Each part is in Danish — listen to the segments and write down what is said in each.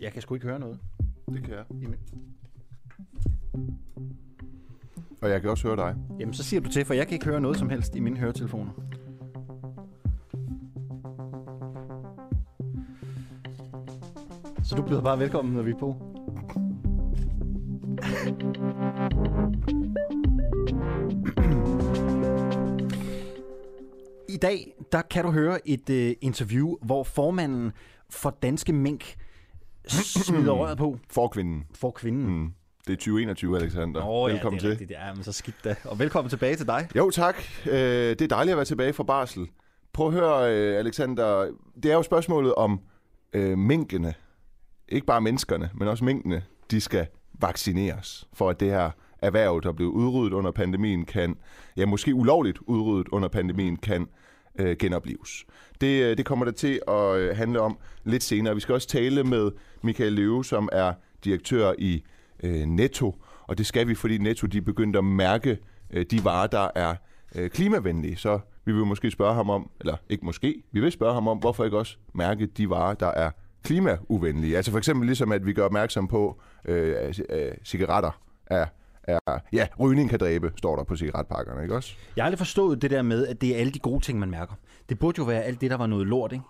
Jeg kan sgu ikke høre noget. Det kan jeg. Jamen, Og jeg kan også høre dig. Jamen, så siger du til, for jeg kan ikke høre noget som helst i mine høretelefoner. Så du byder bare velkommen, når vi er på. Dag, der kan du høre et uh, interview, hvor formanden for Danske Mink smider røret på For kvinden. for kvinden. Mm. Det er 2021, Alexander. Åh, Velkommen ja, det er til. Rigtigt. Ja, men så skidt da. Og velkommen tilbage til dig. Jo, tak. Øh, det er dejligt at være tilbage fra barsel. Prøv at høre, øh, Alexander. Det er jo spørgsmålet om øh, minkene. Ikke bare menneskerne, men også minkene. De skal vaccineres, for at det her erhverv, der blev udryddet under pandemien, kan, ja måske ulovligt udryddet under pandemien, kan øh, genopleves. Det, øh, det kommer det til at øh, handle om lidt senere. Vi skal også tale med Michael Løve, som er direktør i øh, Netto, og det skal vi, fordi Netto de er begyndt at mærke øh, de varer, der er øh, klimavenlige. Så vi vil måske spørge ham om, eller ikke måske, vi vil spørge ham om, hvorfor ikke også mærke de varer, der er klimauvenlige. Altså for eksempel ligesom, at vi gør opmærksom på, øh, øh, cigaretter er, er... Ja, rygning kan dræbe, står der på cigaretpakkerne, ikke også? Jeg har aldrig forstået det der med, at det er alle de gode ting, man mærker. Det burde jo være alt det, der var noget lort, ikke?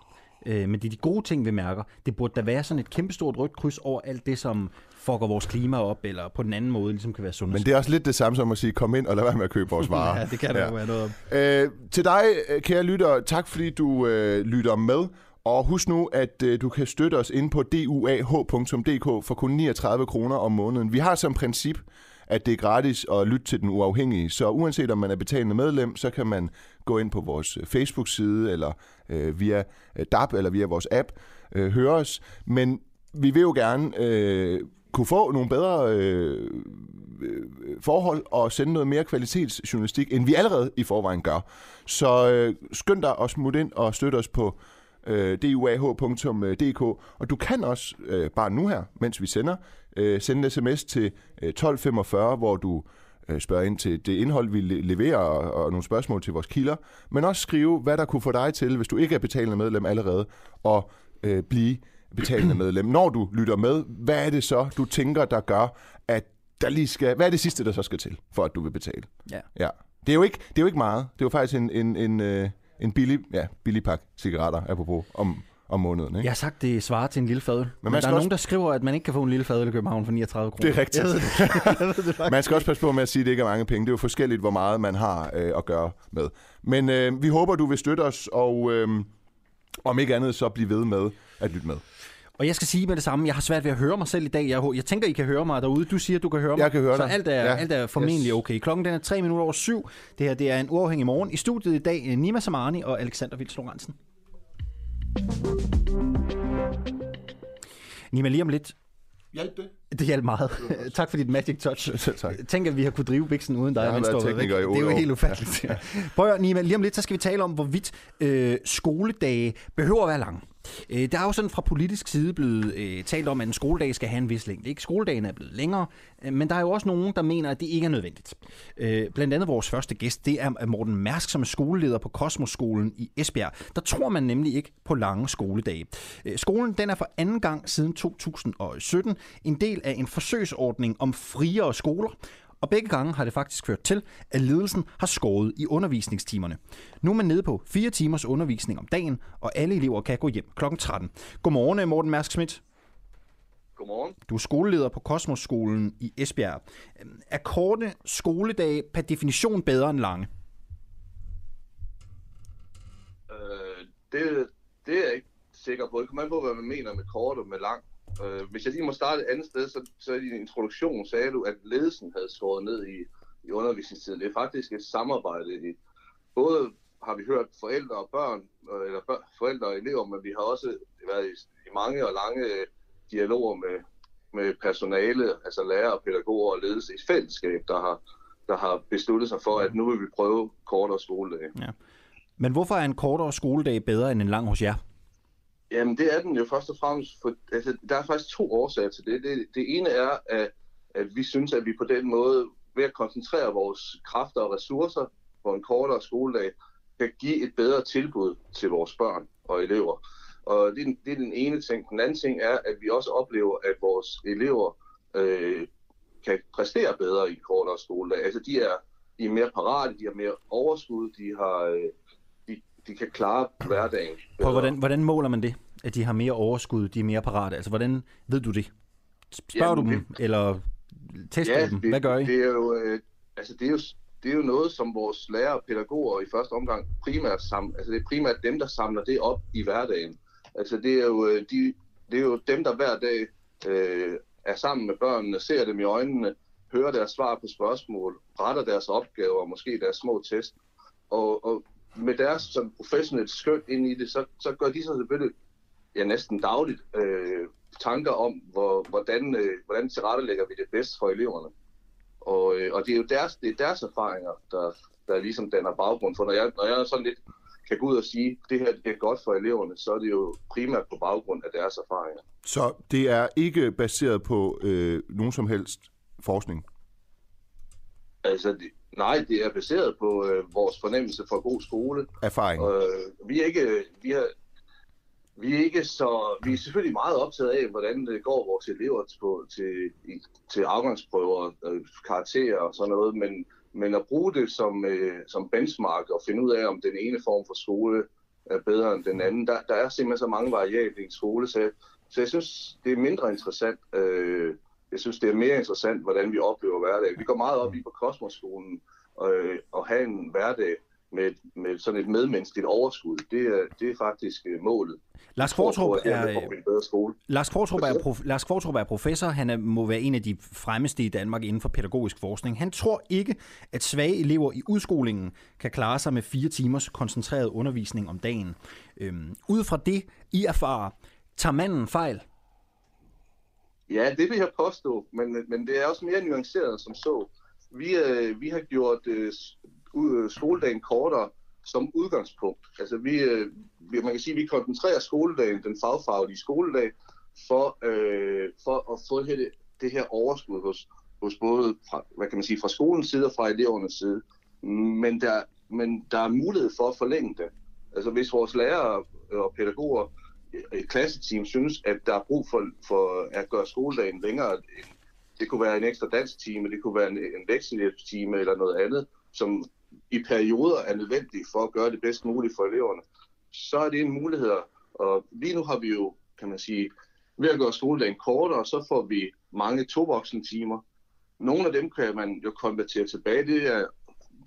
Øh, men det er de gode ting, vi mærker. Det burde da være sådan et kæmpestort rødt kryds over alt det, som fucker vores klima op, eller på den anden måde ligesom kan være sundheds. Men det er også lidt det samme som at sige, kom ind og lad være med at købe vores varer. Ja, det kan der Ja. jo være noget om. Øh, til dig, øh, kære lytter, tak fordi du øh, lytter med. Og husk nu, at øh, du kan støtte os inde på duah.dk for kun 39 kroner om måneden. Vi har som princip, at det er gratis at lytte til den uafhængige. Så uanset om man er betalende medlem, så kan man gå ind på vores øh, Facebook-side, eller øh, via øh, DAP, eller via vores app, øh, høre os. Men vi vil jo gerne øh, kunne få nogle bedre øh, øh, forhold og sende noget mere kvalitetsjournalistik, end vi allerede i forvejen gør. Så øh, skynd dig at smutte ind og støtte os på øh, duah.dk, og du kan også øh, bare nu her, mens vi sender, øh, sende en sms til øh, 1245, hvor du øh, spørger ind til det indhold, vi le- leverer, og, og nogle spørgsmål til vores kilder, men også skrive, hvad der kunne få dig til, hvis du ikke er betalende medlem allerede, og øh, blive betalende medlem. Når du lytter med, hvad er det så, du tænker, der gør, at der lige skal... Hvad er det sidste, der så skal til, for at du vil betale? Ja. Ja. Det er jo ikke, det er jo ikke meget. Det er jo faktisk en, en, en, øh, en billig, ja, billig pakke cigaretter, apropos, om, om måneden. Ikke? Jeg har sagt, det svarer til en lille fadøl. Men, man men der er også- nogen, der skriver, at man ikke kan få en lille fadøl i København for 39 kroner. Det er rigtigt. Jeg ved det, jeg ved det faktisk. Man skal også passe på med at sige, at det ikke er mange penge. Det er jo forskelligt, hvor meget man har øh, at gøre med. Men øh, vi håber, du vil støtte os, og øh, om ikke andet, så bliv ved med at lytte med. Og jeg skal sige med det samme, jeg har svært ved at høre mig selv i dag. Jeg, jeg tænker, I kan høre mig derude. Du siger, du kan høre mig. Jeg kan høre så dig. alt er, Ja. alt er formentlig Yes. okay. Klokken den er 3 minutter over syv. Det her det er en uafhængig morgen. I studiet i dag, øh, Nima Samani og Alexander Vils Lorentzen. Nima, lige om lidt. Hjælp det. Det hjalp meget. tak for dit magic touch. Selv tak. Tænk, at vi har kunnet drive Bixen uden dig. Jeg har mens været du var væk. tekniker i Det er jo helt ufatteligt. Ja. Prøv at Nima, lige om lidt, så skal vi tale om, hvorvidt øh, skoledage behøver at være lange. Øh, der er jo sådan fra politisk side blevet øh, talt om, at en skoledag skal have en vis længde. Ikke? Skoledagen er blevet længere, øh, men der er jo også nogen, der mener, at det ikke er nødvendigt. Øh, blandt andet vores første gæst, det er Morten Mærsk, som er skoleleder på Kosmoskolen i Esbjerg. Der tror man nemlig ikke på lange skoledage. Øh, skolen den er for anden gang siden 2017 en del af en forsøgsordning om friere skoler, og begge gange har det faktisk ført til, at ledelsen har skåret i undervisningstimerne. Nu er man nede på fire timers undervisning om dagen, og alle elever kan gå hjem kl. 13. Godmorgen, Morten Mærsk Schmidt. Godmorgen. Du er skoleleder på Kosmosskolen i Esbjerg. Øhm, Er korte skoledage per definition bedre end lange? Øh, det, det er jeg ikke sikker på. Det kommer an på, hvad man mener med kort og med lang. Øh, hvis jeg lige må starte et andet sted, så, så i din introduktion sagde du, at ledelsen havde skåret ned i, i undervisningstiden. Det er faktisk et samarbejde. I, både har vi hørt forældre og børn, øh, eller børn, forældre og elever, men vi har også været i, i mange og lange øh, dialoger med, med personale, altså lærere, pædagoger og ledelse i fællesskab, der har, der har besluttet sig for, at nu vil vi prøve kortere skoledage. Men hvorfor er en kortere skoledag bedre end en lang hos jer? Jamen, det er den jo først og fremmest, for, altså, der er faktisk to årsager til det. Det, det ene er, at, at vi synes, at vi på den måde, ved at koncentrere vores kræfter og ressourcer på en kortere skoledag kan give et bedre tilbud til vores børn og elever. Og det er, det er den ene ting. Den anden ting er, at vi også oplever, at vores elever øh, kan præstere bedre i en kortere skoledag. Altså de er, de er mere parate, de har mere overskud, de, har, øh, de, kan klare hverdagen. På, hvordan, hvordan måler man det, at de har mere overskud, de er mere parate? Altså hvordan ved du det? Spørger Jamen, du dem, det, eller tester ja, dem? Det, Hvad gør I? Det er jo, øh, altså det er jo, det er jo noget, som vores lærere og pædagoger i første omgang primært samler. Altså det er primært dem, der samler det op i hverdagen. Altså det er jo, øh, de, det er jo dem, der hver dag øh, er sammen med børnene, ser dem i øjnene, hører deres svar på spørgsmål, retter deres opgaver, måske deres små test. Og, og med deres sådan, professionelle skøn ind i det, så, så gør de så selvfølgelig ja, næsten dagligt øh, tanker om, hvor, hvordan, øh, hvordan tilrettelægger vi det bedst for eleverne. Og, øh, og det er jo deres, det er deres erfaringer, der, der ligesom danner baggrund for. Når jeg, når jeg sådan lidt kan gå ud og sige, at det her det er godt for eleverne, så er det jo primært på baggrund af deres erfaringer. Så det er ikke baseret på øh, nogen som helst forskning? Altså, det, nej, det er baseret på øh, vores fornemmelse for god skole. Erfaring? Øh, vi er ikke, vi har, vi er ikke så, vi er selvfølgelig meget optaget af, hvordan det går vores elever på, til, til afgangsprøver, øh, karakterer og sådan noget, men, men at bruge det som, øh, som benchmark og finde ud af, om den ene form for skole er bedre end den anden, der, der er simpelthen så mange variable i en skole, så, så jeg synes, det er mindre interessant. Øh, jeg synes, det er mere interessant, hvordan vi oplever hverdag. Vi går meget op i på Kosmosskolen øh, at have en hverdag, med, med sådan et medmenneskeligt overskud. Det er, det er faktisk øh, målet. Lars Kvartrup er, Lars Kvartrup er, prof, Lars Kvartrup er professor. Han er, må være en af de fremmeste i Danmark inden for pædagogisk forskning. Han tror ikke, at svage elever i udskolingen kan klare sig med fire timers koncentreret undervisning om dagen. Øhm, ud fra det, I erfarer, tager manden fejl? Ja, det vil jeg påstå, men, men det er også mere nuanceret som så. Vi, øh, vi har gjort øh, øh skoledagen kortere som udgangspunkt. Altså vi, øh, man kan sige, at vi koncentrerer skoledagen, den fagfaglige skoledag, for, øh, for at få det, det her overskud hos, hos både fra, hvad kan man sige, fra skolens side og fra elevernes side. Men der, men der er mulighed for at forlænge det. Altså hvis vores lærere og pædagoger klasseteam synes, at der er brug for, for at gøre skoledagen længere, det kunne være en ekstra dansk time, det kunne være en, en lektiehjælpstime eller noget andet, som i perioder er nødvendige for at gøre det bedst muligt for eleverne, så er det en mulighed. Og lige nu har vi jo, kan man sige, ved at gøre skoledagen kortere, så får vi mange timer. Nogle af dem kan man jo konvertere tilbage. Det, er,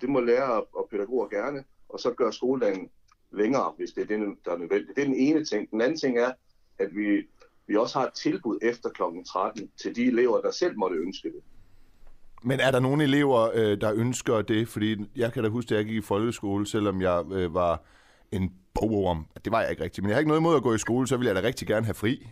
det må lære og pædagoger gerne, og så gør skoledagen længere, hvis det er det, der er nødvendigt. Det er den ene ting. Den anden ting er, at vi, vi også har et tilbud efter kl. 13 til de elever, der selv måtte ønske det. Men er der nogle elever, øh, der ønsker det? Fordi jeg kan da huske, at jeg gik i folkeskole, selvom jeg øh, var en bogorm. Det var jeg ikke rigtigt. Men jeg har ikke noget imod at gå i skole, så vil jeg da rigtig gerne have fri.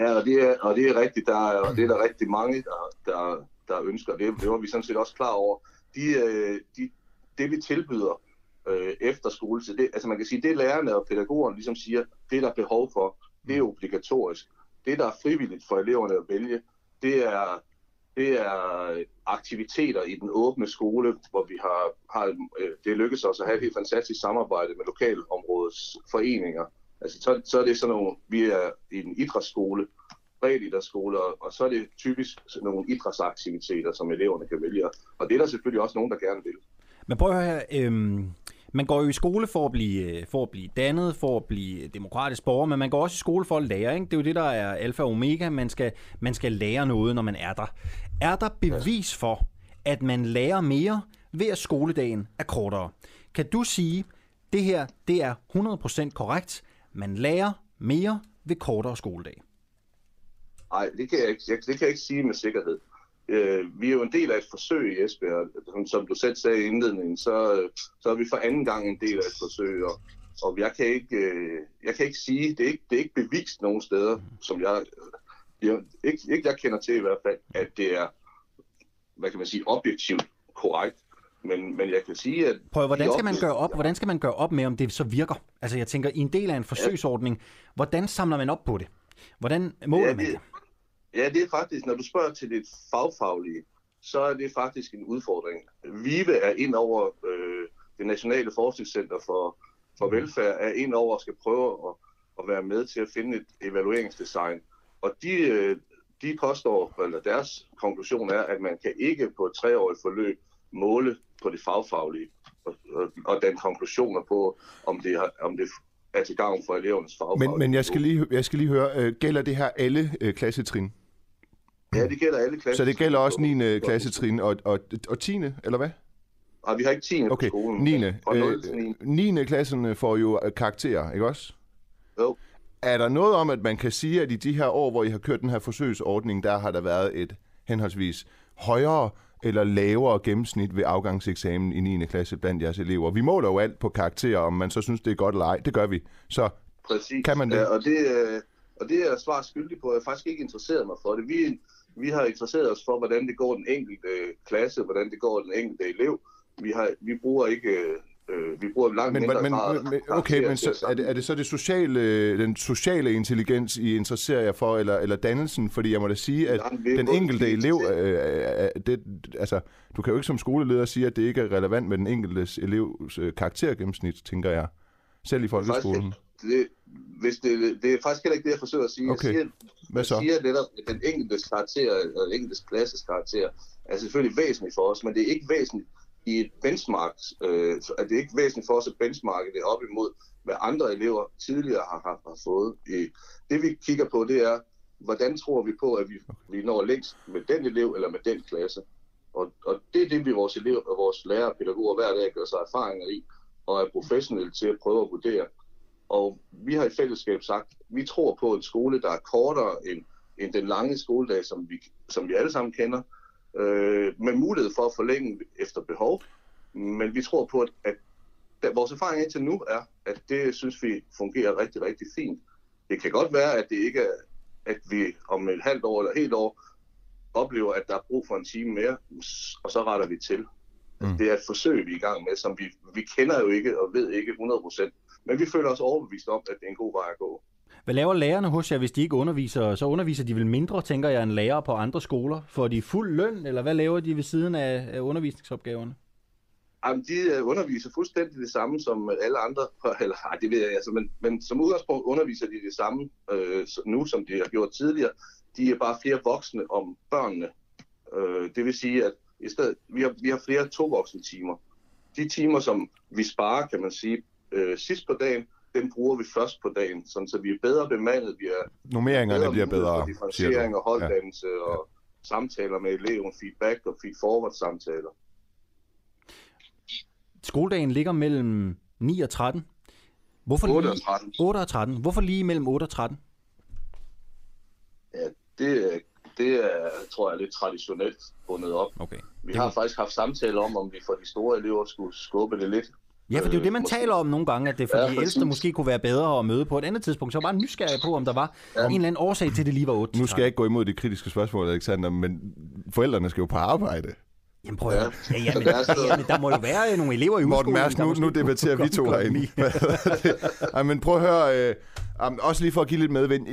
Ja, og det er, og det er rigtigt. Der er, og det er der rigtig mange, der, der, der ønsker. Det, det var vi sådan set også klar over. De, øh, de, det vi tilbyder øh, efter skole, så det, altså man kan sige, det lærerne og pædagogerne ligesom siger, det der er behov for, det er obligatorisk. Det, der er frivilligt for eleverne at vælge, det er det er aktiviteter i den åbne skole, hvor vi har, har øh, det lykkes os at have et helt fantastisk samarbejde med lokalområdets foreninger. Altså, så, så er det sådan nogle, vi er i en idrætsskole, bredt idrætsskole, og så er det typisk sådan nogle idrætsaktiviteter, som eleverne kan vælge. Og det er der selvfølgelig også nogen, der gerne vil. Men prøv at høre her, øhm, man går jo i skole for at blive, øh, for at blive dannet, for at blive demokratisk borger, men man går også i skole for at lære. Ikke? Det er jo det, der er alfa og omega. Man skal, man skal lære noget, når man er der. Er der bevis for, at man lærer mere ved at skoledagen er kortere? Kan du sige, det her det er 100% korrekt. Man lærer mere ved kortere skoledag. Nej, det kan jeg ikke, det kan jeg ikke sige med sikkerhed. Øh, vi er jo en del af et forsøg i Esbjerg. Som, som du selv sagde i indledningen, så, så er vi for anden gang en del af et forsøg. Og, og jeg, kan ikke, øh, jeg kan ikke sige, det er ikke, det er ikke bevist nogen steder, som jeg, jeg ikke, ikke jeg kender til i hvert fald, at det er, hvad kan man sige, objektivt korrekt. Men, men jeg kan sige, at... Prøv, hvordan skal man gøre op, hvordan skal man gøre op med, om det så virker? Altså jeg tænker, i en del af en forsøgsordning, hvordan samler man op på det? Hvordan måler ja, det, man det? Ja, det er faktisk, når du spørger til det fagfaglige, så er det faktisk en udfordring. VIVE er ind over øh, det Nationale Forskningscenter for, for Velfærd, er ind over og skal prøve at, at være med til at finde et evalueringsdesign. Og de, øh, de påstår, eller deres konklusion er, at man kan ikke på et treårigt forløb måle på det fagfaglige og, og, og den konklusioner på, om det, har, om det er til gavn for elevernes fagfaglige. Men, men jeg, skal lige, jeg skal lige høre, øh, gælder det her alle øh, klassetrin? Ja, det gælder alle klasser. Så det gælder også 9. klassetrin og, og, og 10. eller hvad? Nej, vi har ikke 10. Okay, på skolen. 9. Fra 0 Øh, til 9. 9. klassen får jo øh, karakterer, ikke også? Jo. Er der noget om, at man kan sige, at i de her år, hvor I har kørt den her forsøgsordning, der har der været et henholdsvis højere eller lavere gennemsnit ved afgangseksamen i 9. klasse blandt jeres elever? Vi måler jo alt på karakterer, om man så synes, det er godt eller ej. Det gør vi. Så Præcis. Kan man det? Ja, og, det øh, og det er jeg svar skyldig på. Jeg har faktisk ikke interesseret mig for det. Vi, vi har interesseret os for, hvordan det går den enkelte øh, klasse, hvordan det går den enkelte elev. Vi, har, vi bruger ikke... Øh, vi bruger langt Men, mindre men, grad men, okay, men så, er, det, er det så det sociale, den sociale intelligens, I interesserer jer for, eller, eller dannelsen? Fordi jeg må da sige, at Jamen, den enkelte elev, øh, øh, det, altså, du kan jo ikke som skoleleder sige, at det ikke er relevant med den enkeltes elevs øh, karaktergennemsnit, tænker jeg. Selv i folkeskolen. Det, hvis det, det er faktisk heller ikke det, jeg forsøger at sige. Okay. Jeg siger, Hvad så? Jeg siger netop, at den enkeltes karakter, og den enkeltes klasses karakter, er selvfølgelig væsentligt for os, men det er ikke væsentligt i et benchmark, øh, at det er ikke væsentligt for os at benchmarke det op imod, hvad andre elever tidligere har, har, har fået. Det vi kigger på, det er, hvordan tror vi på, at vi, vi når længst med den elev eller med den klasse. Og, og det er det, vi vores elever og vores lærere og pædagoger hver dag gør sig erfaringer i, og er professionelle til at prøve at vurdere. Og vi har i fællesskab sagt, at vi tror på en skole, der er kortere end, end den lange skoledag, som vi, som vi alle sammen kender, øh, med mulighed for at forlænge efter behov. Men vi tror på, at, at da, vores erfaring indtil nu er, at det synes vi fungerer rigtig, rigtig fint. Det kan godt være, at det ikke er, at vi om et halvt år eller et helt år oplever, at der er brug for en time mere, og så retter vi til. Mm. Det er et forsøg, vi er i gang med, som vi, vi kender jo ikke og ved ikke 100%. Men vi føler os overbevist om, at det er en god vej at gå. Hvad laver lærerne hos jer, hvis de ikke underviser? Så underviser de vel mindre, tænker jeg, end lærere på andre skoler? Får de fuld løn, eller hvad laver de ved siden af, undervisningsopgaverne? Jamen, de øh, underviser fuldstændig det samme som alle andre, eller ej, det ved jeg altså, men, men som udgangspunkt underviser de det samme øh, nu, som de har gjort tidligere. De er bare flere voksne om børnene. Øh, det vil sige, at i stedet, vi, har, vi har flere to timer. De timer, som vi sparer, kan man sige, øh, sidst på dagen, dem bruger vi først på dagen, sådan, så vi er bedre bemandet, vi er Nummeringerne bliver mulighed bedre, siger differentiering du. og holddannelse ja. og samtaler med eleven, feedback og feed-forward samtaler. Skoledagen ligger mellem 9 og 13. Hvorfor 8 lige, og 13. 8 og 13. Hvorfor lige mellem 8 og 13? Ja, det, det er, tror jeg, lidt traditionelt bundet op. Okay. Vi Det har må- faktisk haft samtaler om, om vi for de store elever skulle skubbe det lidt. Ja, for det er jo Øh, det, man måske. taler om nogle gange, at det for Ja, de ældste måske kunne være bedre at møde på et andet tidspunkt. Så jeg var bare nysgerrig på, om der var ja. en eller anden årsag til, at det lige var 8 Nu skal jeg ikke gå imod det kritiske spørgsmål, Alexander, men forældrene skal jo på arbejde. Jamen prøv at høre. Ja, ja, men, er ja, men der må jo være nogle elever i Morten nu, nu debatterer vi to herinde. Ej, men prøv at høre, øh, um, også lige for at give lidt medvind.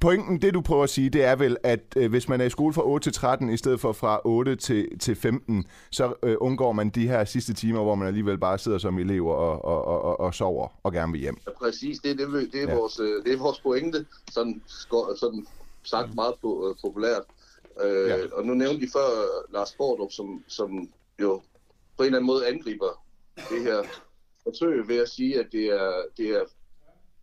Pointen, det du prøver at sige, det er vel, at øh, hvis man er i skole fra 8 til 13, i stedet for fra 8 til, til 15, så øh, undgår man de her sidste timer, hvor man alligevel bare sidder som elev og, og, og, og, og sover og gerne vil hjem. Ja, præcis, det er, det, det er, Ja. vores, øh, det er vores pointe, sådan, sådan sagt meget på, øh, populært. Øh, Ja. Og nu nævnte de før øh, Lars Bordrup, som, som jo på en eller anden måde angriber det her forsøg ved at sige, at det er, det er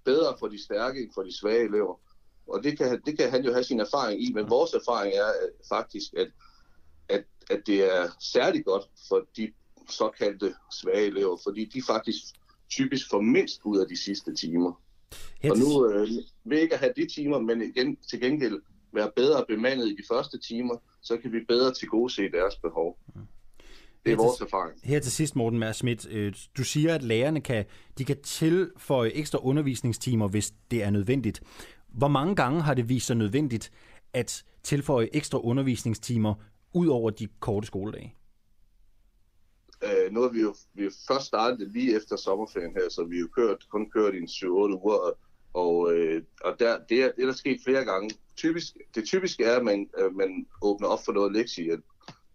bedre for de stærke end for de svage elever. Og det kan, det kan han jo have sin erfaring i, men vores erfaring er at, faktisk, at, at, at det er særligt godt for de såkaldte svage elever, fordi de faktisk typisk får mindst ud af de sidste timer. Her Og nu øh, ved ikke at have de timer, men igen til gengæld være bedre bemandet i de første timer, så kan vi bedre til gode se deres behov. Det er Her til- vores erfaring. Her til sidst, Morten Mær Schmidt, øh, du siger, at lærerne kan, de kan tilføje ekstra undervisningstimer, hvis det er nødvendigt. Hvor mange gange har det vist sig nødvendigt at tilføje ekstra undervisningstimer ud over de korte skoledage? Øh, nu har vi jo vi først startet lige efter sommerferien her, så vi har jo kørt, kun kørt i en 7-8 uger, og, og, øh, og der, det, er, det er der sket flere gange. Typisk, det typiske er, at man, øh, man åbner op for noget lektiehjælp.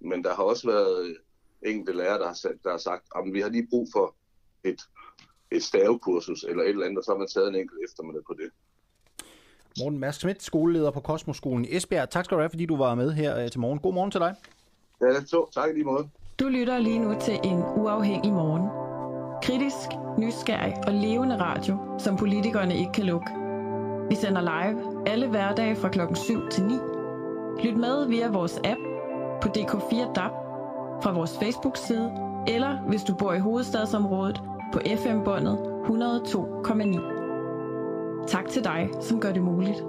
Men der har også været enkelte lærere, der har, sagt, der har sagt, at vi har lige brug for et, et stavekursus eller et eller andet, og så har man taget en enkelt eftermiddag på det. Morten Mærsk Schmidt, skoleleder på Kosmoskolen i Esbjerg. Tak skal du have, fordi du var med her øh, til morgen. God morgen til dig. Ja, så tak i lige måde. Du lytter lige nu til en uafhængig morgen. Kritisk, nysgerrig og levende radio, som politikerne ikke kan lukke. Vi sender live alle hverdage fra klokken 7 til 9. Lyt med via vores app på DK4 DAB, fra vores Facebook-side, eller hvis du bor i hovedstadsområdet på FM-båndet 102,9. Tak til dig, som gør det muligt.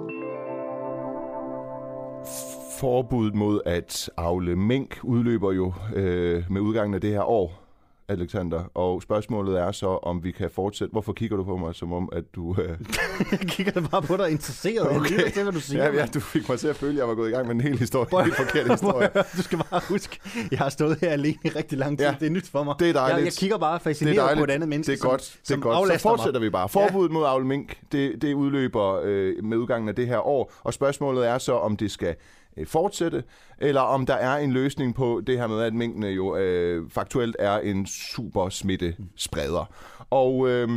Forbuddet mod at avle mink udløber jo øh, med udgangen af det her år, Alexander. Og spørgsmålet er så, om vi kan fortsætte. Hvorfor kigger du på mig, som om, at du... Øh... Jeg kigger da bare på dig interesseret. Okay. Jeg lytter til, hvad du siger. Ja, ja, du fik mig til at føle, at jeg var gået i gang med en hel historie. En helt forkert historie. du skal bare huske, jeg har stået her alene i rigtig lang tid. Ja, det er nyt for mig. Det er dejligt. Jeg, jeg kigger bare fascineret på et andet menneske, det er godt. som, det er godt. Så fortsætter mig. vi bare. Forbuddet mod avle mink, det, det udløber øh, med udgangen af det her år. Og spørgsmålet er så, om det skal Øh, fortsætte, eller om der er en løsning på det her med, at minkene jo øh, faktuelt er en super smittespreder. Og øh,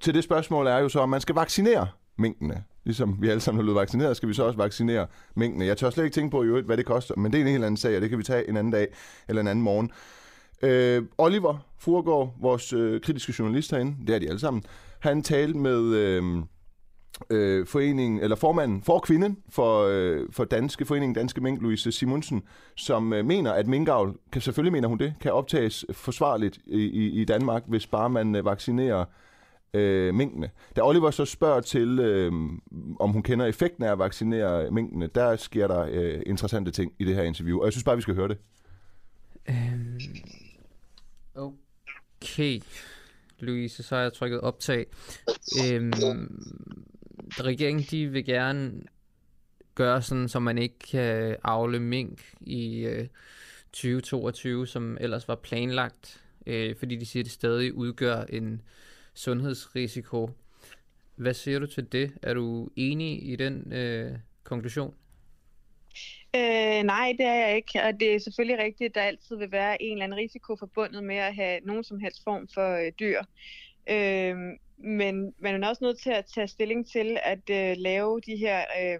til det spørgsmål er jo så, om man skal vaccinere minkene. Ligesom vi alle sammen er blevet vaccineret, skal vi så også vaccinere minkene. Jeg tør slet ikke tænke på, jo, hvad det koster, men det er en helt anden sag, og det kan vi tage en anden dag eller en anden morgen. Øh, Oliver Furgård, vores øh, kritiske journalist herinde, det er de alle sammen, han talte med... Øh, øh, foreningen, eller formanden for kvinden for, øh, for Danske Foreningen Danske Mink, Louise Simonsen, som øh, mener, at minkavl, kan, selvfølgelig mener hun det, kan optages forsvarligt i, i, i Danmark, hvis bare man øh, vaccinerer øh, minkene. Da Oliver så spørger til, øh, om hun kender effekten af at vaccinere minkene, der sker der øh, interessante ting i det her interview, og jeg synes bare, vi skal høre det. Øhm, okay. Louise, så har jeg trykket optag. Øhm, regeringen, de vil gerne gøre sådan, så man ikke kan afle mink i øh, 2022, som ellers var planlagt, øh, fordi de siger, at det stadig udgør en sundhedsrisiko. Hvad siger du til det? Er du enig i den øh, konklusion? Øh, nej, det er jeg ikke, og det er selvfølgelig rigtigt, at der altid vil være en eller anden risiko forbundet med at have nogen som helst form for øh, dyr. Øh, men man er også nødt til at tage stilling til at øh, lave de her øh,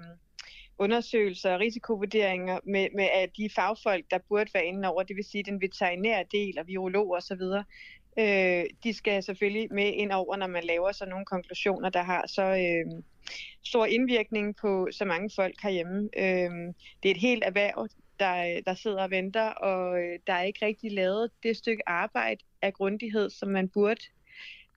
undersøgelser og risikovurderinger med, med at de fagfolk, der burde være inde over, det vil sige den veterinære del og virologer osv., øh, de skal selvfølgelig med ind over, når man laver sådan nogle konklusioner, der har så øh, stor indvirkning på så mange folk herhjemme. Øh, det er et helt erhverv, der, der sidder og venter, og øh, der er ikke rigtig lavet det stykke arbejde af grundighed, som man burde.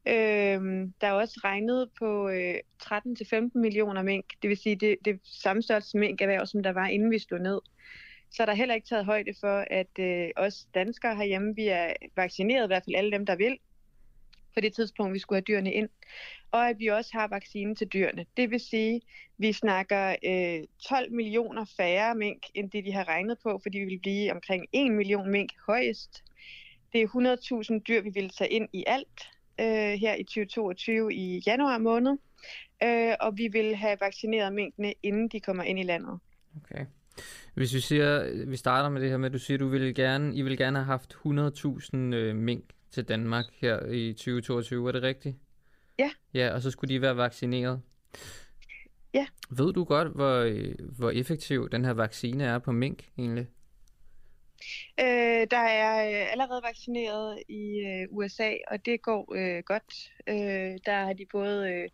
Øh, der er også regnet på øh, 13-15 millioner mink, det vil sige det, det samme størrelse minkerhverv, som der var inden vi slog ned. Så er der heller ikke taget højde for, at øh, os danskere herhjemme, vi er vaccineret, i hvert fald alle dem, der vil, på det tidspunkt, vi skulle have dyrene ind. Og at vi også har vaccine til dyrene. Det vil sige, vi snakker øh, 12 millioner færre mink, end det de har regnet på, fordi vi vil blive omkring 1 million mink højest. Det er 100.000 dyr, vi vil tage ind i alt øh, her i 2022 i januar måned. Øh, og vi vil have vaccineret minkene, inden de kommer ind i landet. Okay. Hvis vi siger, vi starter med det her med, at du siger, du vil gerne, I vil gerne have haft 100.000 øh, mink til Danmark her i 2022, er det rigtigt? Ja. Ja, og så skulle de være vaccineret. Ja. Ved du godt, hvor, hvor effektiv den her vaccine er på mink egentlig? Øh, der er øh, allerede vaccineret i øh, USA, og det går øh, godt. Øh, der har de både... Øh,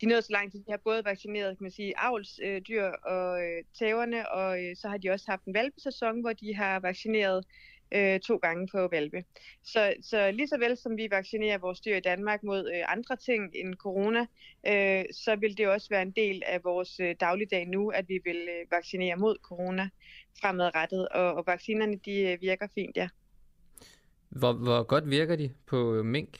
de nåede så langt, at de har både vaccineret kan man sige, avlsdyr øh, og øh, tæverne, og øh, så har de også haft en valpesæson, hvor de har vaccineret øh, to gange på valpe. Så, så lige så vel som vi vaccinerer vores dyr i Danmark mod øh, andre ting end corona, øh, så vil det også være en del af vores øh, dagligdag nu, at vi vil øh, vaccinere mod corona fremadrettet, og, og vaccinerne de øh, virker fint, ja. Hvor, hvor godt virker de på øh, mink?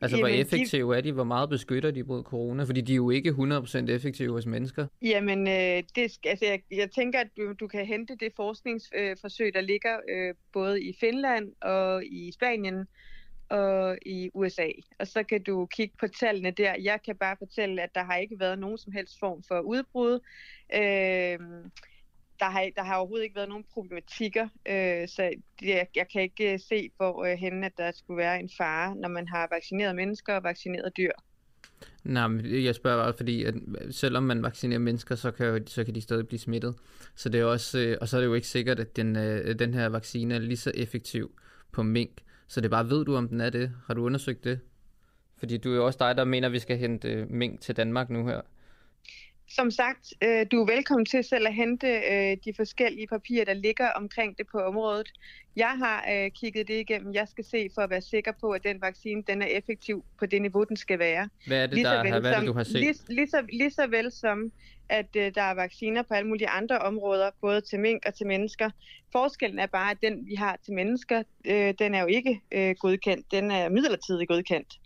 Altså, hvor Jamen, de- effektive er de? Hvor meget beskytter de mod corona? Fordi de er jo ikke 100% effektive hos mennesker. Jamen, øh, det, skal- altså, jeg, jeg tænker, at du, du kan hente det forskningsforsøg, der ligger øh, både i Finland og i Spanien og i USA. Og så kan du kigge på tallene der. Jeg kan bare fortælle, at der har ikke været nogen som helst form for udbrud. Øh, der, har, der har overhovedet ikke været nogen problematikker, øh, så det, jeg, jeg kan ikke øh, se, hvor øh, henne, at der skulle være en fare, når man har vaccineret mennesker og vaccineret dyr. Nej, men jeg spørger bare, fordi at selvom man vaccinerer mennesker, så kan, så kan de stadig blive smittet. Så det er også, øh, og så er det jo ikke sikkert, at den, øh, den her vaccine er lige så effektiv på mink. Så det er bare, ved du, om den er det? Har du undersøgt det? Fordi du er jo også dig, der mener, at vi skal hente øh, mink til Danmark nu her. Som sagt, øh, du er velkommen til selv at hente øh, de forskellige papirer, der ligger omkring det på området. Jeg har øh, kigget det igennem. Jeg skal se for at være sikker på, at den vaccine den er effektiv på det niveau, den skal være. Hvad er det, der, vel, hvad er det du har set? Lige, lige, så, lige så vel som, at øh, der er vacciner på alle mulige andre områder, både til mink og til mennesker. Forskellen er bare, at den, vi har til mennesker, øh, den er jo ikke øh, godkendt. Den er midlertidigt godkendt.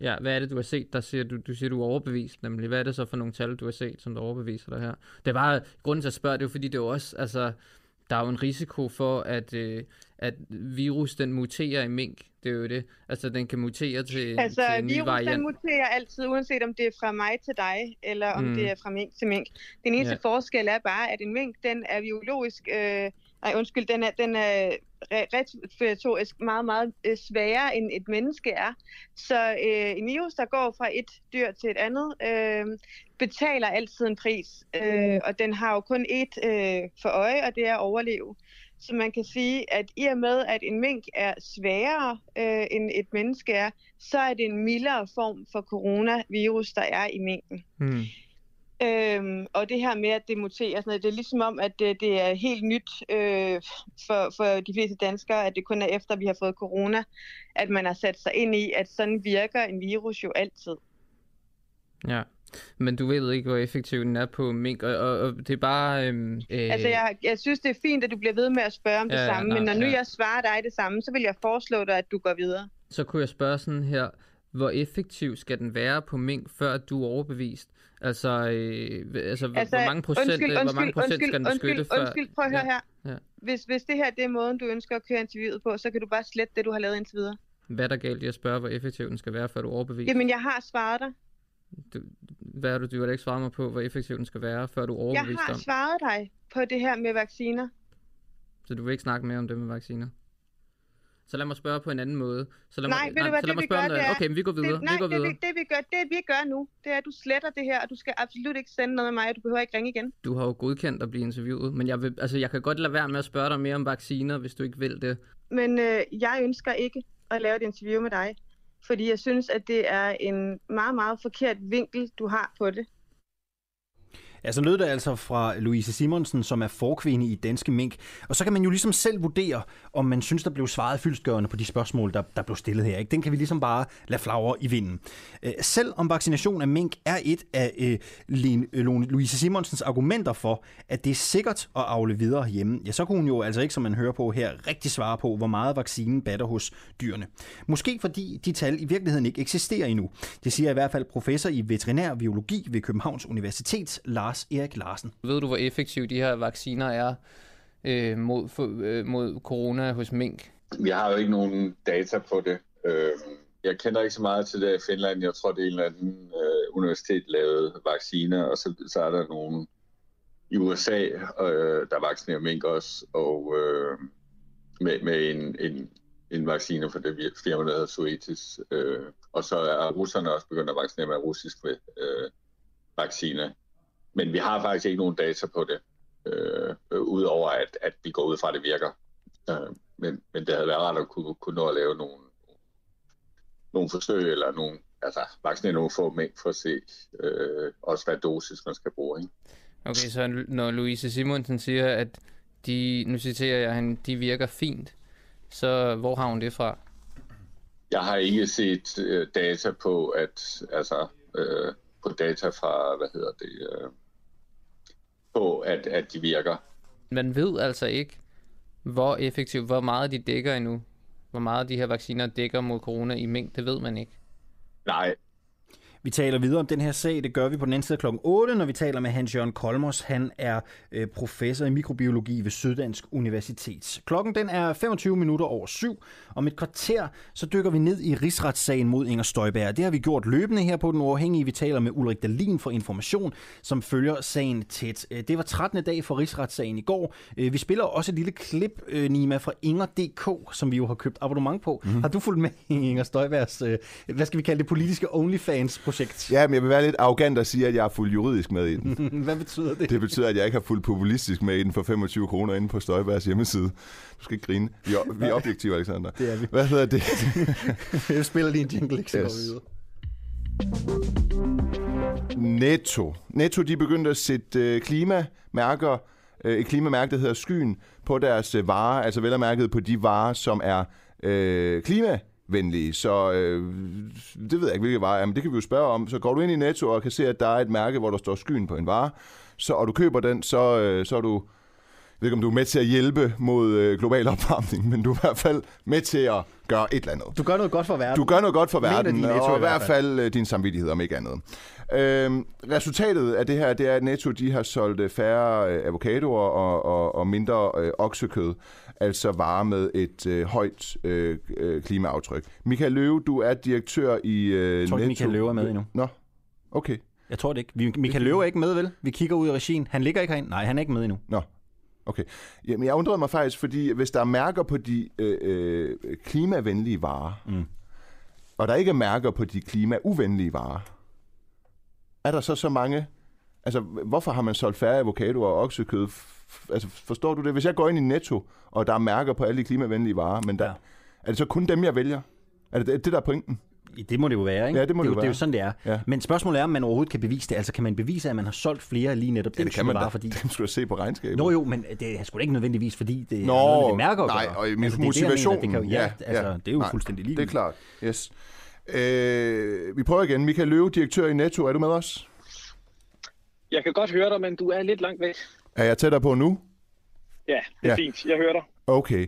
Ja, hvad er det, du har set, der siger, du, du siger, du er overbevist, nemlig. Hvad er det så for nogle tal, du har set, som der overbeviser dig her? Det var, grunden til at spørge, det er jo fordi, det er også, altså, der er jo en risiko for, at, øh, at virus, den muterer i mink. Det er jo det. Altså, den kan mutere til, altså, til en ny virus, variant. den muterer altid, uanset om det er fra mig til dig, eller om mm. det er fra mink til mink. Den eneste ja. forskel er bare, at en mink, den er biologisk... Øh, nej, undskyld, den er, den er respiratorisk meget, meget øh, sværere end et menneske er. Så øh, en virus, der går fra et dyr til et andet, øh, betaler altid en pris. Øh, og den har jo kun et øh, for øje, og det er at overleve. Så man kan sige, at i og med, at en mink er sværere øh, end et menneske er, så er det en mildere form for coronavirus, der er i minken. Hmm. Øhm, og det her med, at det muterer, sådan noget, det er ligesom om, at det, det er helt nyt øh, for, for de fleste danskere, at det kun er efter, at vi har fået corona, at man har sat sig ind i, at sådan virker en virus jo altid. Ja, men du ved ikke, hvor effektiv den er på mink, og, og, og det er bare... Øhm, øh... Altså, jeg, jeg synes, det er fint, at du bliver ved med at spørge om det ja, samme, nej, men når nu ja. jeg svarer dig det samme, så vil jeg foreslå dig, at du går videre. Så kunne jeg spørge sådan her, hvor effektiv skal den være på mink, før du er overbevist? Altså, øh, altså, altså hvor mange procent, undskyld, undskyld, hvor mange procent undskyld, skal den beskytte undskyld, før? Undskyld, prøv at høre ja, her. Ja. Hvis, hvis det her det er måden, du ønsker at køre interviewet på, så kan du bare slette det, du har lavet indtil videre. Hvad er der galt i at spørge, hvor effektiv den skal være, før du er overbevist? Jamen, jeg har svaret dig. Du, hvad er du, du har ikke svaret mig på, hvor effektiv den skal være, før du er overbevist Jeg har om? svaret dig på det her med vacciner. Så du vil ikke snakke mere om det med vacciner? Så lad mig spørge på en anden måde. Så lad nej, mig, ved du hvad, det vi gør, er... Okay, men vi går videre. Det, nej, vi går videre. Det, det, vi gør, det vi gør nu, det er, at du sletter det her, og du skal absolut ikke sende noget med mig, og du behøver ikke ringe igen. Du har jo godkendt at blive interviewet, men jeg, vil, altså, jeg kan godt lade være med at spørge dig mere om vacciner, hvis du ikke vil det. Men øh, jeg ønsker ikke at lave et interview med dig, fordi jeg synes, at det er en meget, meget forkert vinkel, du har på det. Ja, så lød det altså fra Louise Simonsen, som er forkvinde i Danske Mink. Og så kan man jo ligesom selv vurdere, om man synes, der blev svaret fyldstgørende på de spørgsmål, der, der blev stillet her. Ikke? Den kan vi ligesom bare lade flagre i vinden. Øh, selv om vaccination af mink er et af øh, øh Louise Simonsens argumenter for, at det er sikkert at afle videre hjemme, ja, så kunne hun jo altså ikke, som man hører på her, rigtig svare på, hvor meget vaccinen batter hos dyrene. Måske fordi de tal i virkeligheden ikke eksisterer endnu. Det siger i hvert fald professor i veterinær biologi ved Københavns Universitet, Lars Lars Erik Larsen. Ved du, hvor effektive de her vacciner er øh, mod, for, øh, mod corona hos mink? Vi har jo ikke nogen data på det. Øh, jeg kender ikke så meget til det i Finland. Jeg tror, det er en eller anden øh, universitet lavet vacciner, og så, så er der nogle i USA, øh, der vaccinerer mink også, og øh, med, med en, en, en vaccine for det firma, der hedder Suetis. Øh, og så er russerne også begyndt at vaccinere med russisk øh, vaccine. Men vi har faktisk ikke nogen data på det, øh, øh, udover at, at vi går ud fra, at det virker. Øh, men, men det havde været rart at kunne, kunne nå at lave nogle, nogle forsøg, eller nogle, altså vaccinere nogle få mængd for at se øh, også, hvad dosis man skal bruge. Ikke? Okay, så når Louise Simonsen siger, at de, nu citerer jeg hende, de virker fint, så hvor har hun det fra? Jeg har ikke set øh, data på, at altså, øh, på data fra, hvad hedder det, øh, på, at, at de virker. Man ved altså ikke, hvor effektivt, hvor meget de dækker endnu. Hvor meget de her vacciner dækker mod corona i mængde, det ved man ikke. Nej. Vi taler videre om den her sag. Det gør vi på den anden side kl. 8, når vi taler med Hans Jørgen Kolmos. Han er øh, professor i mikrobiologi ved Syddansk Universitet. Klokken den er 25 minutter over syv. Om et kvarter, så dykker vi ned i rigsretssagen mod Inger Støjberg. Det har vi gjort løbende her på Den Uafhængige. Vi taler med Ulrik Dalin for Information, som følger sagen tæt. Øh, det var 13. dag for rigsretssagen i går. Øh, vi spiller også et lille klip, Nima, fra Inger.dk, som vi jo har købt abonnement på. Mm. Har du fulgt med i Inger Støjbergs, hvad skal vi kalde det, politiske OnlyFans-projekt? Ja, men jeg vil være lidt arrogant og sige, at jeg er fuldt juridisk med i den. hvad betyder det? Det betyder, at jeg ikke har fuldt populistisk med i den for 25 kroner inde på Støjbergs hjemmeside. Du skal ikke grine. Vi er, vi er objektive, Alexander. Det er vi. Hvad hedder det? jeg spiller lige en jingle, ikke så yes. videre. Netto. Netto, de begyndte at sætte øh, klimamærker, øh, et klimamærke, der hedder Skyen, på deres øh, varer, altså vel mærket på de varer, som er øh, klimavenlige. Så øh, det ved jeg ikke, hvilke varer er, men det kan vi jo spørge om. Så går du ind i Netto og kan se, at der er et mærke, hvor der står Skyen på en vare, så, og du køber den, så, øh, så er du jeg ved ikke, om du er med til at hjælpe mod øh, global opvarmning, men du er i hvert fald med til at gøre et eller andet. Du gør noget godt for verden. Du gør noget godt for verden, og i hvert fald øh, din samvittighed, om ikke andet. Øhm, resultatet af det her, det er, at Netto de har solgt øh, færre øh, avocadoer og, og, og mindre øh, oksekød, altså varer med et øh, højt øh, klimaaftryk. Michael Løve, du er direktør i øh, Jeg tror ikke, Michael Løve er med endnu. Nå, okay. Jeg tror det ikke. Vi, Michael Løve er ikke med, vel? Vi kigger ud i regien. Han ligger ikke herinde. Nej, han er ikke med endnu. Nå, Okay. Jamen, jeg undrede mig faktisk, fordi hvis der er mærker på de øh, øh, klimavenlige varer, mm. og der ikke er mærker på de klimauvenlige varer, er der så så mange... Altså, hvorfor har man solgt færre avocadoer og oksekød? Altså, forstår du det? Hvis jeg går ind i Netto, og der er mærker på alle de klimavenlige varer, men der, ja. er det så kun dem, jeg vælger? Er det det, der er pointen? Det må det jo være, ikke? Ja, det må det, det, jo, være. det er jo sådan, det er. Ja. Men spørgsmålet er, om man overhovedet kan bevise det. Altså, kan man bevise, at man har solgt flere lige netop ja, det kan man bare, fordi... Det skulle se på regnskabet. Nå jo, men det er sgu ikke nødvendigvis, fordi det Nå, er noget, det mærker nej, og min altså, motivation... Det, mener, det, kan, ja, ja, altså, det er jo nej, fuldstændig lige. Det er klart, yes. Øh, vi prøver igen. Michael Løve, direktør i Netto. Er du med os? Jeg kan godt høre dig, men du er lidt langt væk. Er jeg tættere på nu? Ja, det er ja. fint. Jeg hører dig. Okay.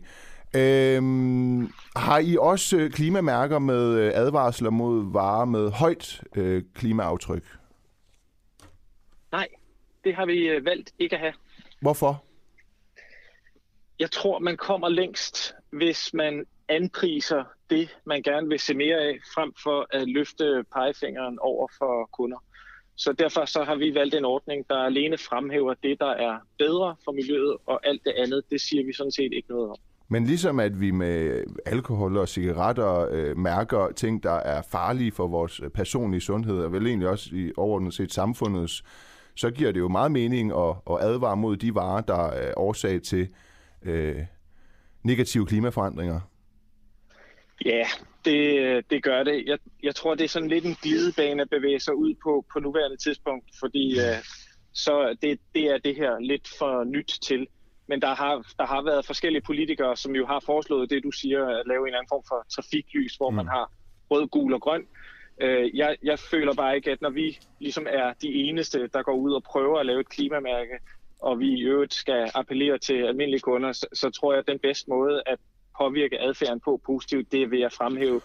Øhm, har I også øh, klimamærker med øh, advarsler mod varer med højt øh, klimaaftryk? Nej, det har vi øh, valgt ikke at have. Hvorfor? Jeg tror, man kommer længst, hvis man anpriser det, man gerne vil se mere af, frem for at løfte pegefingeren over for kunder. Så derfor så har vi valgt en ordning, der alene fremhæver det, der er bedre for miljøet, og alt det andet, det siger vi sådan set ikke noget om. Men ligesom at vi med alkohol og cigaretter øh, mærker ting, der er farlige for vores personlige sundhed, og vel egentlig også i overordnet set samfundets, så giver det jo meget mening at, at advare mod de varer, der er årsag til øh, negative klimaforandringer. Ja, det, det gør det. Jeg, jeg tror, det er sådan lidt en glidebane at bevæge sig ud på på nuværende tidspunkt, fordi øh, så det, det er det her lidt for nyt til. Men der har, der har været forskellige politikere, som jo har foreslået det, du siger, at lave en anden form for trafiklys, hvor mm. man har rød, gul og grøn. Øh, jeg, jeg føler bare ikke, at når vi ligesom er de eneste, der går ud og prøver at lave et klimamærke, og vi i øvrigt skal appellere til almindelige kunder, så, så tror jeg, at den bedste måde at påvirke adfærden på positivt, det er ved at fremhæve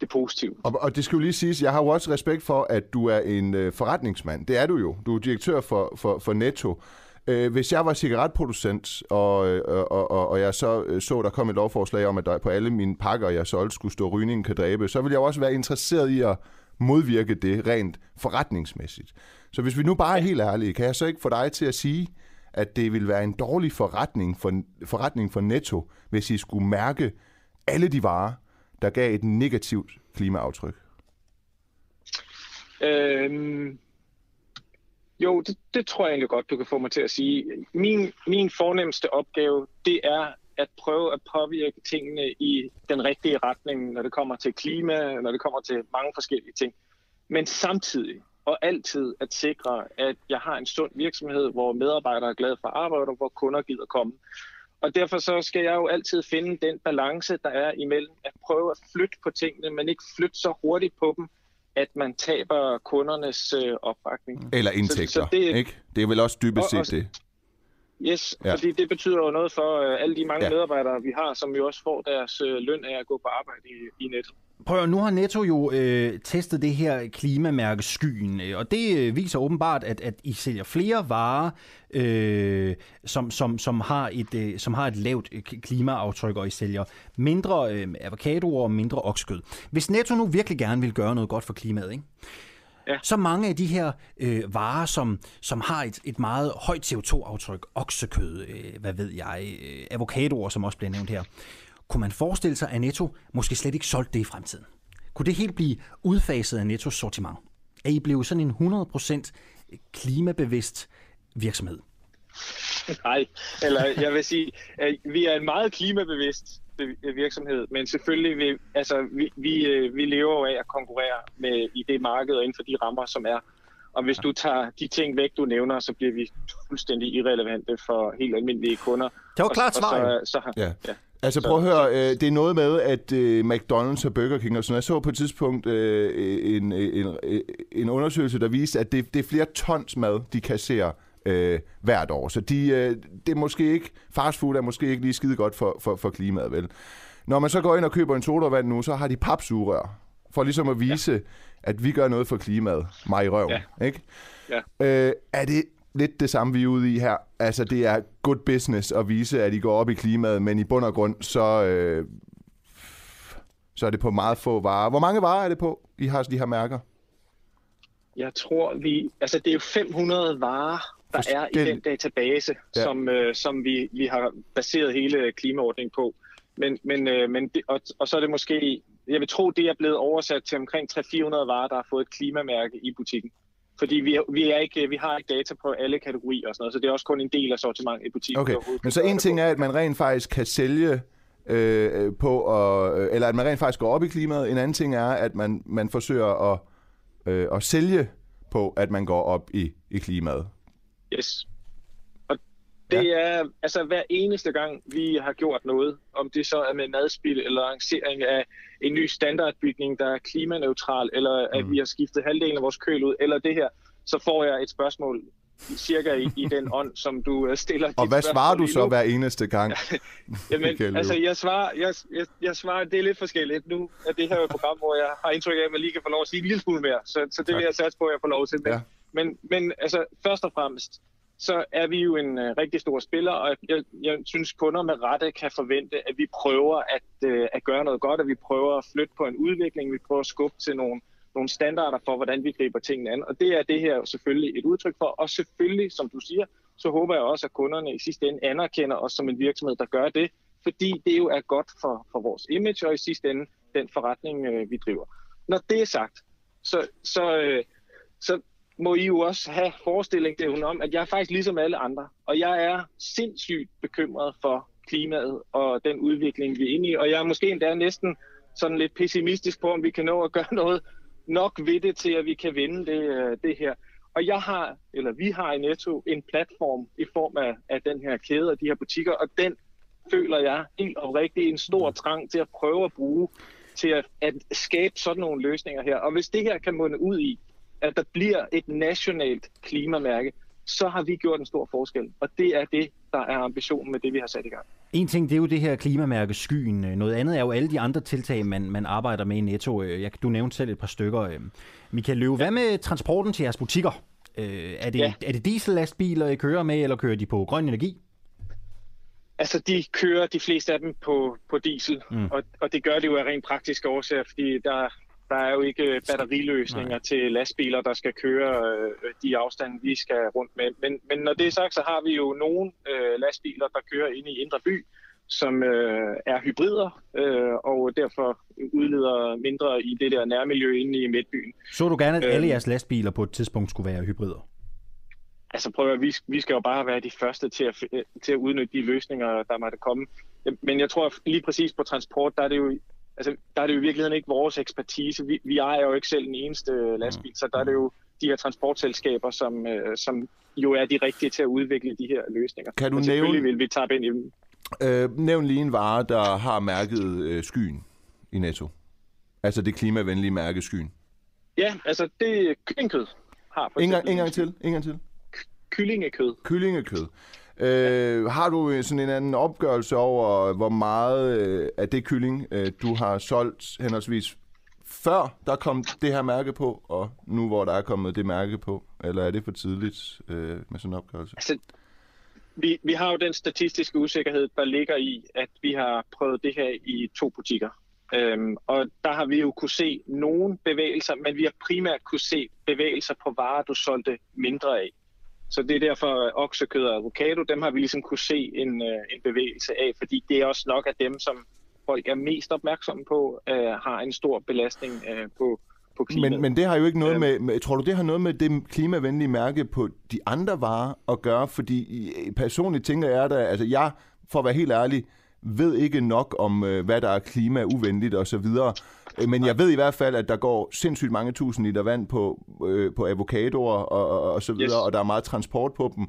det positive. Og, og det skal jo lige siges, jeg har jo også respekt for, at du er en øh, forretningsmand. Det er du jo. Du er direktør for, for, for Netto. Øh, hvis jeg var cigaretproducent, og, øh, og, og, og jeg så øh, så, der kom et lovforslag om, at der på alle mine pakker, jeg solgte, skulle stå rygningen kan dræbe, så ville jeg også være interesseret i at modvirke det rent forretningsmæssigt. Så hvis vi nu bare er helt ærlige, kan jeg så ikke få dig til at sige, at det ville være en dårlig forretning for, forretning for Netto, hvis I skulle mærke alle de varer, der gav et negativt klimaaftryk? Øhm, jo, det, det tror jeg egentlig godt, du kan få mig til at sige. Min, min fornemmeste opgave, det er at prøve at påvirke tingene i den rigtige retning, når det kommer til klima, når det kommer til mange forskellige ting. Men samtidig og altid at sikre, at jeg har en sund virksomhed, hvor medarbejdere er glade for arbejde, og hvor kunder gider komme. Og derfor så skal jeg jo altid finde den balance, der er imellem at prøve at flytte på tingene, men ikke flytte så hurtigt på dem, at man taber kundernes øh, opbakning. Eller indtægter, så, så det, ikke? Det er vel også dybest set det. Yes, ja. fordi det betyder jo noget for øh, alle de mange ja. medarbejdere, vi har, som jo også får deres øh, løn af at gå på arbejde i, i net. Prøv nu har Netto jo øh, testet det her klimamærke Skyen, øh, og det øh, viser åbenbart, at, at I sælger flere varer, øh, som, som, som, har et, øh, som har et lavt øh, klimaaftryk, og I sælger mindre øh, avocadoer og mindre okskød. Hvis Netto nu virkelig gerne vil gøre noget godt for klimaet, ikke? Ja. så mange af de her øh, varer, som, som har et, et meget højt CO2-aftryk, oksekød, øh, hvad ved jeg, øh, avocadoer, som også bliver nævnt her, kunne man forestille sig, at Netto måske slet ikke solgte det i fremtiden? Kunne det helt blive udfaset af Nettos sortiment? Er I blevet sådan en 100% klimabevidst virksomhed? Nej, eller jeg vil sige, at vi er en meget klimabevidst virksomhed, men selvfølgelig, vi, altså, vi, vi, øh, vi lever jo af at konkurrere med, i det marked og inden for de rammer, som er. Og hvis du tager de ting væk, du nævner, så bliver vi fuldstændig irrelevante for helt almindelige kunder. Det var klart svar, så, så, har, Ja. ja. Altså prøv at høre, øh, det er noget med, at øh, McDonald's og Burger King og sådan noget. Jeg så på et tidspunkt øh, en, en, en undersøgelse, der viste, at det, det er flere tons mad, de kasserer øh, hvert år. Så de, øh, det er måske ikke, fast food er måske ikke lige skide godt for, for, for klimaet, vel? Når man så går ind og køber en sodavand nu, så har de papsugerør, for ligesom at vise, ja. at vi gør noget for klimaet. Mig i røven, Ja. ikke? Ja. Øh, er det lidt det samme, vi er ude i her? Altså, det er good business at vise, at I går op i klimaet, men i bund og grund, så, øh, så er det på meget få varer. Hvor mange varer er det på, I har de her mærker? Jeg tror, vi... Altså, det er jo 500 varer, der er i den database, ja. som, øh, som vi, vi har baseret hele klimaordningen på. Men, men, øh, men det, og, og så er det måske... Jeg vil tro, det er blevet oversat til omkring 300-400 varer, der har fået et klimamærke i butikken. Fordi vi, er- vi, er ikke, vi har ikke data på alle kategorier og sådan noget, så det er også kun en del af sortimentet i butikken. Okay, men så en ting er, at man rent faktisk kan sælge øh, på, og, eller at man rent faktisk går op i klimaet. En anden ting er, at man, man forsøger at, øh, at sælge på, at man går op i, i klimaet. Yes. Det ja. er altså hver eneste gang, vi har gjort noget, om det så er med madspil eller lancering af en ny standardbygning, der er klimaneutral, eller at Mm. vi har skiftet halvdelen af vores køl ud, eller det her, så får jeg et spørgsmål cirka i, i den ånd, som du øh, stiller Og hvad svarer du så hver eneste gang? Jamen, altså, jeg svarer, jeg, jeg, jeg svarer, det er lidt forskelligt. Nu er det her et program, hvor jeg har indtryk af, at man lige kan få lov at sige en lille smule mere. Så, så det vil jeg satse på, at jeg får lov til. Men, Ja. men, men altså, først og fremmest, så er vi jo en øh, rigtig stor spiller, og jeg, jeg synes, kunder med rette kan forvente, at vi prøver at, øh, at gøre noget godt, at vi prøver at flytte på en udvikling, vi prøver at skubbe til nogle, nogle standarder for, hvordan vi griber tingene an. Og det er det her selvfølgelig et udtryk for. Og selvfølgelig, som du siger, så håber jeg også, at kunderne i sidste ende anerkender os som en virksomhed, der gør det, fordi det jo er godt for, for vores image, og i sidste ende den forretning, øh, vi driver. Når det er sagt, så, så, øh, så må I jo også have forestilling om, at jeg er faktisk ligesom alle andre, og jeg er sindssygt bekymret for klimaet og den udvikling, vi er inde i, og jeg er måske endda næsten sådan lidt pessimistisk på, om vi kan nå at gøre noget nok ved det til, at vi kan vinde det, øh, det her. Og jeg har, eller vi har i Netto, en platform i form af, af den her kæde og de her butikker, og den føler jeg helt oprigtigt en stor trang til at prøve at bruge til at, at skabe sådan nogle løsninger her. Og hvis det her kan munde ud i, at der bliver et nationalt klimamærke, så har vi gjort en stor forskel. Og det er det, der er ambitionen med det, vi har sat i gang. En ting, det er jo det her klimamærke skyen. Noget andet er jo alle de andre tiltag, man, man arbejder med i Netto. Øh, Jeg, du nævnte selv et par stykker. øh. Michael Løve, hvad med transporten til jeres butikker? Øh, Er det, Ja. er det diesellastbiler, I kører med, eller kører de på grøn energi? Altså, de kører de fleste af dem på, på diesel, Mm. mm. og, og det gør det jo af rent praktiske årsager, fordi der, der er jo ikke batteriløsninger Nej. Til lastbiler, der skal køre øh, de afstande, vi skal rundt med. Men, men når det er sagt, så har vi jo nogle øh, lastbiler, der kører inde i Indre By, som øh, er hybrider, øh, og derfor udleder mindre i det der nærmiljø inde i midtbyen. Så du gerne, at alle Øhm. jeres lastbiler på et tidspunkt skulle være hybrider? Altså prøv at, vi, vi skal jo bare være de første til at, fi- til at udnytte de løsninger, der måtte komme. Men jeg tror lige præcis på transport, der er det jo, altså, der er det jo i virkeligheden ikke vores ekspertise. Vi, vi ejer jo ikke selv den eneste lastbil, så der er det jo de her transportselskaber, som, øh, som jo er de rigtige til at udvikle de her løsninger. Kan du Men nævne- vil vi tabe ind i dem. Øh, nævn lige en vare, der har mærket øh, skyen i Netto. Altså det klimavenlige mærke skyen. Ja, altså det kyllingekød har for En gang, en gang til, en gang til. Kyllingekød. Kyllingekød. Øh, har du sådan en anden opgørelse over, hvor meget øh, af det kylling, øh, du har solgt henholdsvis før der kom det her mærke på, og nu hvor der er kommet det mærke på? Eller er det for tidligt øh, med sådan en opgørelse? Altså, vi, vi har jo den statistiske usikkerhed, der ligger i, at vi har prøvet det her i to butikker. Øhm, og der har vi jo kunne se nogle bevægelser, men vi har primært kunne se bevægelser på varer, du solgte mindre af. Så det er derfor oksekød og avocado, dem har vi ligesom kunne se en, øh, en bevægelse af, fordi det er også nok af dem, som folk er mest opmærksomme på, øh, har en stor belastning øh, på, på klimaet. Men, men det har jo ikke noget Øhm. med, med... Tror du, det har noget med det klimavenlige mærke på de andre varer at gøre? Fordi personligt tænker jeg da... Altså jeg, for at være helt ærlig, ved ikke nok om, øh, hvad der er klimauvenligt og så videre. Øh, Men jeg ved i hvert fald, at der går sindssygt mange tusind liter vand på, øh, på avocadoer og, og, og så videre, Yes. og der er meget transport på dem.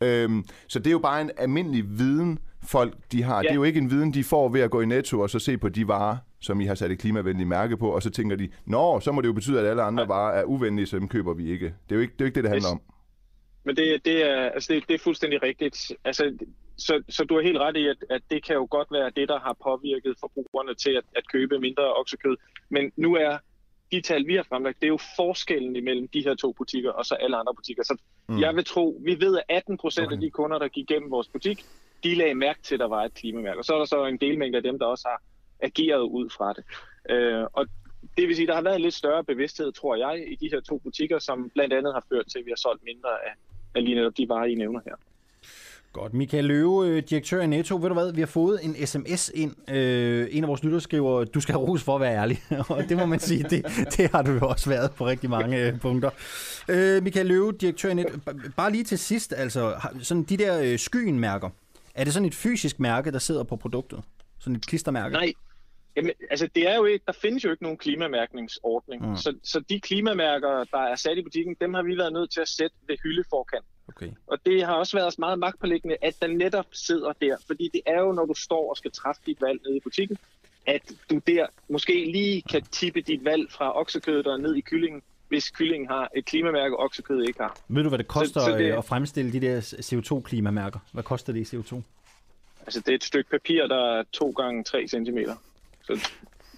Øhm, så det er jo bare en almindelig viden, folk de har. Ja. Det er jo ikke en viden, de får ved at gå i Netto og så se på de varer, som I har sat et klimavenligt mærke på, og så tænker de, nå, så må det jo betyde, at alle andre varer er uvenlige, så dem køber vi ikke. Det er jo ikke det, er jo ikke det, det handler Yes. om. Men det, det, er, altså det, det er fuldstændig rigtigt. Altså, så, så du er helt ret i, at, at det kan jo godt være det, der har påvirket forbrugerne til at, at købe mindre oksekød. Men nu er de tal, vi har fremlagt, det er jo forskellen imellem de her to butikker og så alle andre butikker. Så mm. jeg vil tro, vi ved, at 18 procent okay. af de kunder, der gik gennem vores butik, de lagde mærke til, at der var et klimamærke. Og så er der så en delmængde af dem, der også har ageret ud fra det. Øh, og det vil sige, at der har været en lidt større bevidsthed, tror jeg, i de her to butikker, som blandt andet har ført til, at vi har solgt mindre af, af lige netop de varer, I nævner her. Godt. Michael Løve, øh, direktør i Netto. Ved du hvad, vi har fået en sms ind. Øh, en af vores lytter skriver, du skal have ros for at være ærlig. Og det må man sige, det, det har du jo også været på rigtig mange øh, punkter. Øh, Michael Løve, direktør i Netto. Bare lige til sidst, altså sådan de der øh, skyen-mærker. Er det sådan et fysisk mærke, der sidder på produktet? Sådan et klistermærke? Nej, Jamen, altså det er jo ikke, der findes jo ikke nogen klimamærkningsordning. Mm. Så, så de klimamærker, der er sat i butikken, dem har vi været nødt til at sætte ved hyldeforkant. Okay. Og det har også været os meget magtpålæggende, at den netop sidder der. Fordi det er jo, når du står og skal træffe dit valg nede i butikken, at du der måske lige kan tippe dit valg fra oksekødet og ned i kyllingen, hvis kyllingen har et klimamærke, og oksekødet ikke har. Ved du, hvad det koster Så- så det... at fremstille de der CO2-klimamærker? Hvad koster det i CO2? Altså det er et stykke papir, der er 2 gange 3 cm. Så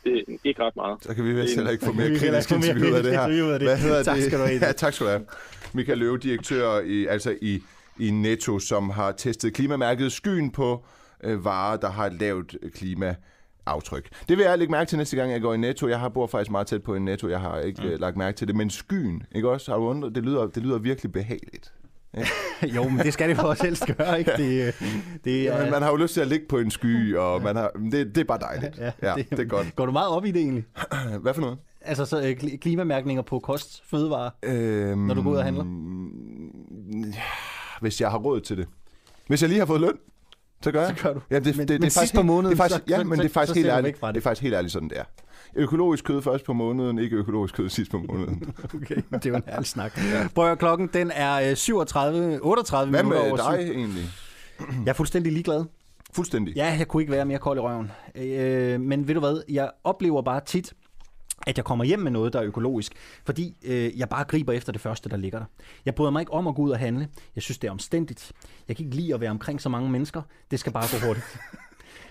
det er ikke ret meget. Så kan vi vist Det en- heller ikke få mere kritisk interview af det her. det. Hvad hedder Tak det? skal du have. Ja, tak skal du have. Michael Løve, direktør i, altså i, i Netto, som har testet klimamærket skyen på øh, varer, der har et lavt øh, klimaaftryk. Det vil jeg lægge mærke til næste gang, jeg går i Netto. Jeg har bor faktisk meget tæt på en Netto. Jeg har ikke mm. lagt mærke til det. Men skyen, ikke også? Har du undret? Det lyder, det lyder virkelig behageligt. jo, men det skal det for os helst gøre, ikke? Det, øh, det er, man har jo lyst til at ligge på en sky, og man har, det, det er bare dejligt. Ja, Ja, det, det er godt. Går du meget op i det egentlig? Hvad for noget? Altså så øh, kli- klimamærkninger på kost, fødevarer? Øhm, Når du går ud og handler? Hvis jeg har råd til det. Hvis jeg lige har fået løn, så gør jeg. Så gør du. Ja, det, Men- det, det, men er faktisk, på måneden, det er faktisk, så- ja, så- men det er så- faktisk så helt ærligt. det. Det er faktisk helt ærligt sådan, det er. Økologisk kød først på måneden, ikke økologisk kød sidst på måneden. Okay, det er jo en ærlig snak. Ja. Prøv at høre, klokken den er øh, 37, 38 Hvad minutter med over dig syv. egentlig? Jeg er fuldstændig ligeglad. Fuldstændig. Ja, jeg kunne ikke være mere kold i røven. Øh, men ved du hvad, jeg oplever bare tit, at jeg kommer hjem med noget, der er økologisk, fordi øh, jeg bare griber efter det første, der ligger der. Jeg bryder mig ikke om at gå ud og handle. Jeg synes, det er omstændigt. Jeg kan ikke lide at være omkring så mange mennesker. Det skal bare gå hurtigt.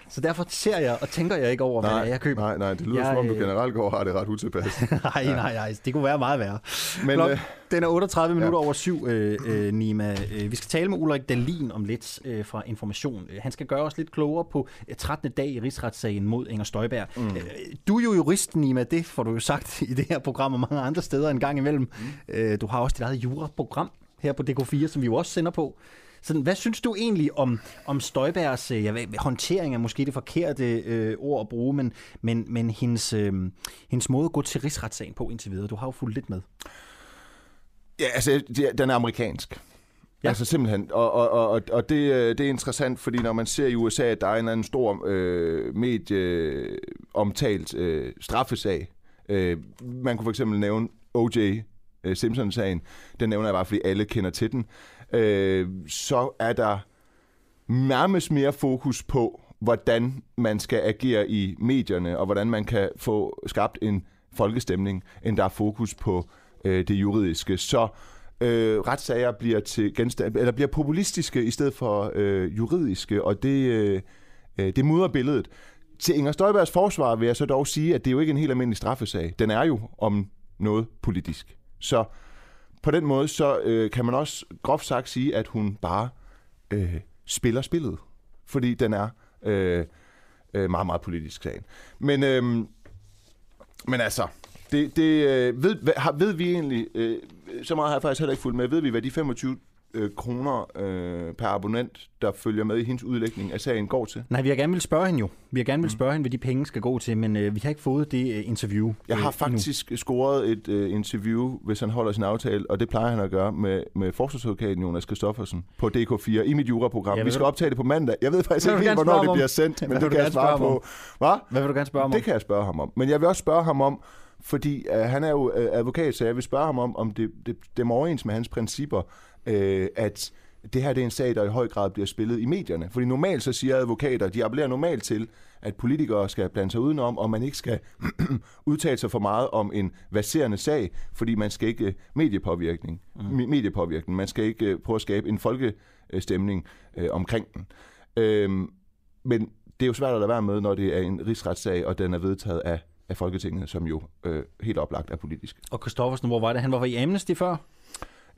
så derfor ser jeg og tænker jeg ikke over, hvad det er, jeg køber. nej, nej, det lyder Jeg, som om, du øh, generelt går og har det ret utilpas. nej, nej, nej. Det kunne være meget værre. Men, Klok, øh, den er 38 minutter ja. over syv, øh, øh, Nima. Øh, Vi skal tale med Ulrik Dalin om lidt øh, fra Information. Øh, Han skal gøre os lidt klogere på øh, 13. dag i rigsretssagen mod Inger Støjberg. Mm. Du er jo jurist, Nima. Det får du jo sagt i det her program og mange andre steder en gang imellem. Mm. Du har også dit eget juraprogram her på DK4, som vi jo også sender på. Sådan, hvad synes du egentlig om, om Støjbergs øh, jeg ved, håndtering er måske det forkerte øh, ord at bruge, men, men, men hendes, øh, hendes måde at gå til rigsretssagen på indtil videre? Du har jo fulgt lidt med. Ja, altså, det- den er amerikansk. Ja. Altså simpelthen. Og, og, og, og- og det, øh, det er interessant, fordi når man ser i USA, at der er en eller anden stor øh, medieomtalt øh, straffesag. Øh, man kunne for eksempel nævne O.J. øh, Simpson-sagen. Den nævner jeg bare, fordi alle kender til den. Øh, så er der nærmest mere fokus på, hvordan man skal agere i medierne, og hvordan man kan få skabt en folkestemning, end der er fokus på øh, det juridiske. Så øh, retssager bliver til genstand, eller bliver populistiske i stedet for øh, juridiske, og det, øh, øh, det mudrer billedet. til Inger Støjbergs forsvar vil jeg så dog sige, at det er jo ikke en helt almindelig straffesag. Den er jo om noget politisk. Så på den måde, så øh, kan man også groft sagt sige, at hun bare øh, spiller spillet. Fordi den er øh, øh, meget, meget politisk sagen. Men, øh, men altså, det, det, øh, ved, ved, ved vi egentlig, øh, så meget har jeg faktisk heller ikke fulgt med, ved vi, hvad de 25 øh, kroner øh, per abonnent, der følger med i hendes udlægning af sagen, går til? Nej, vi har gerne vil spørge hende jo. Vi har gerne vil mm. spørge hende, hvad de penge skal gå til, men øh, vi har ikke fået det øh, interview Jeg har øh, faktisk endnu. scoret et øh, interview, hvis han holder sin aftale, og det plejer han at gøre med, med forsvarsadvokaten Jonas Kristoffersen på DK4 i mit juraprogram. Ja, vi skal optage det på mandag. Jeg ved faktisk ikke helt, hvornår det bliver sendt, men Hvad det kan jeg svare på. Hvad? Hvad vil du gerne spørge om? Det kan jeg spørge ham om. Men jeg vil også spørge ham om, fordi øh, han er jo øh, advokat, så jeg vil spørge ham om, om det, det stemmer overens med hans principper, øh, at det her det er en sag, der i høj grad bliver spillet i medierne. Fordi normalt så siger advokater, de appellerer normalt til, at politikere skal blande sig udenom, og man ikke skal udtale sig for meget om en baserende sag, fordi man skal ikke øh, mediepåvirkning, mm. mediepåvirkning. Man skal ikke øh, prøve at skabe en folkestemning øh, omkring den. Øhm, men det er jo svært at lade være med, når det er en rigsretssag, og den er vedtaget af, af Folketinget, som jo øh, helt oplagt er politisk. Og Kristoffersen, hvor var det? Han var i Amnesty før?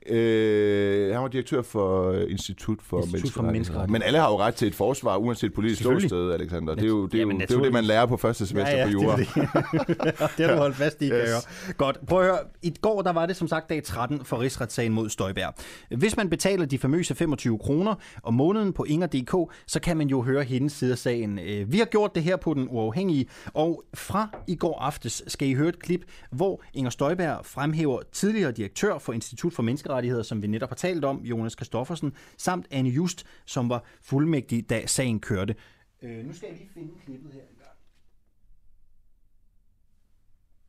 Øh, han var direktør for Institut for, Institut for Menneskerettigheder. Menneskerettigheder. Men alle har jo ret til et forsvar, uanset politisk ståsted, Alexander. Det er jo det, er jo, Jamen, det, er jo det man lærer på første semester ja, ja, på jura. Det, er det. det har du holdt fast i, kan Yes. høre. Godt. Prøv at høre. I går der var det som sagt dag 13 for rigsretssagen mod Støjberg. Hvis man betaler de famøse 25 kroner om måneden på Inger.dk, så kan man jo høre hendes side af sagen. Øh, Vi har gjort det her på Den Uafhængige, og fra i går aftes skal I høre et klip, hvor Inger Støjberg fremhæver tidligere direktør for Institut for Menneskerettigheder, som vi netop har talt om, Jonas Kristoffersen, samt Anne Just, som var fuldmægtig, da sagen kørte. Øh, nu skal jeg lige finde klippet her.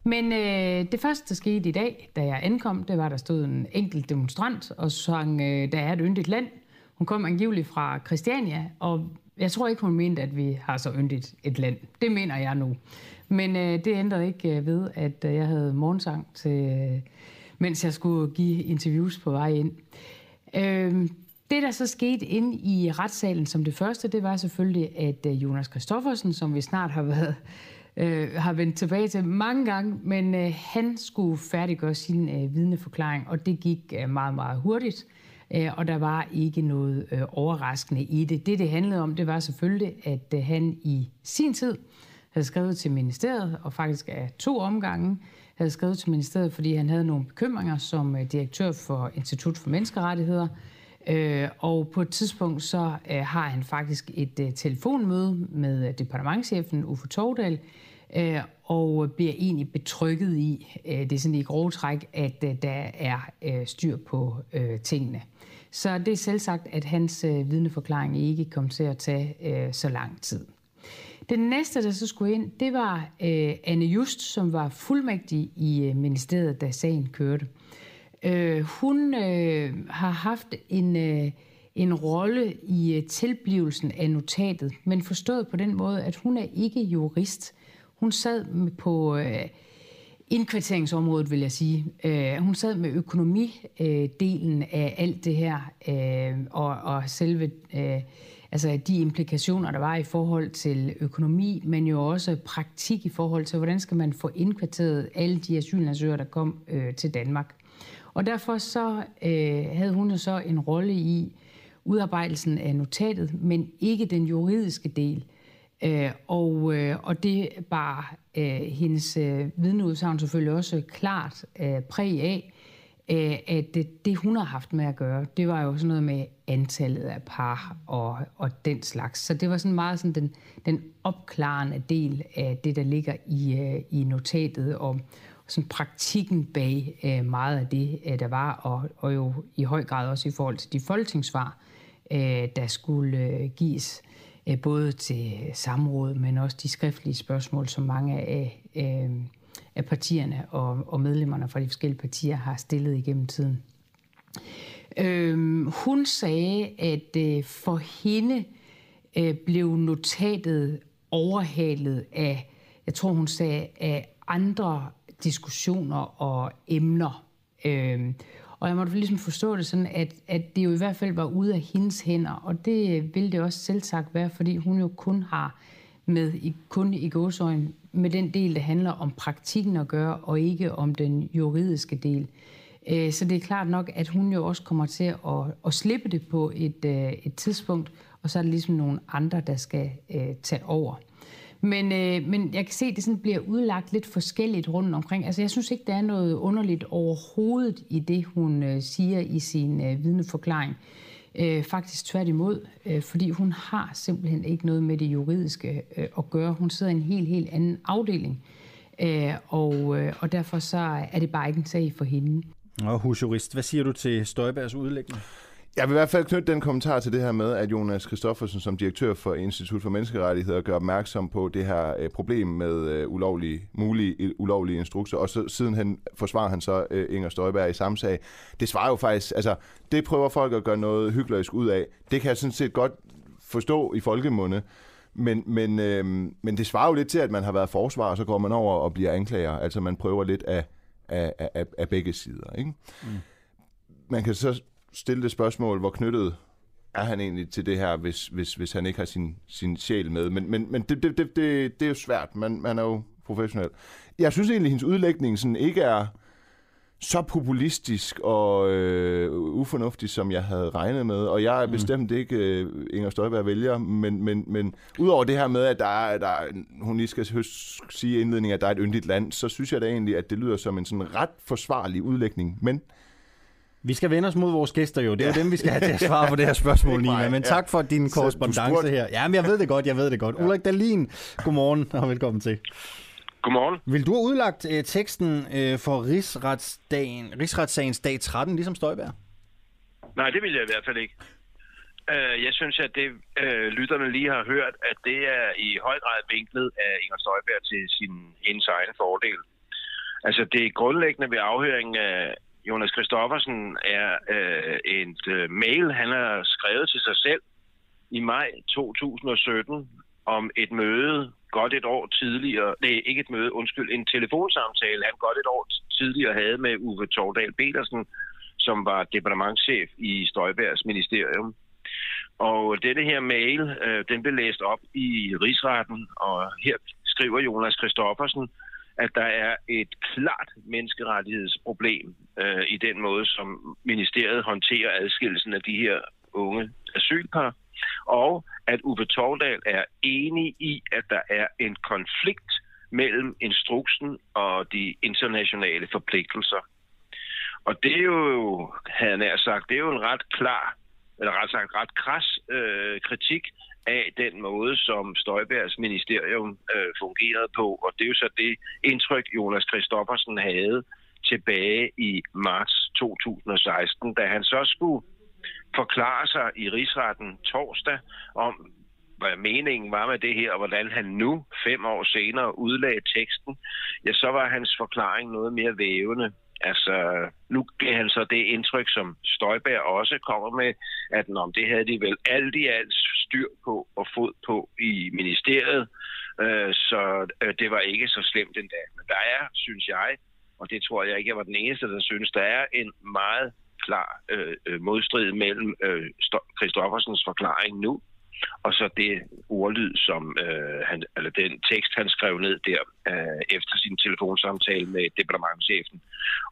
Men øh, det første, der skete i dag, da jeg ankom, det var, at der stod en enkelt demonstrant og sang, øh, der er et yndigt land. Hun kom angiveligt fra Christiania, og jeg tror ikke, hun mente, at vi har så yndigt et land. Det mener jeg nu. Men øh, det ændrede ikke øh, ved, at øh, jeg havde morgensang, til, øh, mens jeg skulle give interviews på vej ind. Øh, det, der så skete inde i retssalen som det første, det var selvfølgelig, at øh, Jonas Kristoffersen, som vi snart har været øh, har vendt tilbage til mange gange, men øh, han skulle færdiggøre sin øh, vidneforklaring, og det gik øh, meget, meget hurtigt, øh, og der var ikke noget øh, overraskende i det. Det, det handlede om, det var selvfølgelig, at øh, han i sin tid havde skrevet til ministeriet, og faktisk af to omgange havde skrevet til ministeriet, fordi han havde nogle bekymringer som øh, direktør for Institut for Menneskerettigheder, Øh, og på et tidspunkt så øh, har han faktisk et øh, telefonmøde med øh, departementchefen Uffe Tordal, øh, og bliver egentlig betrykket i, øh, det er sådan i grove træk, at øh, der er øh, styr på øh, tingene. Så det er selvsagt, at hans øh, vidneforklaring ikke kom til at tage øh, så lang tid. Den næste, der så skulle ind, det var øh, Anne Just, som var fuldmægtig i øh, ministeriet, da sagen kørte. Øh, hun øh, har haft en, øh, en rolle i øh, tilblivelsen af notatet, men forstået på den måde, at hun er ikke jurist. Hun sad på øh, indkvarteringsområdet, vil jeg sige. Øh, hun sad med økonomidelen øh, af alt det her, øh, og, og selve øh, altså de implikationer, der var i forhold til økonomi, men jo også praktik i forhold til, hvordan skal man få indkvarteret alle de asylansøgere, der kom øh, til Danmark. Og derfor så øh, havde hun jo så en rolle i udarbejdelsen af notatet, men ikke den juridiske del. Øh, og, øh, og det bar øh, hendes øh, vidneudsagn selvfølgelig også klart øh, præg af, Øh, at det, det, hun har haft med at gøre, det var jo sådan noget med antallet af par og, og den slags. Så det var sådan meget sådan den, den opklarende del af det, der ligger i, øh, i notatet, om sådan praktikken bag øh, meget af det, der var, og, og jo i høj grad også i forhold til de folketingssvar, der skulle gives både til samråd, men også de skriftlige spørgsmål, som mange af, øh, af partierne og, og medlemmerne fra de forskellige partier har stillet igennem tiden. Øh, hun sagde, at øh, for hende øh, blev notatet overhalet af, jeg tror hun sagde, af andre diskussioner og emner. Øhm, og jeg måtte ligesom forstå det sådan, at, at det jo i hvert fald var ude af hendes hænder, og det ville det også selv sagt være, fordi hun jo kun har med i, kun i gåsøjen med den del, der handler om praktikken at gøre, og ikke om den juridiske del. Øh, så det er klart nok, at hun jo også kommer til at, at slippe det på et, øh, et tidspunkt, og så er det ligesom nogle andre, der skal øh, tage over. Men, øh, men jeg kan se, at det sådan bliver udlagt lidt forskelligt rundt omkring. Altså, jeg synes ikke, der er noget underligt overhovedet i det, hun øh, siger i sin øh, vidneforklaring. Øh, Øh, faktisk tværtimod, øh, fordi hun har simpelthen ikke noget med det juridiske øh, at gøre. Hun sidder i en helt, helt anden afdeling, øh, og, øh, og derfor så er det bare ikke en sag for hende. Og husjurist, hvad siger du til Støjbergs udlægning? Jeg vil i hvert fald knytte den kommentar til det her med, at Jonas Kristoffersen som direktør for Institut for Menneskerettigheder gør opmærksom på det her øh, problem med øh, ulovlige, mulige ulovlige instrukser, og så siden han forsvarer han så øh, Inger Støjberg i samme sag. Det svarer jo faktisk, altså det prøver folk at gøre noget hyggeligt ud af. Det kan jeg sådan set godt forstå i folkemunde, men, men, øh, men det svarer jo lidt til, at man har været forsvar, og så går man over og bliver anklager. Altså man prøver lidt af, af, af, af begge sider. Ikke? Mm. Man kan så stille det spørgsmål, hvor knyttet er han egentlig til det her, hvis, hvis, hvis han ikke har sin, sin sjæl med. Men, men, men det, det, det, det, det er jo svært. Man, man er jo professionel. Jeg synes egentlig, at hendes udlægning sådan ikke er så populistisk og øh, ufornuftig, som jeg havde regnet med. Og jeg er mm. bestemt ikke øh, Inger Støjberg vælger, men, men, men udover det her med, at der er, der er, hun lige skal sige i indledningen, at der er et yndigt land, så synes jeg da egentlig, at det lyder som en sådan ret forsvarlig udlægning. Men vi skal vende os mod vores gæster jo. Det er ja. jo dem, vi skal have til at svare på det her spørgsmål, Nina. Men tak for din korrespondence her. Ja, men jeg ved det godt, jeg ved det godt. Ja. Ulrik Dahlin, godmorgen og velkommen til. Godmorgen. Vil du have udlagt uh, teksten uh, for rigsretsdagen, rigsretssagens dag 13, ligesom Støjberg? Nej, det vil jeg i hvert fald ikke. Uh, jeg synes, at det uh, lytterne lige har hørt, at det er i høj grad vinklet af Inger Støjberg til sin hendes egen fordel. Altså det grundlæggende ved afhøringen af Jonas Kristoffersen er øh, et øh, mail, han har skrevet til sig selv i maj 2017 om et møde godt et år tidligere, nej, ikke et møde, undskyld, en telefonsamtale, han godt et år tidligere havde med Uwe Tordal Petersen, som var departementchef i Støjbergs ministerium. Og denne her mail, øh, den blev læst op i rigsretten, og her skriver Jonas Kristoffersen, at der er et klart menneskerettighedsproblem øh, i den måde, som ministeriet håndterer adskillelsen af de her unge asylpar, og at Uwe Tordal er enig i, at der er en konflikt mellem instruksen og de internationale forpligtelser. Og det er jo, havde jeg sagt, det er jo en ret klar, eller ret sagt ret kras øh, kritik af den måde, som Støjbergs ministerium øh, fungerede på. Og det er jo så det indtryk, Jonas Kristoffersen havde tilbage i marts 2016, da han så skulle forklare sig i rigsretten torsdag om, hvad meningen var med det her, og hvordan han nu, fem år senere, udlagde teksten, ja, så var hans forklaring noget mere vævende. Altså, nu gav han så det indtryk, som Støjberg også kommer med, at om det havde de vel alt i alt styr på og fod på i ministeriet, øh, så øh, det var ikke så slemt endda. Men der er, synes jeg, og det tror jeg ikke, jeg var den eneste, der synes, der er en meget klar øh, øh modstrid mellem øh, Christoffersens forklaring nu og så det ordlyd, som øh, han, eller den tekst, han skrev ned der øh, efter sin telefonsamtale med departementchefen.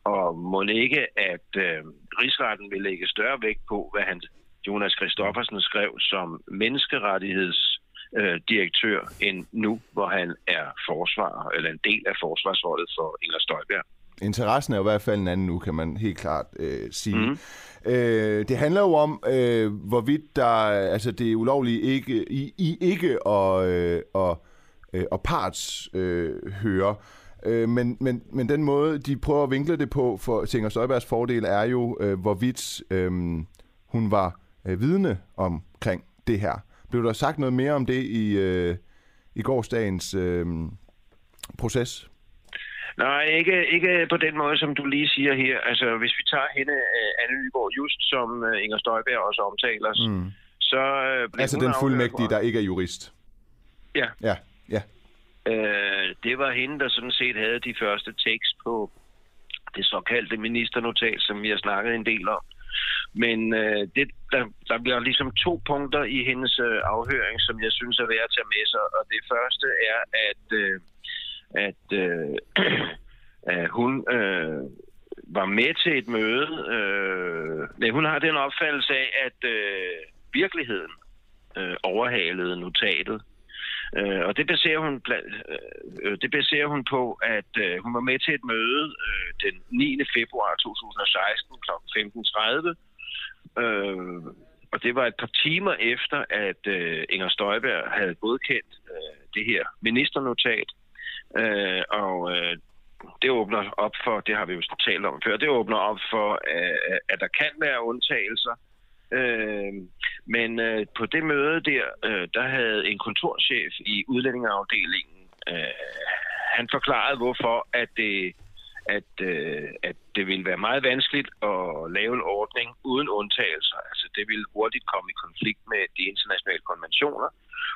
Og må ikke, at øh, rigsretten vil lægge større vægt på, hvad han, Jonas Christoffersen skrev som menneskerettigheds øh, end nu, hvor han er forsvar eller en del af forsvarsholdet for Inger Støjberg. Interessen er jo i hvert fald en anden nu, kan man helt klart øh, sige. Mm. Øh, det handler jo om, øh, hvorvidt der, altså det er ulovligt ikke, i, i ikke at, øh, og, øh, og parts øh, høre. Øh, men, men, men den måde, de prøver at vinkle det på for Inger Støjbergs fordel, er jo, øh, hvorvidt øh, hun var øh, vidne omkring det her. Blev der sagt noget mere om det i, øh, i gårsdagens øh, proces? Nej, ikke, ikke på den måde, som du lige siger her. Altså, hvis vi tager hende, uh, Anne Nyborg, just som uh, Inger Støjberg også omtaler, mm. så uh, Altså den fuldmægtige, der ikke er jurist? Ja. Ja, ja. Uh, det var hende, der sådan set havde de første tekst på det såkaldte ministernotat, som vi har snakket en del om. Men øh, det, der, der bliver ligesom to punkter i hendes øh, afhøring, som jeg synes er værd at tage med sig. Og det første er, at, øh, at, øh, at hun øh, var med til et møde. Øh, men hun har den opfattelse af, at øh, virkeligheden øh, overhalede notatet. Øh, og det baserer, hun, øh, øh, det baserer hun på, at øh, hun var med til et møde øh, den 9. februar 2016 kl. 15.30. Øh, og det var et par timer efter, at øh, Inger Støjberg havde godkendt øh, det her ministernotat. Øh, og øh, det åbner op for, det har vi jo talt om før, det åbner op for, øh, at der kan være undtagelser. Øh, men øh, på det møde der, øh, der havde en kontorchef i udlændingeafdelingen, øh, han forklarede, hvorfor at det, at, øh, at det ville være meget vanskeligt at lave en ordning uden undtagelser. Altså det ville hurtigt komme i konflikt med de internationale konventioner.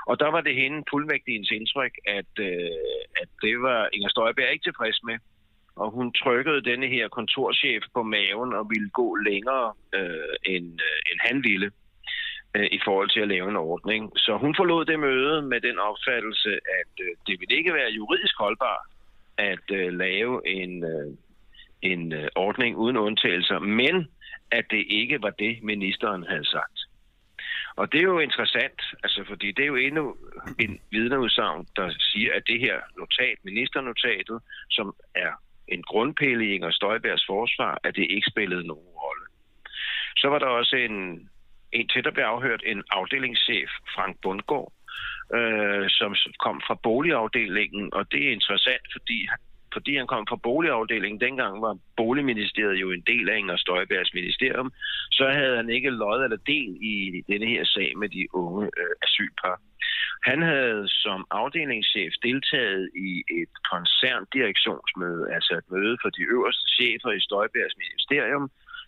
Og der var det hende fuldmægtigens indtryk, at, øh, at det var Inger Støjberg ikke tilfreds med og hun trykkede denne her kontorchef på maven og ville gå længere øh, end, øh, end han ville øh, i forhold til at lave en ordning. Så hun forlod det møde med den opfattelse, at øh, det ville ikke være juridisk holdbart at øh, lave en, øh, en øh, ordning uden undtagelser, men at det ikke var det, ministeren havde sagt. Og det er jo interessant, altså fordi det er jo endnu en vidneudsagn, der siger, at det her notat, ministernotatet, som er en grundpille i Inger Støjbergs forsvar, at det ikke spillede nogen rolle. Så var der også en, en til, der blev afhørt, en afdelingschef, Frank Bundgaard, øh, som kom fra boligafdelingen, og det er interessant, fordi fordi han kom fra boligafdelingen, dengang var Boligministeriet jo en del af Inger Støjbergs ministerium, så havde han ikke lod eller del i denne her sag med de unge øh, asylpar. Han havde som afdelingschef deltaget i et koncerndirektionsmøde, altså et møde for de øverste chefer i Støjbergs ministerium,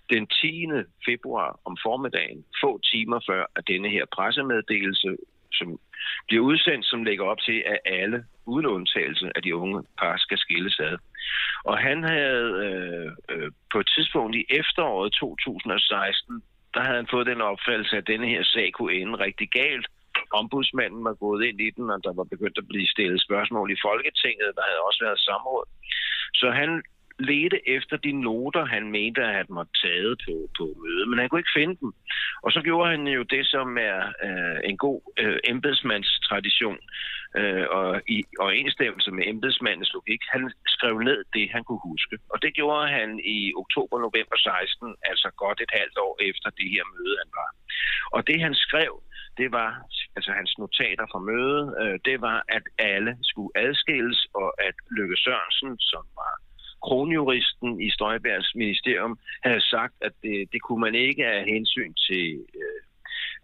den 10. februar om formiddagen, få timer før, at denne her pressemeddelelse, som bliver udsendt, som lægger op til, at alle, uden undtagelse, af de unge par skal skilles ad. Og han havde øh, øh, på et tidspunkt i efteråret 2016, der havde han fået den opfattelse, at denne her sag kunne ende rigtig galt, ombudsmanden var gået ind i den, og der var begyndt at blive stillet spørgsmål i Folketinget. Der havde også været samråd. Så han ledte efter de noter, han mente, at han måtte taget på, på mødet, men han kunne ikke finde dem. Og så gjorde han jo det, som er øh, en god øh, embedsmandstradition, øh, og i overensstemmelse med embedsmandens logik. Han skrev ned det, han kunne huske. Og det gjorde han i oktober-november 16, altså godt et halvt år efter det her møde, han var. Og det, han skrev, det var, altså hans notater fra mødet, øh, det var, at alle skulle adskilles, og at Løkke Sørensen, som var kronjuristen i Støjbergs ministerium, havde sagt, at det, det kunne man ikke af hensyn til øh,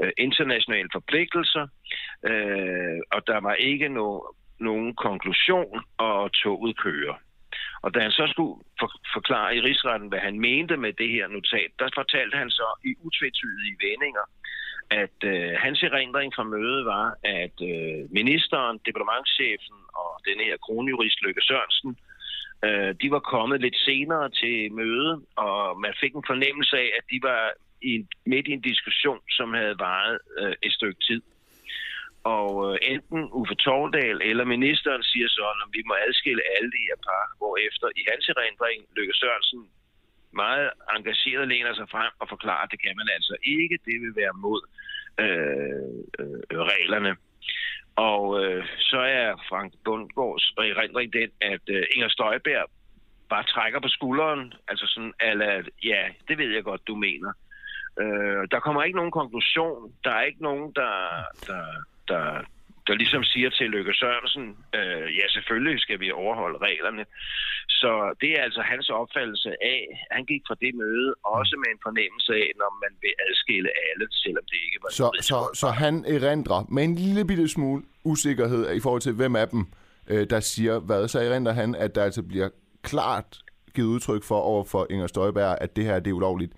øh, internationale forpligtelser, øh, og der var ikke no, nogen konklusion, og toget kører. Og da han så skulle for, forklare i rigsretten, hvad han mente med det her notat, der fortalte han så i utvetydige vendinger, at øh, hans erindring fra mødet var, at øh, ministeren, departementchefen og den her kronjurist Løkke Sørensen, øh, de var kommet lidt senere til mødet, og man fik en fornemmelse af, at de var i, midt i en diskussion, som havde varet øh, et stykke tid. Og øh, enten Uffe Tordal eller ministeren siger så, at vi må adskille alle de her par, hvor efter i hans erindring Løkke Sørensen meget engageret læner sig frem og forklarer, at det kan man altså ikke. Det vil være mod øh, øh, reglerne. Og øh, så er Frank Bundgaards erindring den, at øh, Inger Støjberg bare trækker på skulderen, altså sådan, ala, ja, det ved jeg godt, du mener. Øh, der kommer ikke nogen konklusion. Der er ikke nogen, der, der, der, der ligesom siger til Løkke Sørensen, øh, ja, selvfølgelig skal vi overholde reglerne. Så det er altså hans opfattelse af, han gik fra det møde også med en fornemmelse af, når man vil adskille alle, selvom det ikke var Så, så, så han erindrer med en lille bitte smule usikkerhed i forhold til, hvem af dem, øh, der siger hvad, så erindrer han, at der altså bliver klart givet udtryk for over for Inger Støjberg, at det her det er ulovligt.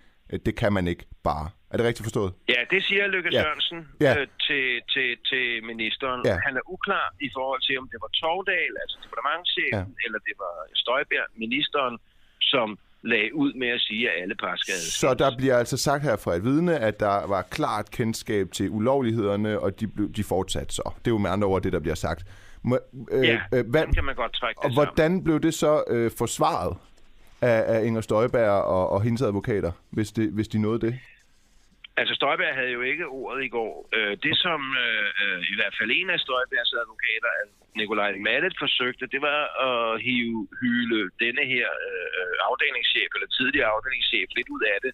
Det kan man ikke bare. Er det rigtigt forstået? Ja, det siger Lykke ja. Sørensen ja. Øh, til, til, til ministeren. Ja. Han er uklar i forhold til, om det var Tordal, altså departementchefen, ja. eller det var Støjberg, ministeren, som lagde ud med at sige, at alle par skal Så der bliver altså sagt her fra et vidne, at der var klart kendskab til ulovlighederne, og de, blev, de fortsatte så. Det er jo med andre ord det, der bliver sagt. Må, øh, ja, øh, hvad, kan man godt trække Og hvordan sammen. blev det så øh, forsvaret af, af Inger Støjberg og, og hendes advokater, hvis, det, hvis de nåede det? Altså, Støjberg havde jo ikke ordet i går. Øh, det, som øh, øh, i hvert fald en af Støjbergs advokater, altså Nikolaj Mallet, forsøgte, det var at hive, hyle denne her øh, afdelingschef, eller tidligere afdelingschef, lidt ud af det.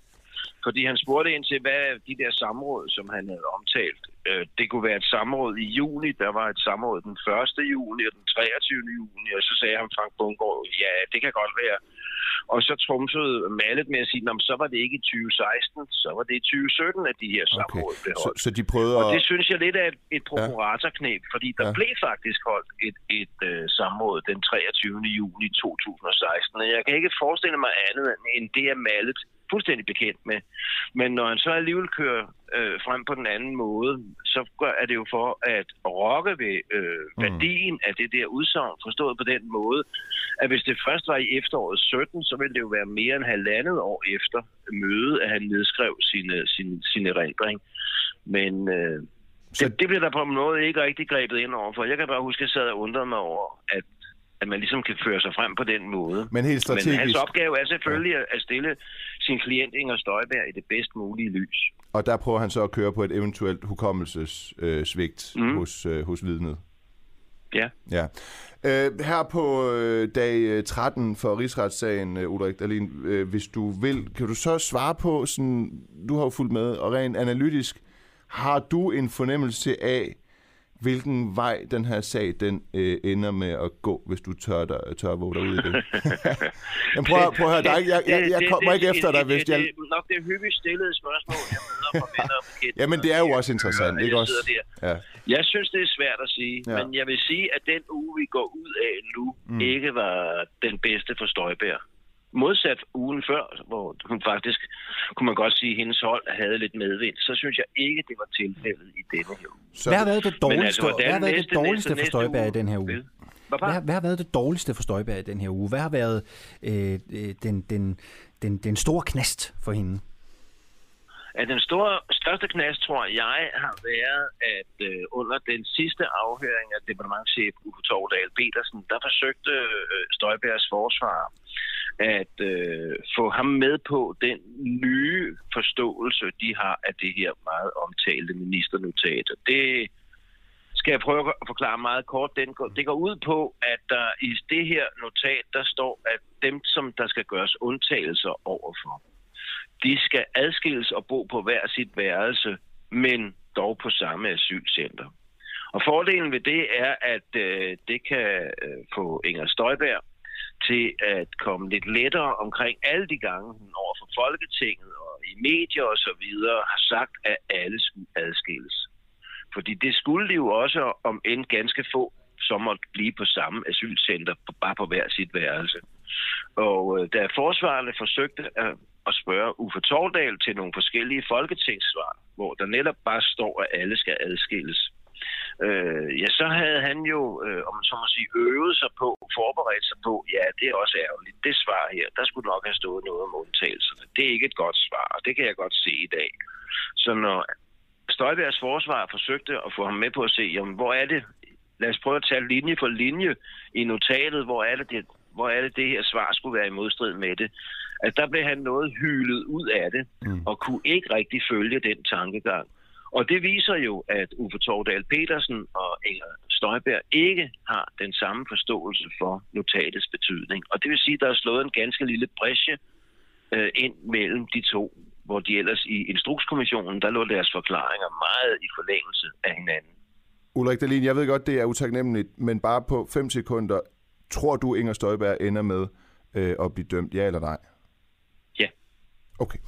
Fordi han spurgte ind til, hvad de der samråd, som han havde omtalt. Øh, det kunne være et samråd i juni. Der var et samråd den 1. juni og den 23. juni. Og så sagde han Frank Bungård, ja, det kan godt være. Og så trumfede Mallet med at sige, så var det ikke i 2016, så var det i 2017, at de her samråd okay. blev holdt. Så, så de prøvede at... Og det synes jeg lidt er et, et prokuratorknep, fordi der ja. blev faktisk holdt et, et uh, samråd den 23. juni 2016. Og jeg kan ikke forestille mig andet, end det er Mallet fuldstændig bekendt med. Men når han så alligevel kører øh, frem på den anden måde, så er det jo for at rokke ved øh, mm. værdien mm. af det der udsagn, forstået på den måde, at hvis det først var i efteråret 17, så ville det jo være mere end halvandet år efter mødet, at han nedskrev sine, sine, sine erindring. Men øh, så... det, det bliver der på en måde ikke rigtig grebet ind over, for jeg kan bare huske, at jeg sad og undrede mig over, at at man ligesom kan føre sig frem på den måde. Men helt strategisk... Men hans opgave er selvfølgelig ja. at stille sin klient Inger Støjberg i det bedst mulige lys. Og der prøver han så at køre på et eventuelt hukommelsesvigt øh, mm. hos, øh, hos vidnet. Ja. ja. Øh, her på øh, dag 13 øh, for rigsretssagen, øh, Ulrik Dahlin, øh, hvis du vil, kan du så svare på, sådan, du har jo fulgt med, og rent analytisk, har du en fornemmelse af, hvilken vej den her sag den øh, ender med at gå, hvis du tør, der, tør våge dig ud i det. Jamen, prøv, prøv at høre, er, jeg, jeg, jeg kommer ikke efter dig, hvis jeg... Det er nok det hyppigt stillede spørgsmål, jeg møder fra venner og bekendte. Jamen, det er jo også interessant, ikke også? Ja. Jeg synes, det er svært at sige, ja. men jeg vil sige, at den uge, vi går ud af nu, mm. ikke var den bedste for Støjbær modsat ugen før, hvor hun faktisk, kunne man godt sige, at hendes hold havde lidt medvind, så synes jeg ikke, det var tilfældet i denne her uge. Så... Hvad har været det dårligste, altså, hvad har været næste, det dårligste næste, for Støjberg i den her uge? Hvad, hvad har været det dårligste for Støjberg i den her uge? Hvad har været øh, øh den, den, den, den store knast for hende? At den store, største knast, tror jeg, har været, at øh, under den sidste afhøring af departementchef Uffe Tordal Petersen, der forsøgte øh, Støjbergs forsvar at øh, få ham med på den nye forståelse, de har af det her meget omtalte ministernotat. Det skal jeg prøve at forklare meget kort. Den går, det går ud på, at der i det her notat, der står, at dem, som der skal gøres undtagelser overfor, de skal adskilles og bo på hver sit værelse, men dog på samme asylcenter. Og fordelen ved det er, at øh, det kan øh, få Inger Støjberg til at komme lidt lettere omkring alle de gange, hun over for Folketinget og i medier og så videre har sagt, at alle skulle adskilles. Fordi det skulle de jo også om end ganske få, som måtte blive på samme asylcenter, bare på hver sit værelse. Og øh, da forsvarerne forsøgte at, at spørge Uffe Tordal til nogle forskellige folketingssvar, hvor der netop bare står, at alle skal adskilles, øh, ja, så havde han jo, øh, om man så må sige, øvet sig på, forberedt sig på, ja, det er også ærgerligt. Det svar her, der skulle nok have stået noget om undtagelserne. Det er ikke et godt svar, og det kan jeg godt se i dag. Så når Støjbergs forsvar forsøgte at få ham med på at se, jamen, hvor er det, lad os prøve at tage linje for linje i notatet, hvor er det, det hvor er det, det her svar skulle være i modstrid med det. At der blev han noget hylet ud af det, mm. og kunne ikke rigtig følge den tankegang. Og det viser jo, at Uffe Tordal Petersen og Inger Støjberg ikke har den samme forståelse for notatets betydning. Og det vil sige, at der er slået en ganske lille bræsje øh, ind mellem de to, hvor de ellers i Instrukskommissionen, der lå deres forklaringer meget i forlængelse af hinanden. Ulrik Dahlin, jeg ved godt, det er utaknemmeligt, men bare på fem sekunder, tror du, Inger Støjberg ender med øh, at blive dømt, ja eller nej? Ja. Okay.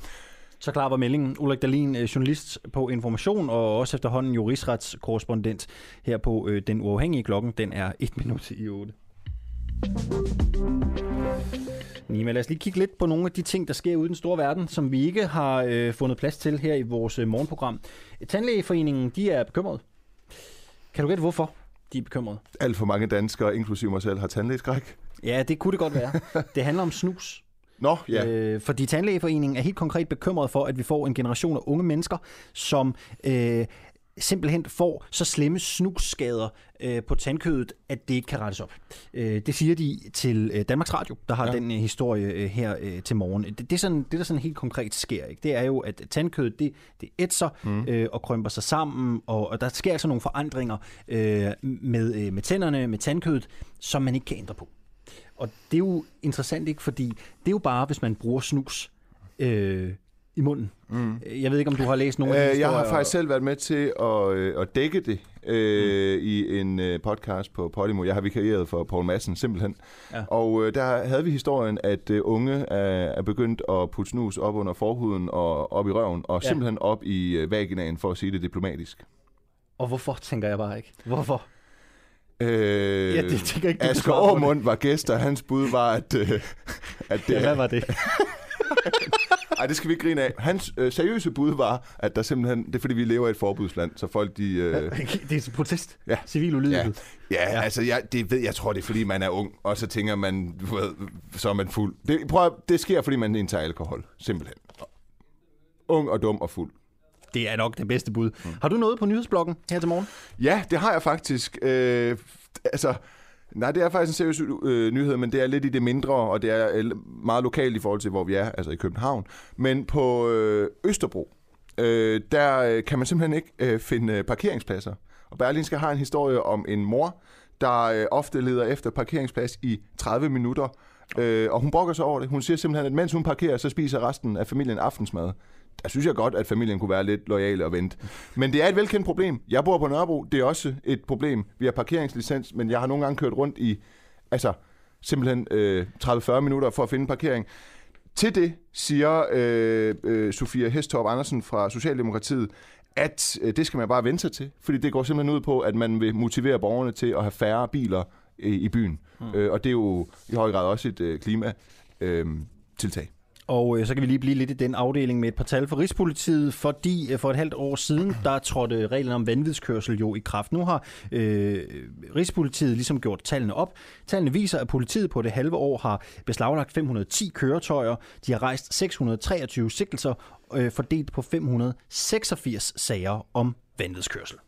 Så klar var meldingen. Ulrik Dahlin, øh, journalist på Information, og også efterhånden jo rigsretskorrespondent her på øh, Den Uafhængige Klokken. Den er 1 minut i 8. Nima, lad os lige kigge lidt på nogle af de ting, der sker ude i den store verden, som vi ikke har øh, fundet plads til her i vores øh, morgenprogram. Tandlægeforeningen, de er bekymrede. Kan du gætte, hvorfor de er bekymrede? Alt for mange danskere, inklusive mig selv, har tandlægeskræk. Ja, det kunne det godt være. det handler om snus. Nå, ja. Øh, fordi Tandlægeforeningen er helt konkret bekymret for, at vi får en generation af unge mennesker, som øh, simpelthen får så slemme snusskader øh, på tandkødet, at det ikke kan rettes op. Øh, det siger de til øh, Danmarks Radio, der har ja. Den øh, historie øh, her øh, til morgen. Det, det, er sådan, det, der sådan helt konkret sker, ikke? det er jo, at tandkødet det, det ætser mm. øh, og krymper sig sammen, og, og der sker altså nogle forandringer øh, med, øh, med tænderne, med tandkødet, som man ikke kan ændre på. Og det er jo interessant, ikke? Fordi det er jo bare, hvis man bruger snus øh, i munden. Mm. Jeg ved ikke, om du har læst nogle af Øh, jeg har faktisk selv været med til at, øh, at dække det øh, mm. i en øh, podcast på Podimo. Jeg har vikarieret for Paul Madsen, simpelthen. Ja. Og øh, der havde vi historien, at øh, unge er, er begyndt at putte snus op under forhuden og op i røven, og ja. simpelthen op i øh, vaginaen, for at sige det diplomatisk. Og hvorfor, tænker jeg bare ikke. Hvorfor? Øh, Ja, det tænker ikke, Asger. Aarmund var gæst, og hans bud var, at, øh, at det, Ja, hvad var det? Ej, det skal vi ikke grine af. Hans øh, seriøse bud var, at der simpelthen... Det er, fordi vi lever i et forbudsland, så folk de... Øh, det er protest. Ja. Civil ulydighed. Ja, ja, altså jeg, det ved, jeg tror, det er fordi, man er ung, og så tænker man, du ved, så er man fuld. Det, prøv, det sker, fordi man indtager alkohol, simpelthen. Ung og dum og fuld. Det er nok det bedste bud. Mm. Har du noget på nyhedsbloggen her til morgen? Ja, det har jeg faktisk. Øh, altså, nej, det er faktisk en seriøs øh, nyhed, men det er lidt i det mindre, og det er øh, meget lokalt i forhold til, hvor vi er, altså i København. Men på øh, Østerbro, øh, der øh, kan man simpelthen ikke øh, finde øh, parkeringspladser. Og Berlinske har en historie om en mor, der øh, ofte leder efter parkeringsplads i 30 minutter. Øh, og hun brokker sig over det. Hun siger simpelthen, at mens hun parkerer, så spiser resten af familien aftensmad. Der synes jeg godt, at familien kunne være lidt lojale og vente. Men det er et velkendt problem. Jeg bor på Nørrebro. Det er også et problem. Vi har parkeringslicens, men jeg har nogle gange kørt rundt i altså, simpelthen øh, 30-40 minutter for at finde parkering. Til det siger øh, øh, Sofia Hestorp Andersen fra Socialdemokratiet, at øh, det skal man bare vente sig til, fordi det går simpelthen ud på, at man vil motivere borgerne til at have færre biler øh, i byen. Mm. Øh, og det er jo i høj grad også et øh, klimatiltag. Øh, tiltag. Og øh, så kan vi lige blive lidt i den afdeling med et par tal for Rigspolitiet, fordi øh, for et halvt år siden, der trådte reglerne om vanvidskørsel jo i kraft. Nu har øh, Rigspolitiet ligesom gjort tallene op. Tallene viser, at politiet på det halve år har beslaglagt 510 køretøjer. De har rejst 623 sigtelser, øh, fordelt på 586 sager om vanvidskørsel.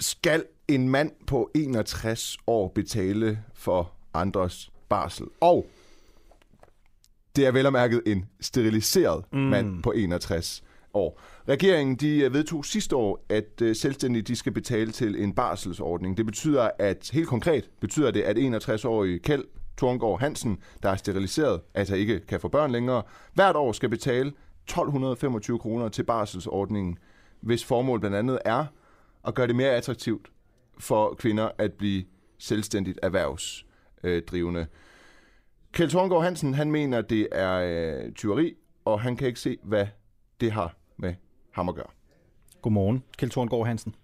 Skal en mand på 61 år betale for andres barsel? Og det er vel og mærket en steriliseret mm. mand på 61 år. Regeringen de øh, vedtog sidste år, at øh, selvstændige de skal betale til en barselsordning. Det betyder, at helt konkret betyder det, at 61-årige Kjeld Torngård Hansen, der er steriliseret, altså ikke kan få børn længere, hvert år skal betale 1225 kroner til barselsordningen, hvis formål blandt andet er at gøre det mere attraktivt for kvinder at blive selvstændigt erhvervsdrivende. Kjeld Torngård Hansen, han mener, det er øh, tyveri, og han kan ikke se, hvad det har med ham at gøre. Godmorgen, Kjeld Thorngaard Hansen.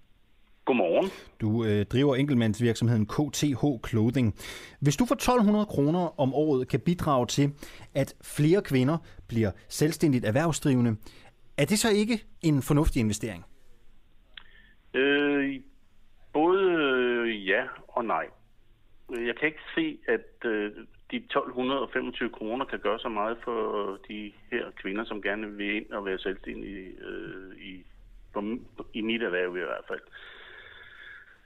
Godmorgen. Du øh, driver enkeltmandsvirksomheden KTH Clothing. Hvis du for 1200 kroner om året kan bidrage til, at flere kvinder bliver selvstændigt erhvervsdrivende, er det så ikke en fornuftig investering? Øh, både øh, ja og nej. Jeg kan ikke se, at øh, de 1225 kroner kan gøre så meget for de her kvinder, som gerne vil ind og være selvstændige øh, i, på, i mit erhverv i hvert fald.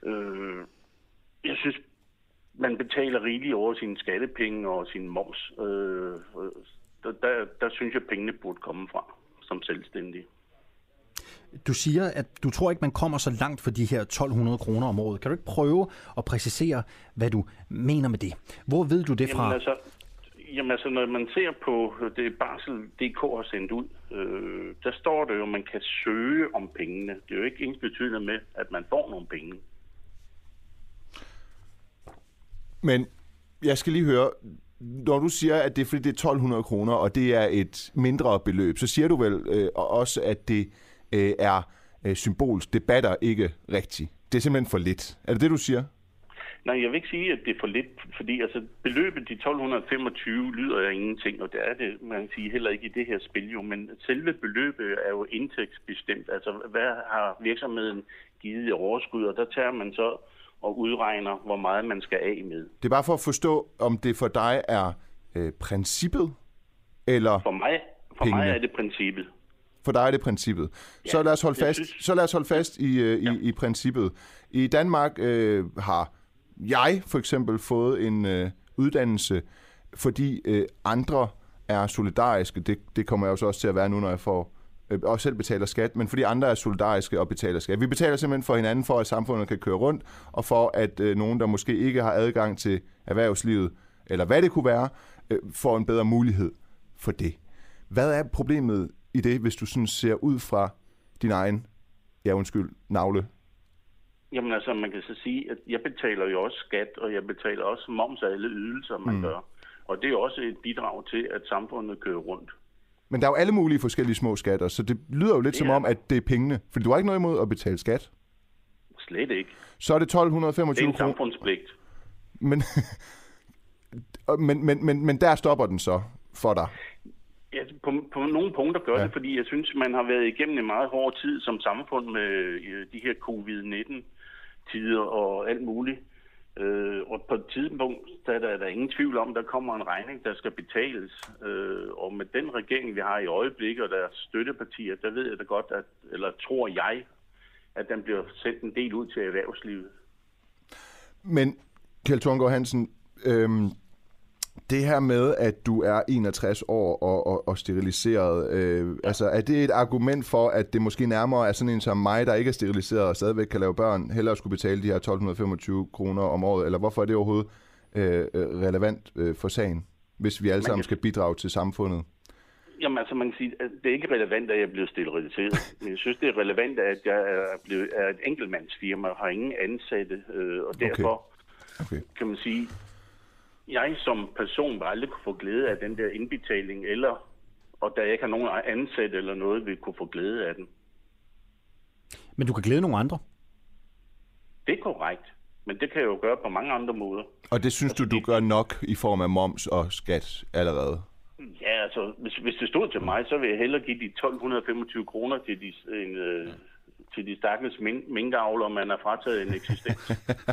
Øh, jeg synes, man betaler rigeligt over sine skattepenge og sin moms. Øh, der, der, der synes jeg, pengene burde komme fra som selvstændige. Du siger, at du tror ikke, man kommer så langt for de her 1200 kroner om året. Kan du ikke prøve at præcisere, hvad du mener med det? Hvor ved du det fra? Jamen altså, jamen altså, når man ser på det Barsel.dk har sendt ud, øh, der står det jo, at man kan søge om pengene. Det er jo ikke ens betydende med, at man får nogle penge. Men jeg skal lige høre, når du siger, at det er fordi, det er 1200 kroner, og det er et mindre beløb, så siger du vel øh, også, at det øh, er øh, symbolsk. Det batter ikke rigtigt. Det er simpelthen for lidt. Er det det, du siger? Nej, jeg vil ikke sige, at det er for lidt, fordi altså, beløbet de 1225 lyder af ingenting, og det er det, man kan sige, heller ikke i det her spil jo, men selve beløbet er jo indtægtsbestemt. Altså, hvad har virksomheden givet i overskud, og der tager man så og udregner, hvor meget man skal af med. Det er bare for at forstå, om det for dig er øh, princippet, eller For mig, for Pengene. mig er det princippet. For dig er det princippet. så Ja, lad os holde fast, synes- så lad os holde fast i, øh, i, i princippet. I Danmark øh, har jeg for eksempel fået en øh, uddannelse, fordi øh, andre er solidariske. Det, det kommer jeg jo så også til at være nu, når jeg får øh, også selv betaler skat, men fordi andre er solidariske og betaler skat. Vi betaler simpelthen for hinanden, for at samfundet kan køre rundt, og for at øh, nogen, der måske ikke har adgang til erhvervslivet, eller hvad det kunne være, øh, får en bedre mulighed for det. Hvad er problemet i det, hvis du sådan ser ud fra din egen, ja undskyld, navle? Jamen altså, man kan så sige, at jeg betaler jo også skat, og jeg betaler også moms af alle ydelser, man mm. gør. Og det er også et bidrag til, at samfundet kører rundt. Men der er jo alle mulige forskellige små skatter, så det lyder jo lidt Det som om, at det er pengene. Fordi du har ikke noget imod at betale skat. Slet ikke. Så er det Det er 1225 en kroner. samfundspligt. Men, men, men, men, men der stopper den så for dig. Ja, på, på nogle punkter gør Ja. det, fordi jeg synes, man har været igennem en meget hård tid som samfund med øh, de her covid-19-tider og alt muligt. Øh, og på et tidspunkt, der er der, der er ingen tvivl om, der kommer en regning, der skal betales. Øh, og med den regering, vi har i øjeblikket, og deres støttepartier, der ved jeg da godt, at, eller tror jeg, at den bliver sendt en del ud til erhvervslivet. Men Kjeld Thorngård Hansen, øhm, det her med, at du er 61 år og, og, og steriliseret, øh, altså er det et argument for, at det måske nærmere er sådan en som mig, der ikke er steriliseret og stadigvæk kan lave børn, hellere skulle betale de her 1225 kroner om året, eller hvorfor er det overhovedet øh, øh, relevant øh, for sagen, hvis vi alle sammen skal bidrage til samfundet? Jamen altså, man kan sige, at det er ikke relevant, at jeg er blevet steriliseret. Men jeg synes, det er relevant, at jeg er, blevet, er et enkeltmandsfirma og har ingen ansatte. Øh, og derfor Okay. kan man sige, jeg som person vil aldrig kunne få glæde af den der indbetaling, eller og da jeg ikke har nogen ansat eller noget, vil kunne få glæde af den. Men du kan glæde nogle andre. Det er korrekt. Men det kan jeg jo gøre på mange andre måder. Og det synes du, du gør nok i form af moms og skat allerede? Ja, altså, hvis, hvis det stod til mig, så vil jeg hellere give de 1225 kroner til de, en, øh, til de stakkels min- minkavlere, man har frataget en eksistens.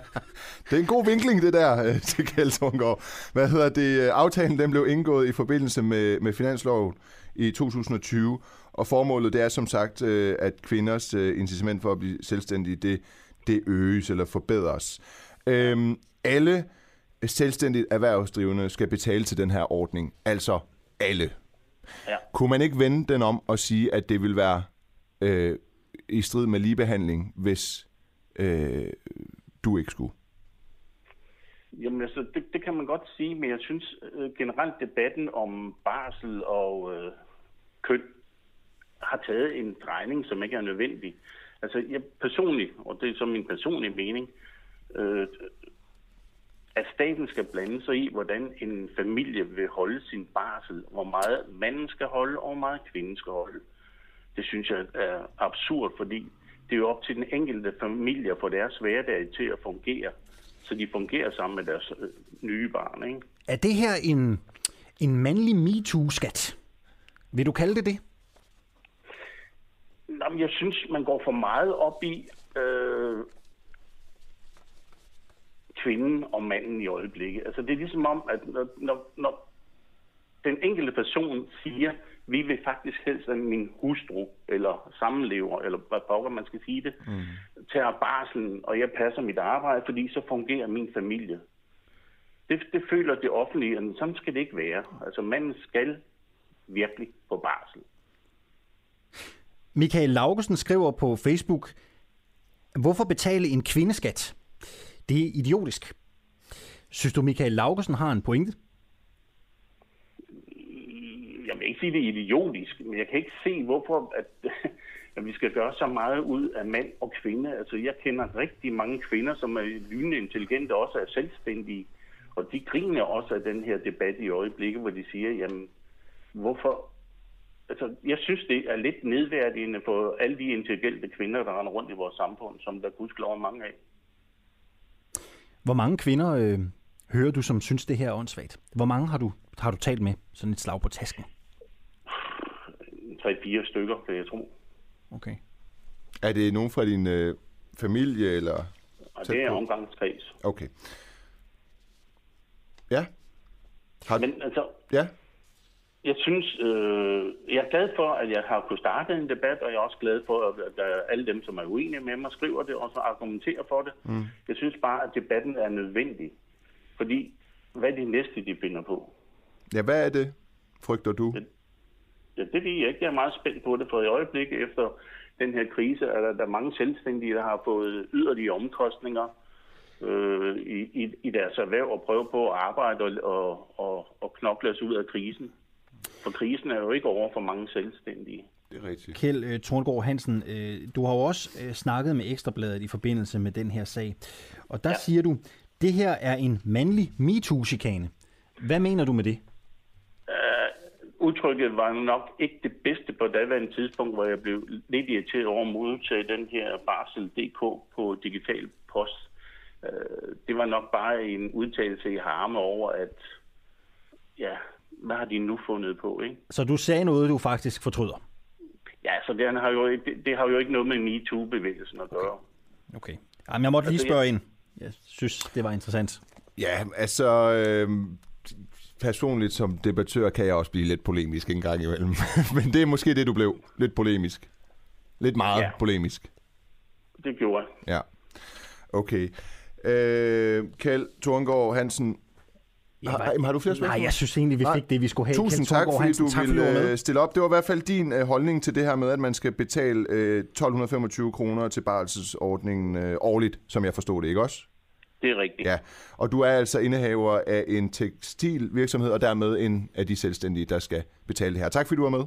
Det er en god vinkling, det der, øh, til Kjeld Thorngård. Hvad hedder det? Aftalen den blev indgået i forbindelse med, med finansloven i 2020, og formålet det er som sagt, øh, at kvinders øh, incitament for at blive selvstændige, det, det øges eller forbedres. Øhm, alle selvstændigt erhvervsdrivende skal betale til den her ordning, altså alle. Ja. Kunne man ikke vende den om og sige, at det vil være øh, i strid med ligebehandling, hvis øh, du ikke skulle? Jamen altså, det, det kan man godt sige, men jeg synes øh, generelt debatten om barsel og øh, køn har taget en drejning, som ikke er nødvendig. Altså jeg personligt, og det er så min personlige mening, øh, at staten skal blande sig i, hvordan en familie vil holde sin barsel, hvor meget manden skal holde, og hvor meget kvinden skal holde. Det synes jeg er absurd, fordi det er jo op til den enkelte familie at få deres hverdag til at fungere, så de fungerer sammen med deres øh, nye barn. Ikke? Er det her en, en mandlig MeToo-skat? Vil du kalde det det? Nå, men jeg synes, man går for meget op i øh, kvinden og manden i øjeblikket. Altså, det er ligesom om, at når, når, når den enkelte person siger, vi vil faktisk helst, at min hustru eller sammenlever, eller hvad pokker man skal sige det, mm. tager barselen, og jeg passer mit arbejde, fordi så fungerer min familie. Det, det føler det offentlige, at sådan skal det ikke være. Altså, manden skal virkelig på barsel. Michael Laugesen skriver på Facebook, hvorfor betale en kvindeskat? Det er idiotisk. Synes du, Michael Laugesen har en pointe? Jeg vil ikke sige, det er idiotisk, men jeg kan ikke se, hvorfor at, at vi skal gøre så meget ud af mand og kvinde. Altså, jeg kender rigtig mange kvinder, som er lynende intelligente og også er selvstændige. Og de griner også af den her debat i øjeblikket, hvor de siger, jamen, hvorfor... Altså, jeg synes, det er lidt nedværdigende for alle de intelligente kvinder, der render rundt i vores samfund, som der gudskelov er mange af. Hvor mange kvinder øh, hører du, som synes, det her er åndssvagt? Hvor mange har du, har du talt med? Sådan et slag på tasken. Tre-fire stykker, kan jeg tro. Okay. Er det nogen fra din øh, familie, eller Og det er omgangskreds. Okay. Ja. Har... Men altså, Ja. jeg synes, øh, jeg er glad for, at jeg har kunnet starte en debat, og jeg er også glad for, at er alle dem, som er uenige med mig, skriver det og så argumenterer for det. Mm. Jeg synes bare, at debatten er nødvendig. Fordi, hvad er det næste, de finder på? Ja, hvad er det, frygter du? Ja, det ved jeg ikke. Jeg er meget spændt på det, for i øjeblikket efter den her krise er der, der er mange selvstændige, der har fået yderligere omkostninger øh, i, i, i deres erhverv og prøve på at arbejde og, og, og, og knokle os ud af krisen. For krisen er jo ikke over for mange selvstændige. Det er rigtigt. Kjeld øh, Torngaard Hansen, øh, du har jo også øh, snakket med Ekstrabladet i forbindelse med den her sag. Og der ja. siger du, det her er en mandlig MeToo-chikane. Hvad mener du med det? Udtrykket var nok ikke det bedste på daværende tidspunkt, hvor jeg blev lidt irriteret over at modtage den her barsel.dk på digital post. Øh, Det var nok bare en udtalelse i harme over, at ja, hvad har de nu fundet på, ikke? Så du sagde noget, du faktisk fortryder. Ja, så det har jo ikke, det, det har jo ikke noget med MeToo-bevægelsen at gøre. Okay. Jamen, jeg måtte lige Altså, spørge jeg- ind. Jeg synes, det var interessant. Ja, altså... Øh, personligt som debattør kan jeg også blive lidt polemisk en gang imellem. Men det er måske det, du blev. Lidt polemisk. Lidt meget ja. Polemisk. Det gjorde jeg. Ja. Okay. Øh, Kjeld Thorngård Hansen, Ja, har, har, har du flere spørgsmål? Nej, jeg synes egentlig, vi Nej. fik det, vi skulle have. Tusind Kjeld tak, fordi Hansen, du tak, ville øh, stille op. Det var i hvert fald din øh, holdning til det her med, at man skal betale øh, 1225 kroner til barselsordningen øh, årligt, som jeg forstod det, ikke også? Det er rigtigt. Ja, og du er altså indehaver af en tekstilvirksomhed, og dermed en af de selvstændige, der skal betale det her. Tak fordi du var med.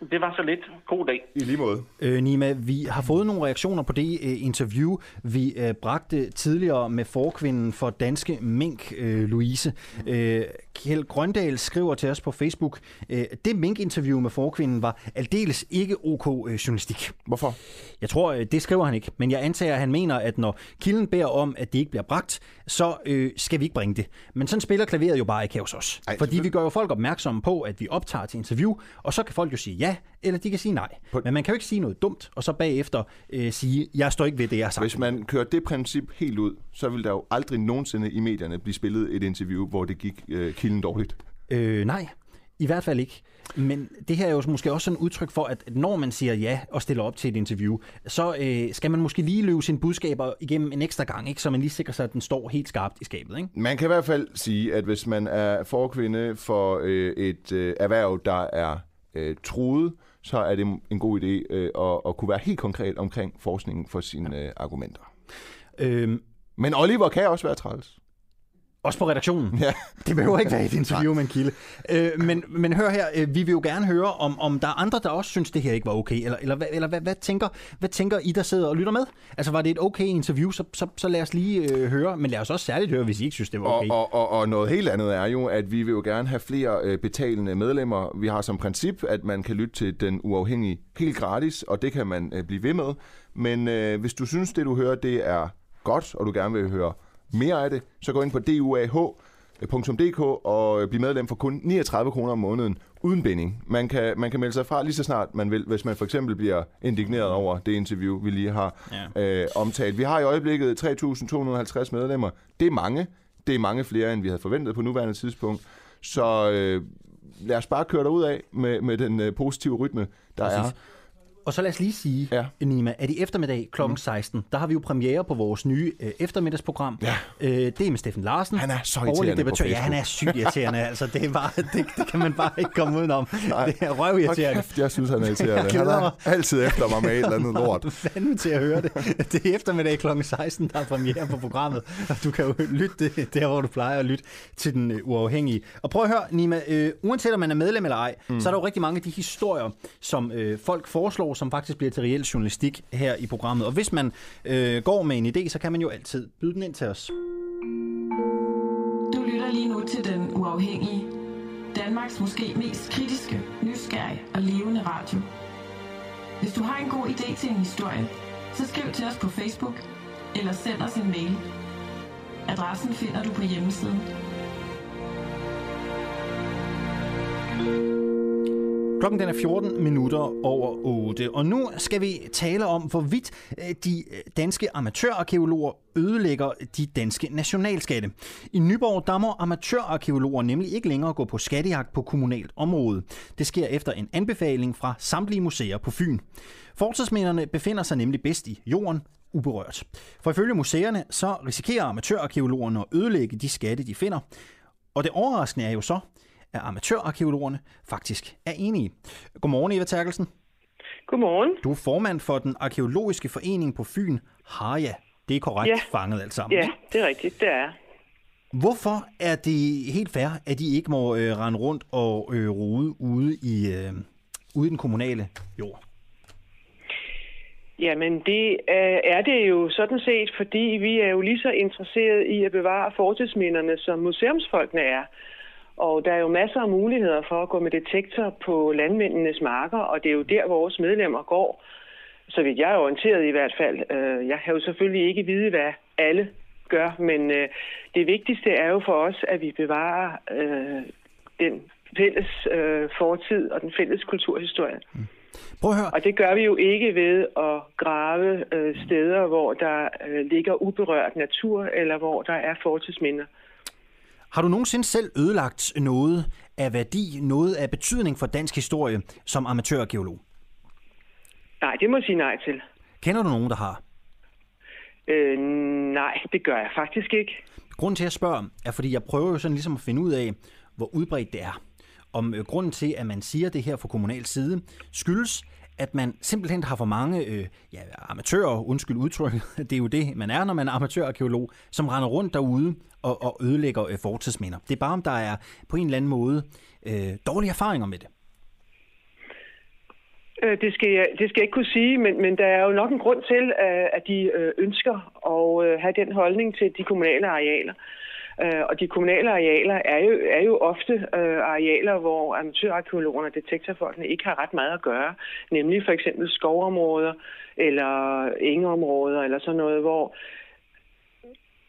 Det var så lidt. God dag. I lige måde. Øh, Nima, vi har fået nogle reaktioner på det øh, interview, vi øh, bragte tidligere med forkvinden for Danske Mink, øh, Louise. Øh, Kjeld Grøndal skriver til os på Facebook, øh, det Mink-interview med forkvinden var aldeles ikke ok øh, journalistik. Hvorfor? Jeg tror, øh, det skriver han ikke, men jeg antager, at han mener, at når kilden beder om, at det ikke bliver bragt, så øh, skal vi ikke bringe det. Men sådan spiller klaveret jo bare ikke hos os. Ej, Fordi vi gør jo folk opmærksomme på, at vi optager til interview, og så kan folk jo sige ja, eller de kan sige nej. Men man kan jo ikke sige noget dumt, og så bagefter øh, sige, jeg står ikke ved det, jeg har sagt. Hvis man kører det princip helt ud, så vil der jo aldrig nogensinde i medierne blive spillet et interview, hvor det gik øh, kilden dårligt. Øh, nej, i hvert fald ikke. Men det her er jo måske også sådan et udtryk for, at når man siger ja og stiller op til et interview, så øh, skal man måske lige løbe sine budskaber igennem en ekstra gang, ikke? så man lige sikrer sig, at den står helt skarpt i skabet. Ikke? Man kan i hvert fald sige, at hvis man er forkvinde for øh, et øh, erhverv, der er øh, truet, så er det en god idé øh, at, at kunne være helt konkret omkring forskningen for sine øh, argumenter. Øhm, Men Oliver kan også være træls. Også på redaktionen. Ja. Det behøver ikke være et interview med en kilde. Øh, men, men hør her, øh, vi vil jo gerne høre, om, om der er andre, der også synes, det her ikke var okay. Eller, eller, hvad- eller hvad, hvad, tænker, hvad tænker I, der sidder og lytter med? Altså, var det et okay interview, så, så, så lad os lige øh, høre. Men lad os også særligt høre, hvis I ikke synes, det var okay. Og, og, og, og noget helt andet er jo, at vi vil jo gerne have flere øh, betalende medlemmer. Vi har som princip, at man kan lytte til den uafhængige helt gratis, og det kan man øh, blive ved med. Men øh, hvis du synes, det du hører, det er godt, og du gerne vil høre mere af det, så gå ind på duah.dk og bliv medlem for kun 39 kroner om måneden uden binding. Man kan, man kan melde sig fra lige så snart man vil, hvis man for eksempel bliver indigneret over det interview, vi lige har Ja. øh, omtalt. Vi har i øjeblikket 3.250 medlemmer. Det er mange. Det er mange flere, end vi havde forventet på nuværende tidspunkt. Så øh, lad os bare køre derud af med, med den øh, positive rytme, der Præcis. er. Og så lad os lige sige, Ja. Nima, at i eftermiddag kl. Mm. 16, der har vi jo premiere på vores nye øh, eftermiddagsprogram. Ja. Øh, det er med Steffen Larsen. Han er så irriterende på. Ja, han er sygt irriterende. altså, det, er bare, det, det, kan man bare ikke komme udenom. Nej. Det er røvirriterende. kæft, jeg synes, han er irriterende. Han er altid efter mig med et eller andet lort. Fanden til at høre det. Det er eftermiddag kl. 16, der er premiere på programmet. Og du kan jo lytte det der, hvor du plejer at lytte til den øh, uafhængige. Og prøv at høre, Nima, øh, uanset om man er medlem eller ej, mm. så er der jo rigtig mange af de historier, som øh, folk foreslår, som faktisk bliver til reel journalistik her i programmet. Og hvis man øh, går med en idé, så kan man jo altid byde den ind til os. Du lytter lige nu til Den Uafhængige. Danmarks måske mest kritiske, nysgerrige og levende radio. Hvis du har en god idé til en historie, så skriv til os på Facebook eller send os en mail. Adressen finder du på hjemmesiden. Klokken den er 14 minutter over 8, og nu skal vi tale om, hvorvidt øh, de øh, danske amatørarkeologer ødelægger de danske nationalskatte. I Nyborg der må amatørarkeologer nemlig ikke længere gå på skattejagt på kommunalt område. Det sker efter en anbefaling fra samtlige museer på Fyn. Fortidsminderne befinder sig nemlig bedst i jorden, uberørt. For ifølge museerne så risikerer amatørarkeologerne at ødelægge de skatte, de finder. Og det overraskende er jo så, at amatørarkeologerne faktisk er enige. Godmorgen, Eva Terkelsen. Godmorgen. Du er formand for den arkeologiske forening på Fyn, Harja. Det er korrekt Ja. fanget alt sammen. Ja, det er rigtigt, det er. Hvorfor er det helt fair, at de ikke må øh, rende rundt og øh, rode ude i, øh, ude i den kommunale jord? Jamen, det øh, er det jo sådan set, fordi vi er jo lige så interesseret i at bevare fortidsminderne, som museumsfolkene er. Og der er jo masser af muligheder for at gå med detektor på landmændenes marker, og det er jo der, vores medlemmer går. Så vidt jeg er orienteret i hvert fald. Øh, jeg kan jo selvfølgelig ikke vide, hvad alle gør, men øh, det vigtigste er jo for os, at vi bevarer øh, den fælles fortid og den fælles kulturhistorie. Prøv at høre. Og det gør vi jo ikke ved at grave øh, steder, hvor der øh, ligger uberørt natur, eller hvor der er fortidsminder. Har du nogensinde selv ødelagt noget af værdi, noget af betydning for dansk historie som amatørarkeolog? Nej, det må jeg sige nej til. Kender du nogen, der har? Øh, nej, det gør jeg faktisk ikke. Grunden til, at jeg spørger, er, fordi jeg prøver jo sådan ligesom at finde ud af, hvor udbredt det er. Om øh, grunden til, at man siger det her fra kommunal side, skyldes, at man simpelthen har for mange øh, ja, amatører, undskyld udtrykket, det er jo det, man er, når man er amatørarkeolog, som render rundt derude og, og ødelægger øh, fortidsminder. Det er bare, om der er på en eller anden måde øh, dårlige erfaringer med det. Øh, det skal, jeg, det skal jeg ikke kunne sige, men, men der er jo nok en grund til, øh, at de øh, ønsker at have den holdning til de kommunale arealer. Øh, Øh, og de kommunale arealer er jo, er jo ofte øh, arealer, hvor amatørarkeologerne og detektorfolkene ikke har ret meget at gøre. Nemlig for eksempel skovområder eller engeområder eller sådan noget, hvor,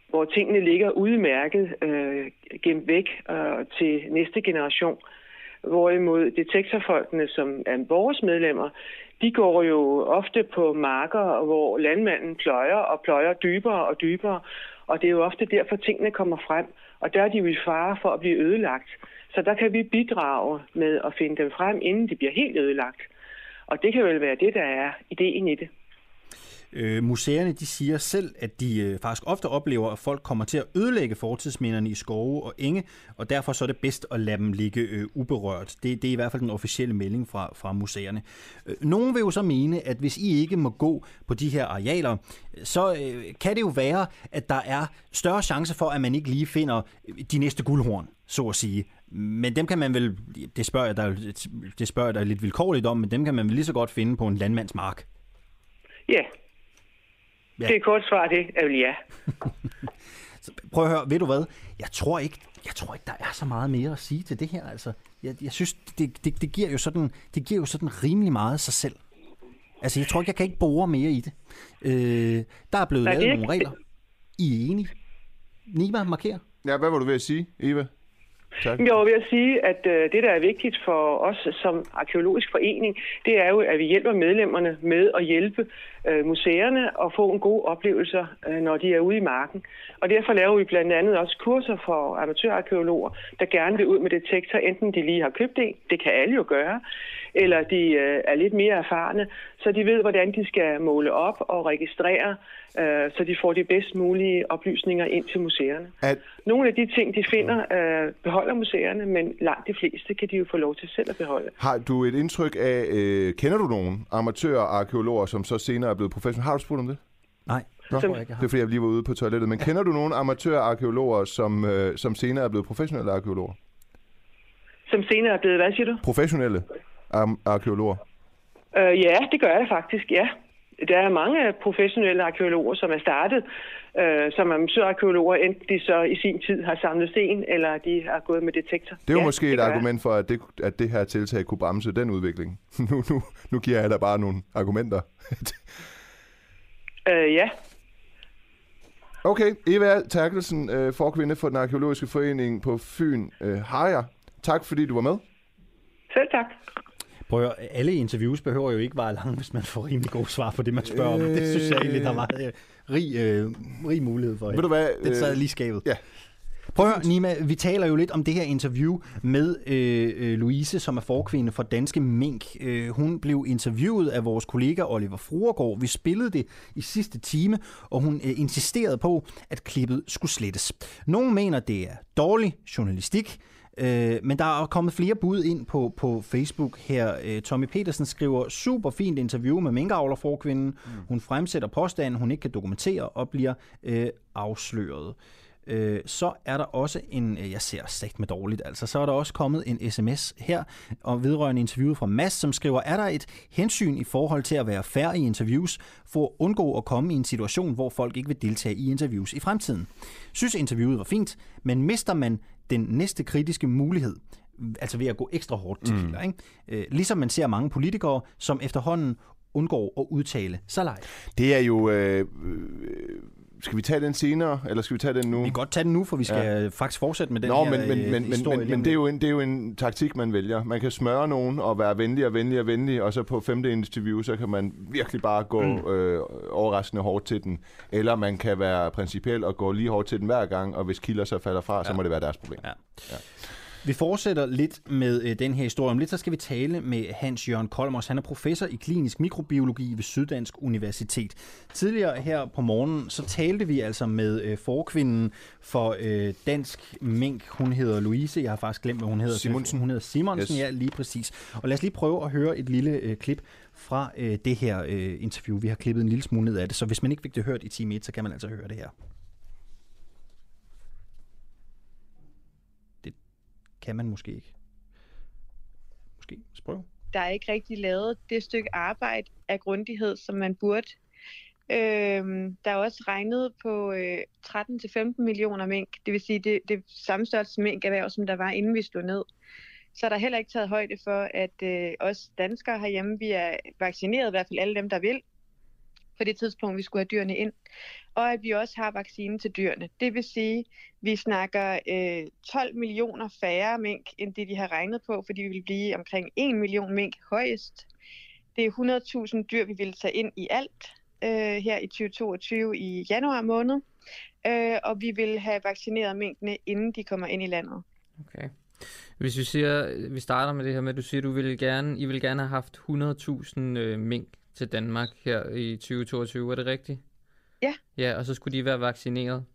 hvor tingene ligger udmærket øh, gemt væk øh, til næste generation. Hvorimod detektorfolkene, som er vores medlemmer, de går jo ofte på marker, hvor landmanden pløjer og pløjer dybere og dybere. Og det er jo ofte derfor, tingene kommer frem. Og der er de jo i fare for at blive ødelagt. Så der kan vi bidrage med at finde dem frem, inden de bliver helt ødelagt. Og det kan vel være det, der er ideen i det. Øh, museerne de siger selv, at de øh, faktisk ofte oplever, at folk kommer til at ødelægge fortidsminderne i skove og enge, og derfor så er det bedst at lade dem ligge øh, uberørt. Det, det er i hvert fald den officielle melding fra, fra museerne. Øh, nogen vil jo så mene, at hvis I ikke må gå på de her arealer, så øh, kan det jo være, at der er større chance for, at man ikke lige finder øh, de næste guldhorn, så at sige. Men dem kan man vel, det spørger jeg dig, det spørger jeg dig lidt vilkårligt om, men dem kan man vel lige så godt finde på en landmandsmark. Ja, Ja. det er et kort svar, det er vel ja. Prøv at høre, ved du hvad? Jeg tror ikke, jeg tror ikke, der er så meget mere at sige til det her. Altså, jeg, jeg synes, det, det, det, giver jo sådan, det giver jo sådan rimelig meget sig selv. Altså, jeg tror ikke, jeg kan ikke bore mere i det. Øh, der er blevet Nej, lavet er nogle regler. I er enige? Nima, marker. Ja, hvad var du ved at sige, Eva? Tak. Jeg vil sige, at øh, det, der er vigtigt for os som arkeologisk forening, det er jo, at vi hjælper medlemmerne med at hjælpe øh, museerne og få en god oplevelser, øh, når de er ude i marken. Og derfor laver vi blandt andet også kurser for amatørarkeologer, der gerne vil ud med detektor, enten de lige har købt det, det kan alle jo gøre, eller de øh, er lidt mere erfarne, så de ved, hvordan de skal måle op og registrere, øh, så de får de bedst mulige oplysninger ind til museerne. At, Nogle af de ting, de finder, øh, beholder museerne, men langt de fleste kan de jo få lov til selv at beholde. har du et indtryk af, øh, kender du nogen amatørarkeologer, som så senere er blevet professionelle? Har du spurgt om det? Nej, Nå, jeg ikke, det er fordi, jeg lige var ude på toilettet. Men kender du nogen amatørarkeologer, som, øh, som senere er blevet professionelle arkeologer? Som senere er blevet, hvad siger du? Professionelle am- arkeologer? Øh, ja, det gør jeg faktisk, ja. Der er mange professionelle arkeologer, som er startet øh, som amatørarkeologer, enten de så i sin tid har samlet sten, eller de har gået med detektor. Det er jo ja, måske et jeg. argument for, at det, at det her tiltag kunne bremse den udvikling. nu, nu, nu giver jeg dig bare nogle argumenter. Øh, ja, okay, Eva Terkelsen, øh, forkvinde for den arkeologiske forening på Fyn, øh, har jeg. Tak fordi du var med. selv tak. Prøv at, alle interviews behøver jo ikke være lange, hvis man får rimelig gode svar på det, man spørger om. Det synes jeg egentlig, der er meget øh, rig, øh, rig mulighed for. Ved du hvad? Det sad øh, lige skabet. Ja. Prøv at høre, Nima, vi taler jo lidt om det her interview med øh, øh, Louise, som er forkvinde for Danske Mink. Øh, hun blev interviewet af vores kollega Oliver Fruergaard. Vi spillede det i sidste time, og hun øh, insisterede på, at klippet skulle slettes. Nogle mener, det er dårlig journalistik, Øh, men der er kommet flere bud ind på, på Facebook her. Øh, Tommy Petersen skriver, super fint interview med minkavler forkvinden. Mm. Hun fremsætter påstanden, hun ikke kan dokumentere og bliver øh, afsløret. Øh, så er der også en, øh, jeg ser sagt med dårligt, altså, så er der også kommet en sms her, og vedrørende interviewet fra Mads, som skriver, er der et hensyn i forhold til at være færre i interviews, for at undgå at komme i en situation, hvor folk ikke vil deltage i interviews i fremtiden? Synes interviewet var fint, men mister man den næste kritiske mulighed, altså ved at gå ekstra hårdt til mm. ikke? Øh, ligesom man ser mange politikere, som efterhånden undgår at udtale live. Det er jo... Øh, øh, skal vi tage den senere, eller skal vi tage den nu? Vi kan godt tage den nu, for vi skal ja. faktisk fortsætte med den Nå, her men, men, øh, men, historie. men, men, men det, er jo en, det er jo en taktik, man vælger. Man kan smøre nogen og være venlig og venlig og venlig, og så på femte interview, så kan man virkelig bare gå mm. øh, overraskende hårdt til den. Eller man kan være principiel og gå lige hårdt til den hver gang, og hvis kilder så falder fra, ja. så må det være deres problem. Ja. Ja. Vi fortsætter lidt med øh, den her historie. Om lidt så skal vi tale med Hans Jørgen Kolmers. Han er professor i klinisk mikrobiologi ved Syddansk Universitet. Tidligere her på morgenen, så talte vi altså med øh, forkvinden for øh, Dansk Mink. Hun hedder Louise. Jeg har faktisk glemt, hvad hun hedder. Simonsen. Hun hedder Simonsen, Yes. ja, lige præcis. Og lad os lige prøve at høre et lille øh, klip fra øh, det her øh, interview. Vi har klippet en lille smule ned af det, så hvis man ikke fik det hørt i time 1, så kan man altså høre det her. Kan man måske ikke. Måske. Sprøv. der er ikke rigtig lavet det stykke arbejde af grundighed, som man burde. Øhm, der er også regnet på øh, 13-15 millioner mink, det vil sige det, det samme størrelse minkerhverv, som der var inden vi stod ned. Så er der heller ikke taget højde for, at øh, os danskere herhjemme, vi er vaccineret, i hvert fald alle dem, der vil, på det tidspunkt, vi skulle have dyrene ind. Og at vi også har vaccine til dyrene. Det vil sige, vi snakker øh, 12 millioner færre mink, end det de har regnet på, fordi vi vil blive omkring 1 million mink højest. Det er 100.000 dyr, vi vil tage ind i alt øh, her i 2022 i januar måned. Øh, og vi vil have vaccineret minkene, inden de kommer ind i landet. Okay. Hvis vi siger, vi starter med det her med, at du siger, at du vil gerne, I vil gerne have haft 100.000 øh, mink til Danmark her i 2022, er det rigtigt? Ja. Ja, og så skulle de være vaccineret.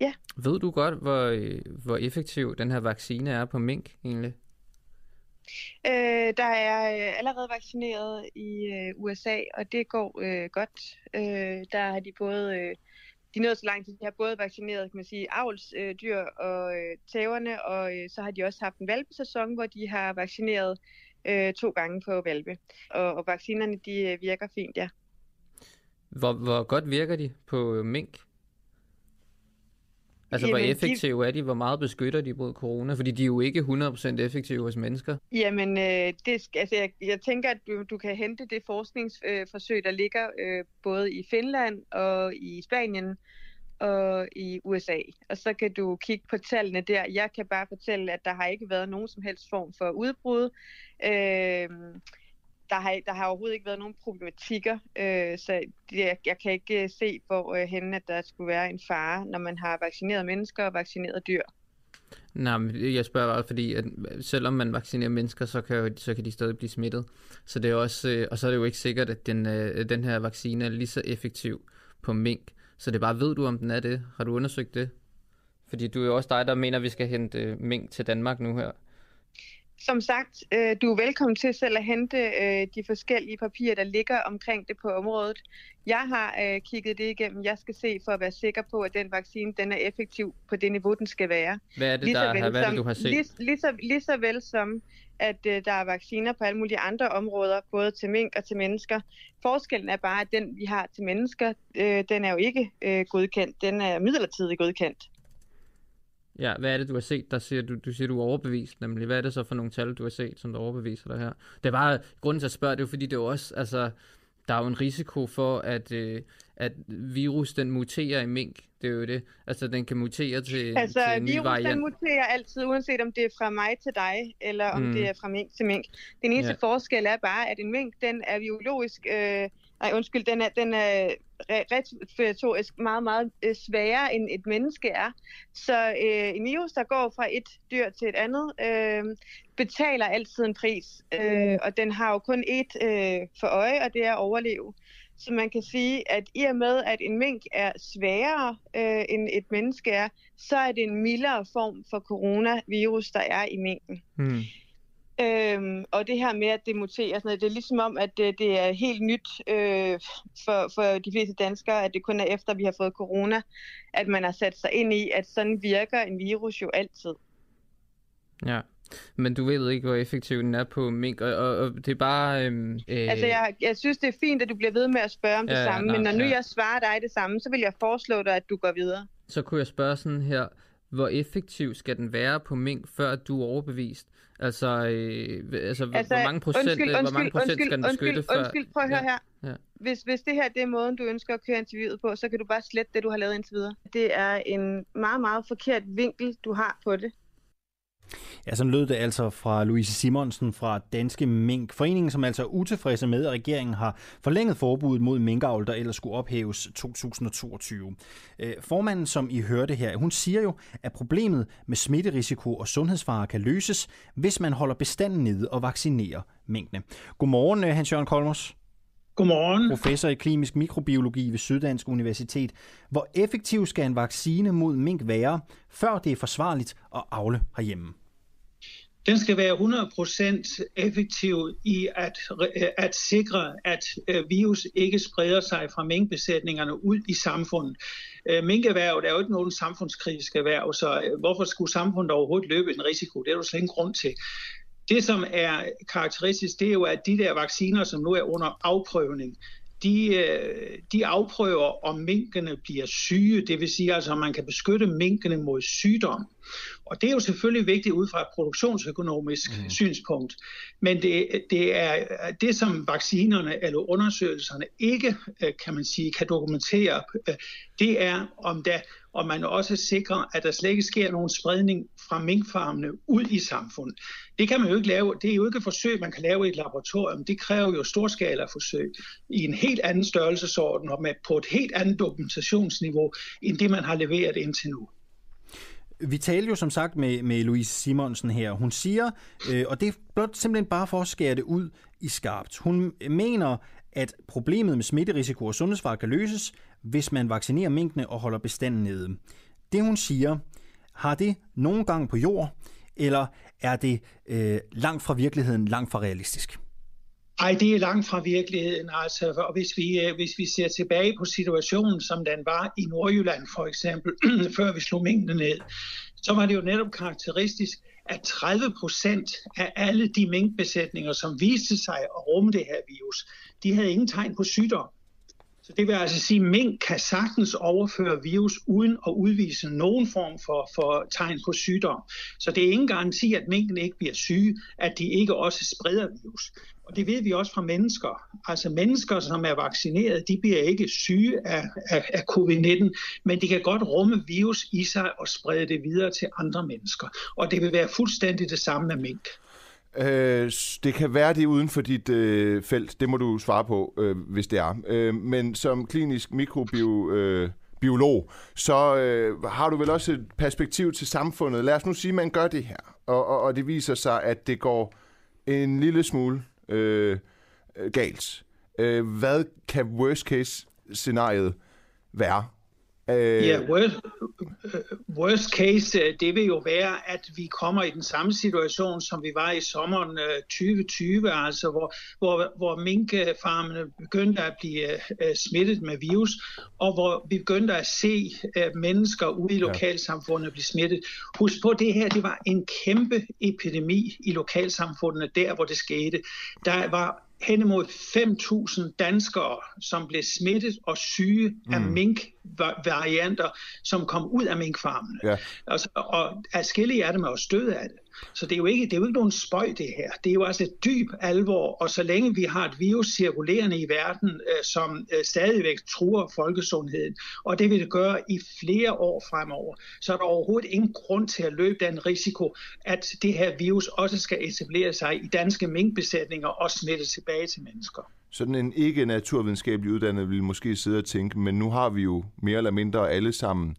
Ja. Ved du godt, hvor, øh, hvor effektiv den her vaccine er på mink egentlig? Øh, der er øh, allerede vaccineret i øh, USA, og det går øh, godt. Øh, der har de både, øh, de nået så langt, at de har både vaccineret, kan man sige, avlsdyr øh, dyr og øh, tæverne, og øh, så har de også haft en valpesæson, hvor de har vaccineret øh, to gange på valpe. Og, og vaccinerne, de øh, virker fint, ja. Hvor, hvor godt virker de på øh, mink? Altså, hvor Jamen, de- effektive er de? Hvor meget beskytter de mod corona? Fordi de er jo ikke 100% effektive hos mennesker. Jamen, øh, det, altså, jeg, jeg tænker, at du, du kan hente det forskningsforsøg, der ligger øh, både i Finland og i Spanien og i USA. Og så kan du kigge på tallene der. Jeg kan bare fortælle, at der har ikke været nogen som helst form for udbrud. Øh, der har, der har overhovedet ikke været nogen problematikker, øh, så det, jeg, jeg kan ikke øh, se, hvor øh, henne, at der skulle være en fare, når man har vaccineret mennesker og vaccineret dyr. Nej, men jeg spørger bare, fordi at selvom man vaccinerer mennesker, så kan, jo, så kan de stadig blive smittet. Så det er også, øh, og så er det jo ikke sikkert, at den, øh, den her vaccine er lige så effektiv på mink. Så det er bare, ved du, om den er det? Har du undersøgt det? Fordi du er jo også dig, der mener, at vi skal hente øh, mink til Danmark nu her. Som sagt, øh, du er velkommen til selv at hente øh, de forskellige papirer, der ligger omkring det på området. Jeg har øh, kigget det igennem. Jeg skal se for at være sikker på, at den vaccine den er effektiv på det niveau, den skal være. Hvad er det, Lige så der, vel har, hvad er det du har set? Lige, lige, så, lige så vel som, at øh, der er vacciner på alle mulige andre områder, både til mink og til mennesker. Forskellen er bare, at den, vi har til mennesker, øh, den er jo ikke øh, godkendt. Den er midlertidigt godkendt. Ja, hvad er det, du har set, der siger, du, du siger, du er overbevist, nemlig. Hvad er det så for nogle tal, du har set, som der overbeviser dig her? Det er bare, grunden til at spørge, det er jo fordi, det er jo også, altså, der er jo en risiko for, at, øh, at virus den muterer i mink. Det er jo det. Altså, den kan mutere til, Altså, til en ny virus variant. den muterer altid, uanset om det er fra mig til dig, eller om Mm. det er fra mink til mink. Den eneste ja. forskel er bare, at en mink, den er biologisk, øh, nej undskyld, den er, den er re- respiratorisk meget, meget øh, sværere, end et menneske er. Så øh, en virus, der går fra et dyr til et andet, øh, betaler altid en pris. Øh, og den har jo kun ét øh, for øje, og det er at overleve. Så man kan sige, at i og med, at en mink er sværere øh, end et menneske er, så er det en mildere form for coronavirus, der er i minken. Hmm. Øhm, og det her med, at det muterer, sådan noget, det er ligesom om, at det, det er helt nyt øh, for, for de fleste danskere, at det kun er efter, vi har fået corona, at man har sat sig ind i, at sådan virker en virus jo altid. Ja. Men du ved ikke, hvor effektiv den er på mink, og, og, og det er bare... Øhm, øh, Altså, jeg, jeg synes, det er fint, at du bliver ved med at spørge om det Ja, ja, samme, nej, men når nu ja. jeg svarer dig det samme, så vil jeg foreslå dig, at du går videre. Så kunne jeg spørge sådan her, hvor effektiv skal den være på mink, før du er overbevist? Altså, øh, altså, altså hvor mange procent, undskyld, øh, hvor mange undskyld, procent skal den undskyld, beskytte undskyld, før? Undskyld, prøv at høre ja. her. Ja. Hvis, hvis det her det er måden, du ønsker at køre interviewet på, så kan du bare slette det, du har lavet indtil videre. Det er en meget, meget forkert vinkel, du har på det. Ja, sådan lød det altså fra Louise Simonsen fra Danske Mink. Foreningen, som altså er utilfredse med, at regeringen har forlænget forbuddet mod minkavl, der ellers skulle ophæves 2022. Øh, formanden, som I hørte her, hun siger jo, at problemet med smitterisiko og sundhedsfare kan løses, hvis man holder bestanden nede og vaccinerer minkene. Godmorgen, øh, Hans-Jørgen Kolmos. Godmorgen. Professor i klinisk mikrobiologi ved Syddansk Universitet. Hvor effektiv skal en vaccine mod mink være, før det er forsvarligt at avle herhjemme? Den skal være 100% effektiv i at, at sikre, at øh, virus ikke spreder sig fra minkbesætningerne ud i samfundet. Øh, Minkerhvervet er jo ikke nogen samfundskritisk erhverv, så øh, hvorfor skulle samfundet overhovedet løbe en risiko? Det er der slet ingen grund til. Det, som er karakteristisk, det er jo, at de der vacciner, som nu er under afprøvning, de, øh, de afprøver, om minkene bliver syge, det vil sige, altså, om man kan beskytte minkene mod sygdom. Og det er jo selvfølgelig vigtigt ud fra et produktionsøkonomisk mm. synspunkt. Men det, det er det, som vaccinerne eller undersøgelserne ikke, øh, kan man sige, kan dokumentere, øh, det er, om, der, og man også sikrer, at der slet ikke sker nogen spredning fra minkfarmene ud i samfundet. Det kan man jo ikke lave. Det er jo ikke et forsøg, man kan lave i et laboratorium. Det kræver jo storskala forsøg i en helt anden størrelsesorden og med, på et helt andet dokumentationsniveau, end det man har leveret indtil nu. Vi talte jo som sagt med, med Louise Simonsen her. Hun siger, øh, og det er blot simpelthen bare for at skære det ud i skarpt. Hun mener, at problemet med smitterisiko og sundhedsfare kan løses, hvis man vaccinerer minkene og holder bestanden nede. Det hun siger, har det nogen gang på jord, eller er det øh, langt fra virkeligheden, langt fra realistisk? Ej, det er langt fra virkeligheden. Altså, og hvis vi, øh, hvis vi ser tilbage på situationen, som den var i Nordjylland for eksempel, før vi slog mængden ned, så var det jo netop karakteristisk, at 30 procent af alle de minkbesætninger, som viste sig at rumme det her virus, de havde ingen tegn på sygdom. Så det vil altså sige, at mink kan sagtens overføre virus uden at udvise nogen form for, for tegn på sygdom. Så det er ingen garanti, at minken ikke bliver syge, at de ikke også spreder virus. Og det ved vi også fra mennesker. Altså mennesker, som er vaccineret, de bliver ikke syge af, af, af covid-19, men de kan godt rumme virus i sig og sprede det videre til andre mennesker. Og det vil være fuldstændig det samme med mink. Øh, det kan være det uden for dit øh, felt, det må du svare på, øh, hvis det er. Øh, men som klinisk mikrobiolog, øh, biolog, så øh, har du vel også et perspektiv til samfundet. Lad os nu sige, at man gør det her, og, og, og det viser sig, at det går en lille smule øh, galt. Øh, hvad kan worst case scenariet være? Øh... Ja, worst, worst case, det vil jo være, at vi kommer i den samme situation, som vi var i sommeren 2020, altså hvor, hvor, hvor minkfarmene begyndte at blive smittet med virus, og hvor vi begyndte at se mennesker ude i lokalsamfundet blive smittet. Husk på, det her det var en kæmpe epidemi i lokalsamfundene, der hvor det skete. Der var hen imod 5.000 danskere, som blev smittet og syge mm. af mink-varianter, som kom ud af minkfarmene. Ja. Altså, og afskillige er det med at støde af det. Så det er, jo ikke, det er jo ikke nogen spøj, det her. Det er jo altså et dyb alvor, og så længe vi har et virus cirkulerende i verden, øh, som øh, stadigvæk truer folkesundheden, og det vil det gøre i flere år fremover, så er der overhovedet ingen grund til at løbe den risiko, at det her virus også skal etablere sig i danske minkbesætninger og smitte tilbage til mennesker. Sådan en ikke naturvidenskabelig uddannet vil måske sidde og tænke, men nu har vi jo mere eller mindre alle sammen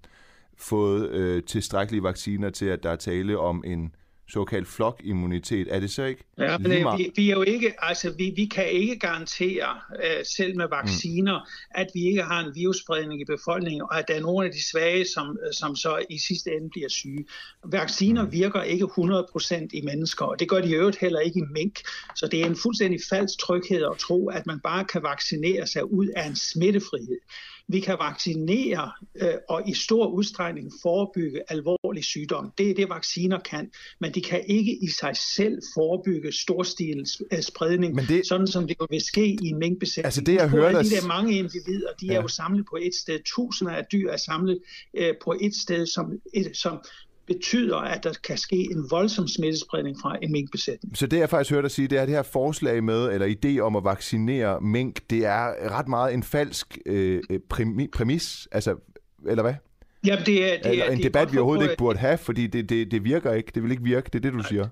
fået øh, tilstrækkelige vacciner til, at der er tale om en såkaldt flokimmunitet. Er det så ikke Ja, men øh, vi, vi er jo ikke, altså vi, vi kan ikke garantere uh, selv med vacciner, mm. at vi ikke har en virusspredning i befolkningen, og at der er nogle af de svage, som, som så i sidste ende bliver syge. Vacciner mm. virker ikke 100% i mennesker, og det gør de i øvrigt heller ikke i mink. Så det er en fuldstændig falsk tryghed at tro, at man bare kan vaccinere sig ud af en smittefrihed. Vi kan vaccinere øh, og i stor udstrækning forebygge alvorlig sygdom. Det er det, vacciner kan. Men de kan ikke i sig selv forebygge storstil øh, spredning, Men det... sådan som det vil ske i en minkbesætning. Altså det, jeg hører de der mange individer, de ja. er jo samlet på et sted. Tusinder af dyr er samlet øh, på et sted, som, et, som betyder, at der kan ske en voldsom smittespredning fra en minkbesætning. Så det, jeg faktisk hørte dig sige, det er, at det her forslag med, eller idé om at vaccinere mink, det er ret meget en falsk øh, præmis, altså, eller hvad? Ja, det er, det er, eller en det er debat, vi overhovedet ikke burde have, fordi det, det, det virker ikke. Det vil ikke virke. Det er det, du siger.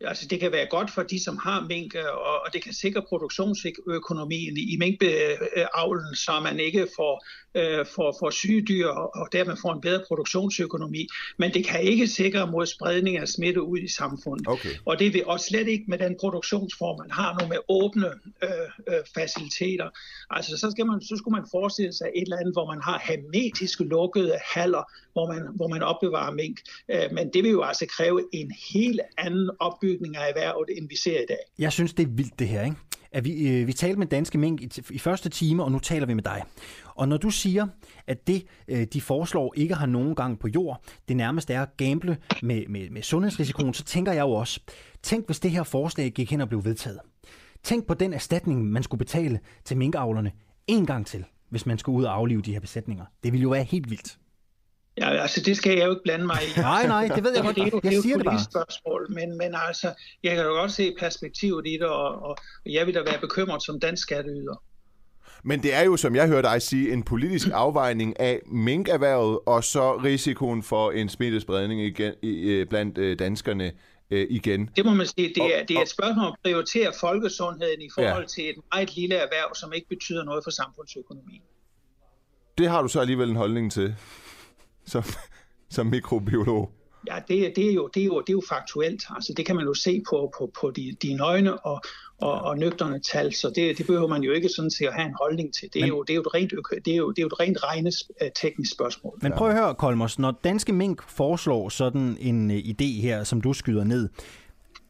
Altså, det kan være godt for de, som har mink, øh, og, og det kan sikre produktionsøkonomien i minkavlen, så man ikke får, øh, får, får syge dyr, og, og dermed får en bedre produktionsøkonomi. Men det kan ikke sikre mod spredning af smitte ud i samfundet. Okay. Og det vil også slet ikke med den produktionsform, man har nu med åbne øh, øh, faciliteter. Altså, så, skal man, så skulle man forestille sig et eller andet, hvor man har hermetisk lukkede haller, hvor man, hvor man opbevarer mink. Øh, men det vil jo altså kræve en helt anden opbygning af erhvervet, end vi ser i dag. Jeg synes, det er vildt det her, ikke? At vi, øh, vi talte med danske mink i, i første time, og nu taler vi med dig. Og når du siger, at det, øh, de foreslår, ikke har nogen gang på jord, det nærmest er at gamble med, med, med sundhedsrisikoen, så tænker jeg jo også, tænk hvis det her forslag gik hen og blev vedtaget. Tænk på den erstatning, man skulle betale til minkavlerne en gang til, hvis man skulle ud og aflive de her besætninger. Det ville jo være helt vildt. Ja, altså det skal jeg jo ikke blande mig i. Nej, nej, det ved jeg godt. Det er jo, jeg det er siger jo det bare. spørgsmål, men, men altså, jeg kan jo godt se perspektivet i det, og, og jeg vil da være bekymret som dansk skatteyder. Men det er jo, som jeg hørte dig sige, en politisk afvejning af minkerhvervet, og så risikoen for en smittespredning igen, i, blandt øh, danskerne øh, igen. Det må man sige. Det er, det er et spørgsmål om at prioritere folkesundheden i forhold ja. til et meget lille erhverv, som ikke betyder noget for samfundsøkonomien. Det har du så alligevel en holdning til, som, som mikrobiolog. Ja, det, det, er jo, det, er jo, det er jo faktuelt. Altså, det kan man jo se på, på, på de, de nøgne og, og, og nøgterne tal, så det, det behøver man jo ikke sådan til at have en holdning til. Det er, Men, jo, det er jo et rent, det er jo, det er jo et rent regnes uh, teknisk spørgsmål. Men prøv at høre, Kolmos, når Danske Mink foreslår sådan en uh, idé her, som du skyder ned,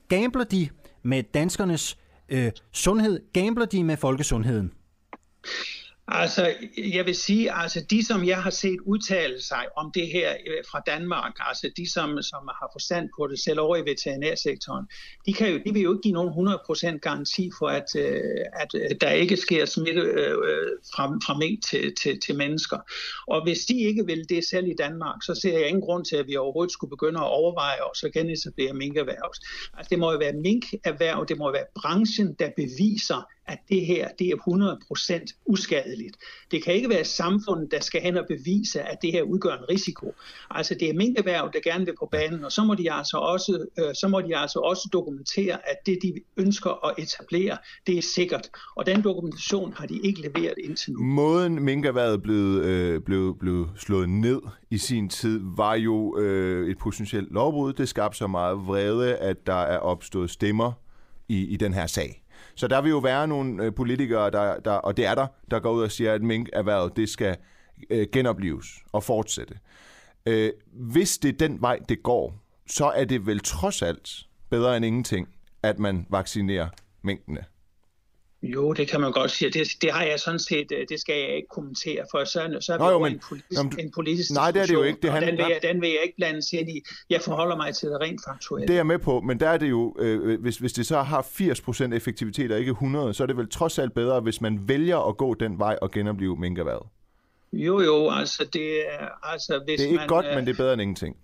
gambler de med danskernes øh, sundhed, gambler de med folkesundheden? Altså, jeg vil sige, altså de, som jeg har set udtale sig om det her øh, fra Danmark, altså de, som, som har forstand på det selv over i veterinærsektoren, de, kan jo, de vil jo ikke give nogen 100% garanti for, at, øh, at øh, der ikke sker smitte fra, fra mink til, til, til mennesker. Og hvis de ikke vil det selv i Danmark, så ser jeg ingen grund til, at vi overhovedet skulle begynde at overveje os og genetablere minkerhverv. Altså, det må jo være minkerhverv, det må jo være branchen, der beviser, at det her det er 100% uskadeligt. Det kan ikke være samfundet, der skal hen og bevise, at det her udgør en risiko. Altså det er minkerhverv, der gerne vil på banen, og så må de altså også, øh, så må de altså også dokumentere, at det de ønsker at etablere, det er sikkert. Og den dokumentation har de ikke leveret indtil nu. Måden minkerhvervet blev, øh, blev, blev slået ned i sin tid, var jo øh, et potentielt lovbrud. Det skabte så meget vrede, at der er opstået stemmer i, i den her sag. Så der vil jo være nogle øh, politikere, der, der, og det er der, der går ud og siger, at minkerhvervet det skal øh, genopleves og fortsætte. Øh, hvis det er den vej, det går, så er det vel trods alt bedre end ingenting, at man vaccinerer minkene. Jo, det kan man godt sige. Det, det har jeg sådan set, øh, det skal jeg ikke kommentere, for så, så er Nå, jo, men, en politisk, jamen, en politisk Nej, det er det jo ikke. Det handler, den, vil jeg, den vil jeg ikke blande sig ind i. Jeg forholder mig til det rent faktuelle. Det er jeg med på, men der er det jo, øh, hvis, hvis det så har 80% effektivitet og ikke 100, så er det vel trods alt bedre, hvis man vælger at gå den vej og genopleve minkerhvervet. Jo, jo, altså det er... Altså, hvis det er ikke man, godt, øh, men det er bedre end ingenting.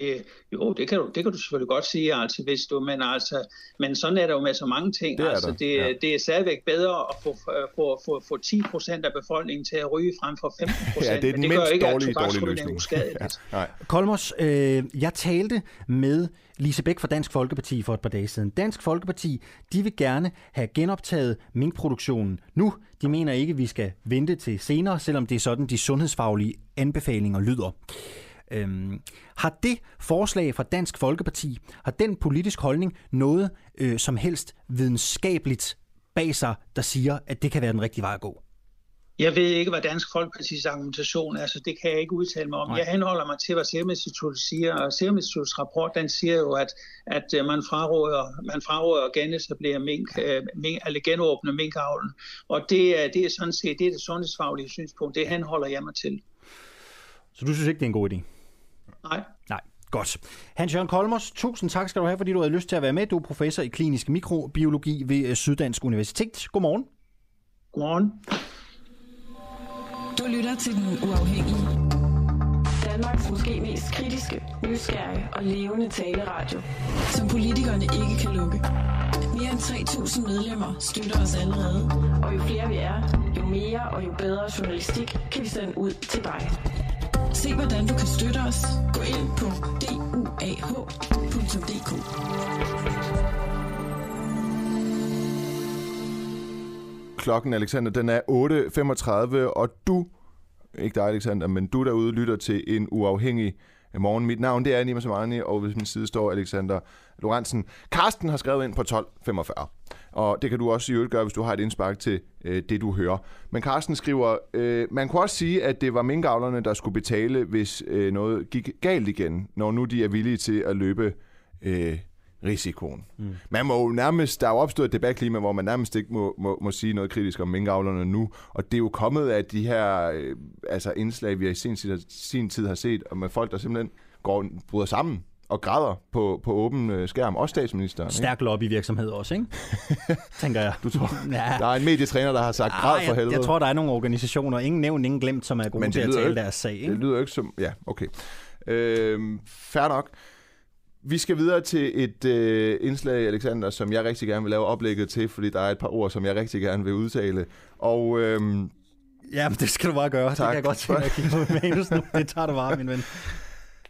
Det, jo, det kan, du, det kan du selvfølgelig godt sige, altså, hvis du, men, altså, men sådan er der jo med så mange ting. Det er altså, det, ja. det er stadigvæk bedre at få, få, få, få 10 procent af befolkningen til at ryge frem for 15 procent. Ja, det er den det gør mindst ikke, dårlige, at dårlige er løsning. Ja, nej. Kolmos, øh, jeg talte med Lise Bæk fra Dansk Folkeparti for et par dage siden. Dansk Folkeparti, de vil gerne have genoptaget minkproduktionen nu. De mener ikke, vi skal vente til senere, selvom det er sådan, de sundhedsfaglige anbefalinger lyder. Øhm, har det forslag fra Dansk Folkeparti, har den politisk holdning noget øh, som helst videnskabeligt bag sig, der siger, at det kan være den rigtige vej at gå? Jeg ved ikke, hvad Dansk Folkepartis argumentation er, så det kan jeg ikke udtale mig om. Nej. Jeg henholder mig til, hvad Serum Instituttet siger, og Serum Instituttets rapport, den siger jo, at, at øh, man fraråder, man fraråder at genetablere mink, øh, mink, eller genåbne minkavlen. Og det, er- det er sådan set det, er det sundhedsfaglige synspunkt. Det henholder jeg mig til. Så du synes ikke, det er en god idé? Nej. Nej, godt. Hans Jørgen Kolmos, tusind tak skal du have, fordi du havde lyst til at være med. Du er professor i klinisk mikrobiologi ved øh, Syddansk Universitet. Godmorgen. Godmorgen. Du lytter til Den Uafhængige. Danmarks måske mest kritiske, nysgerrige og levende taleradio. Som politikerne ikke kan lukke. Mere end 3.000 medlemmer støtter os allerede. Og jo flere vi er, jo mere og jo bedre journalistik kan vi sende ud til dig. Se hvordan du kan støtte os. Gå ind på duah.dk. Klokken, Alexander, den er 8.35, og du, ikke dig, Alexander, men du derude lytter til en uafhængig morgen. Mit navn, det er Nima Samani, og ved min side står Alexander Lorentzen. Karsten har skrevet ind på 12.45, og det kan du også i øvrigt gøre, hvis du har et indspark til øh, det, du hører. Men Karsten skriver, øh, man kunne også sige, at det var minkavlerne, der skulle betale, hvis øh, noget gik galt igen, når nu de er villige til at løbe øh, risikoen. Mm. Man må jo nærmest, der er jo opstået et debatklima, hvor man nærmest ikke må, må, må sige noget kritisk om minkavlerne nu, og det er jo kommet af de her øh, altså indslag, vi i sin tid, sin tid har set, og med folk, der simpelthen går, bryder sammen og græder på, på åben øh, skærm, også statsministeren. Stærk lobbyvirksomhed også, ikke? Tænker jeg. Du tror, ja. Der er en medietræner, der har sagt græd for jeg, helvede. jeg tror, der er nogle organisationer, ingen nævnt, ingen glemt, som er gode til at tale ikke- deres sag. Ikke? Det lyder ikke som... Ja, okay. Øh, fair nok. Vi skal videre til et øh, indslag, Alexander, som jeg rigtig gerne vil lave oplægget til, fordi der er et par ord, som jeg rigtig gerne vil udtale. Og øh, Ja, det skal du bare gøre. Tak. Det kan jeg godt tænke mig at kigge på manus nu. Det tager du bare, min ven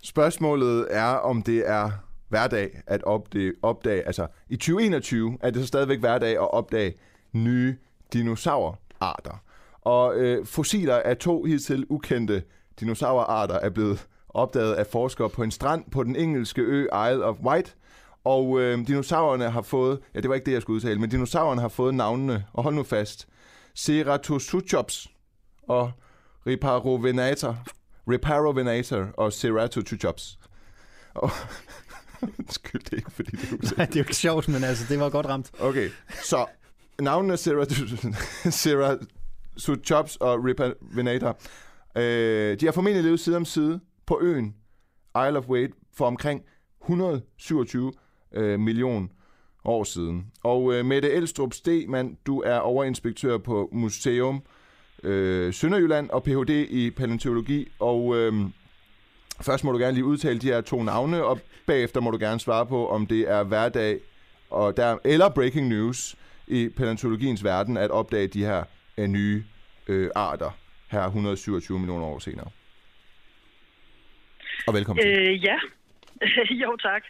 spørgsmålet er, om det er hverdag at opdage, opdage, altså i 2021 er det så stadigvæk hverdag at opdage nye dinosaurarter. Og øh, fossiler af to hidtil ukendte dinosaurarter er blevet opdaget af forskere på en strand på den engelske ø Isle of Wight. Og øh, dinosaurerne har fået, ja det var ikke det, jeg skulle udtale, men dinosaurerne har fået navnene, og hold nu fast, Ceratosuchops og Riparovenator, Riparovenator og Ceratosuchops. Og Undskyld, det er ikke fordi, det er Nej, det er jo ikke sjovt, men altså, det var godt ramt. Okay, så navnene Ceratosuchops og Riparovenator, øh, de har formentlig levet side om side på øen Isle of Wight for omkring 127 øh, million år siden. Og øh, Mette Elstrup Stegmann, du er overinspektør på Museum øh, Sønderjylland og Ph.D. i paleontologi, og øh, først må du gerne lige udtale de her to navne, og bagefter må du gerne svare på, om det er hverdag og der, eller breaking news i paleontologiens verden at opdage de her øh, nye øh, arter her 127 millioner år senere. Og velkommen til. Øh, ja. jo, tak.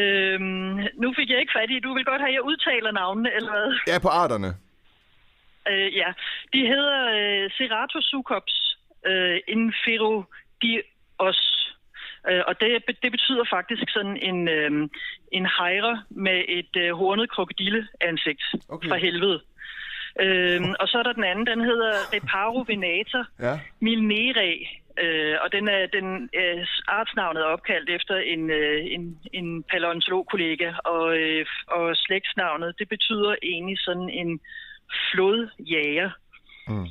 Øhm, nu fik jeg ikke fat i, du vil godt have, at jeg udtaler navnene, eller hvad? Ja, på arterne. Øh, ja, de hedder øh, Ceratosuchops øh, inferidios. Øh, og det, det betyder faktisk sådan en, øh, en hejre med et øh, hornet krokodilleansigt okay. fra helvede. Øhm, og så er der den anden, den hedder Reparovenator Ja. milnere, øh, og den er, den, øh, artsnavnet er opkaldt efter en, øh, en, en paleontolog-kollega, og, øh, og slægtsnavnet, det betyder egentlig sådan en flodjager. Mm.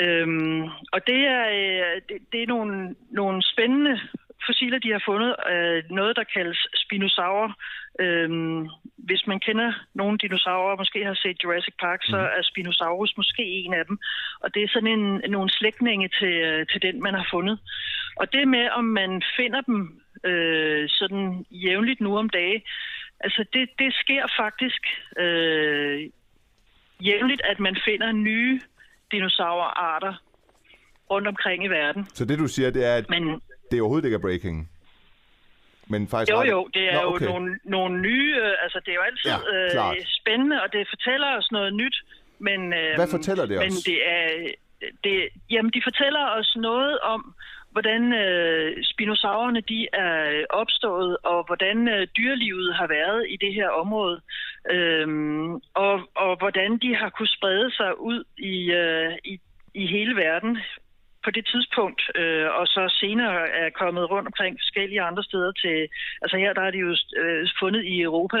Øhm, og det er, øh, det, det er nogle, nogle spændende fossiler, de har fundet. Øh, noget, der kaldes spinosaurer. Øhm, hvis man kender nogle dinosaurer, og måske har set Jurassic Park, så er Spinosaurus måske en af dem. Og det er sådan en, nogle slægtninge til, øh, til den, man har fundet. Og det med, om man finder dem øh, sådan jævnligt nu om dage. Altså det, det sker faktisk øh, jævnligt, at man finder nye dinosaurarter rundt omkring i verden. Så det, du siger, det er, at Men det overhovedet ikke er breaking? Men faktisk jo, jo, det er Nå, jo okay. nogle, nogle nye, øh, altså det er jo altid Ja, øh, klart. spændende, og det fortæller os noget nyt. Men, øh, Hvad fortæller det men os? det er, det, jamen, de fortæller os noget om, hvordan øh, spinosaurerne de er opstået, og hvordan øh, dyrelivet har været i det her område, øh, og, og hvordan de har kunne sprede sig ud i, øh, i, i hele verden på det tidspunkt, øh, og så senere er kommet rundt omkring forskellige andre steder til, altså her der er de jo øh, fundet i Europa,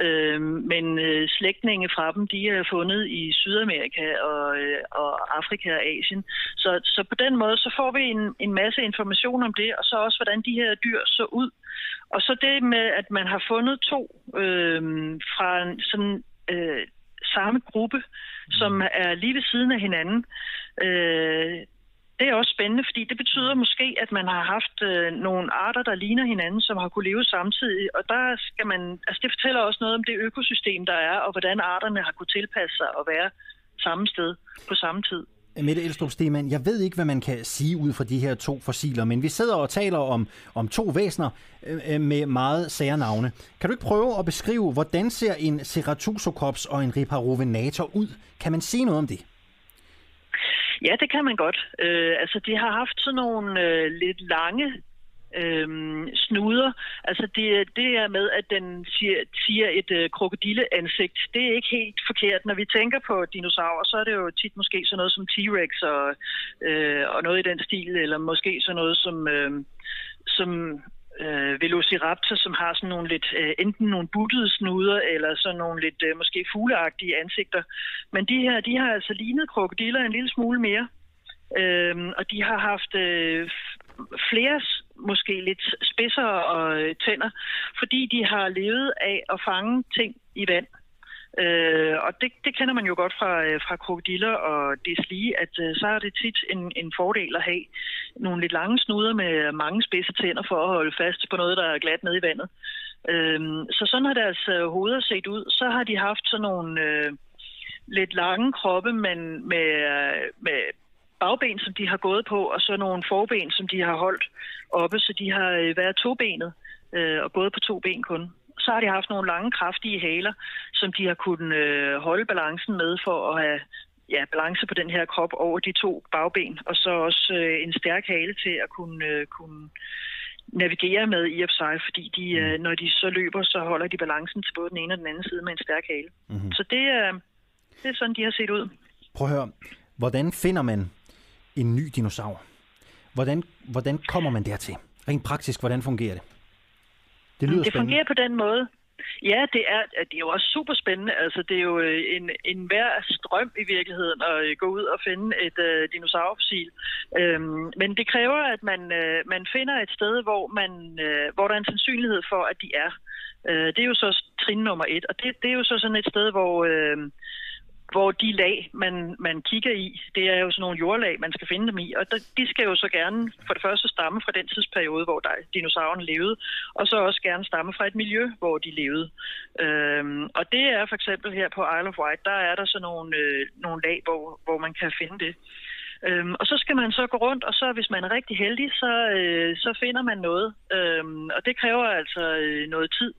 øh, men øh, slægtninge fra dem, de er fundet i Sydamerika og, øh, og Afrika og Asien. Så, så på den måde, så får vi en, en masse information om det, og så også, hvordan de her dyr så ud. Og så det med, at man har fundet to øh, fra sådan øh, samme gruppe, som er lige ved siden af hinanden. Øh, det er også spændende, fordi det betyder måske, at man har haft øh, nogle arter, der ligner hinanden, som har kunne leve samtidig. Og der skal man, altså det fortæller også noget om det økosystem, der er, og hvordan arterne har kunne tilpasse sig og være samme sted på samme tid. Mette Elstrup Stemann, jeg ved ikke, hvad man kan sige ud fra de her to fossiler, men vi sidder og taler om, om to væsener øh, øh med meget sære navne. Kan du ikke prøve at beskrive, hvordan ser en Ceratosocops og en Riparovenator ud? Kan man sige noget om det? Ja, det kan man godt. Øh, altså, de har haft sådan nogle øh, lidt lange øh, snuder. Altså, det, det er med, at den siger, siger et øh, krokodilleansigt. Det er ikke helt forkert. Når vi tænker på dinosaurer, så er det jo tit måske sådan noget som T-Rex og, øh, og noget i den stil, eller måske sådan noget som... Øh, som øh, Velociraptor, som har sådan nogle lidt, øh, enten nogle buttede snuder, eller sådan nogle lidt øh, måske fugleagtige ansigter. Men de her, de har altså lignet krokodiller en lille smule mere. Øh, og de har haft øh, flere, måske lidt spidsere og øh, tænder, fordi de har levet af at fange ting i vand. Øh, og det, det kender man jo godt fra, øh, fra krokodiller og deslige, at øh, så er det tit en, en fordel at have nogle lidt lange snuder med mange spidse tænder for at holde fast på noget, der er glat nede i vandet. Øh, så sådan har deres øh, hoveder set ud. Så har de haft sådan nogle øh, lidt lange kroppe, men med, med bagben, som de har gået på, og så nogle forben, som de har holdt oppe, så de har øh, været tobenet øh, og gået på to ben kun. Så har de haft nogle lange, kraftige haler, som de har kunnet øh, holde balancen med for at have ja, balance på den her krop over de to bagben, og så også øh, en stærk hale til at kunne, øh, kunne navigere med i og for sig, fordi de, øh, når de så løber, så holder de balancen til både den ene og den anden side med en stærk hale. Mhm. Så det er, det er sådan, de har set ud. Prøv at høre, hvordan finder man en ny dinosaur? Hvordan, hvordan kommer man dertil? Rent praktisk, hvordan fungerer det? Det lyder det spændende. fungerer på den måde. Ja, det er, det er jo også super spændende. Altså, det er jo øh, en, en hver strøm i virkeligheden at øh, gå ud og finde et øh, dinosaurfossil. Øhm, men det kræver, at man, øh, man finder et sted, hvor, man, øh, hvor der er en sandsynlighed for, at de er. Øh, det er jo så trin nummer et. Og det, det er jo så sådan et sted, hvor... Øh, hvor de lag, man, man kigger i, det er jo sådan nogle jordlag, man skal finde dem i. Og der, de skal jo så gerne for det første stamme fra den tidsperiode, hvor der dinosaurerne levede, og så også gerne stamme fra et miljø, hvor de levede. Øhm, og det er for eksempel her på Isle of Wight, der er der sådan nogle, øh, nogle lag, hvor, hvor man kan finde det. Øhm, og så skal man så gå rundt, og så hvis man er rigtig heldig, så, øh, så finder man noget. Øhm, og det kræver altså øh, noget tid.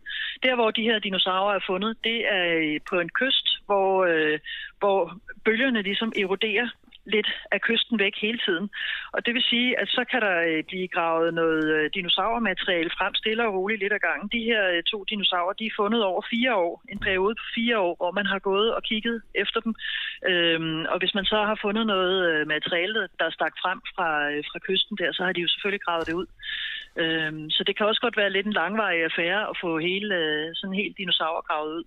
Der, hvor de her dinosaurer er fundet, det er øh, på en kyst, hvor, øh, hvor bølgerne ligesom eroderer lidt af kysten væk hele tiden. Og det vil sige, at så kan der øh, blive gravet noget øh, dinosaurmateriale frem stille og roligt lidt ad gangen. De her øh, to dinosaurer, de er fundet over fire år. En periode på fire år, hvor man har gået og kigget efter dem. Øhm, og hvis man så har fundet noget materiale, der er stak frem fra, fra kysten der, så har de jo selvfølgelig gravet det ud. Øhm, så det kan også godt være lidt en langvarig affære at få hele, sådan helt dinosaur gravet ud.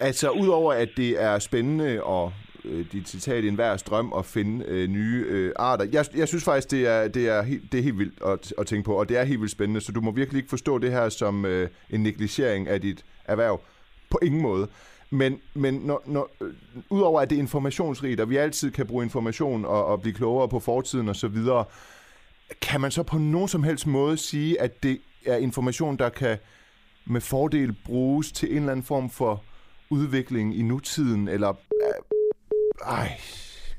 Altså, udover at det er spændende og øh, dit citat i enhver strøm og finde øh, nye øh, arter. Jeg, jeg synes faktisk, det er, det er, helt, det er helt vildt at, at tænke på, og det er helt vildt spændende, så du må virkelig ikke forstå det her som øh, en negligering af dit erhverv. På ingen måde. Men, men når, når, øh, udover at det er informationsrigt, og vi altid kan bruge information og, og blive klogere på fortiden og så videre, kan man så på nogen som helst måde sige, at det er information, der kan med fordel bruges til en eller anden form for udvikling i nutiden, eller... Øh, Øh, ej.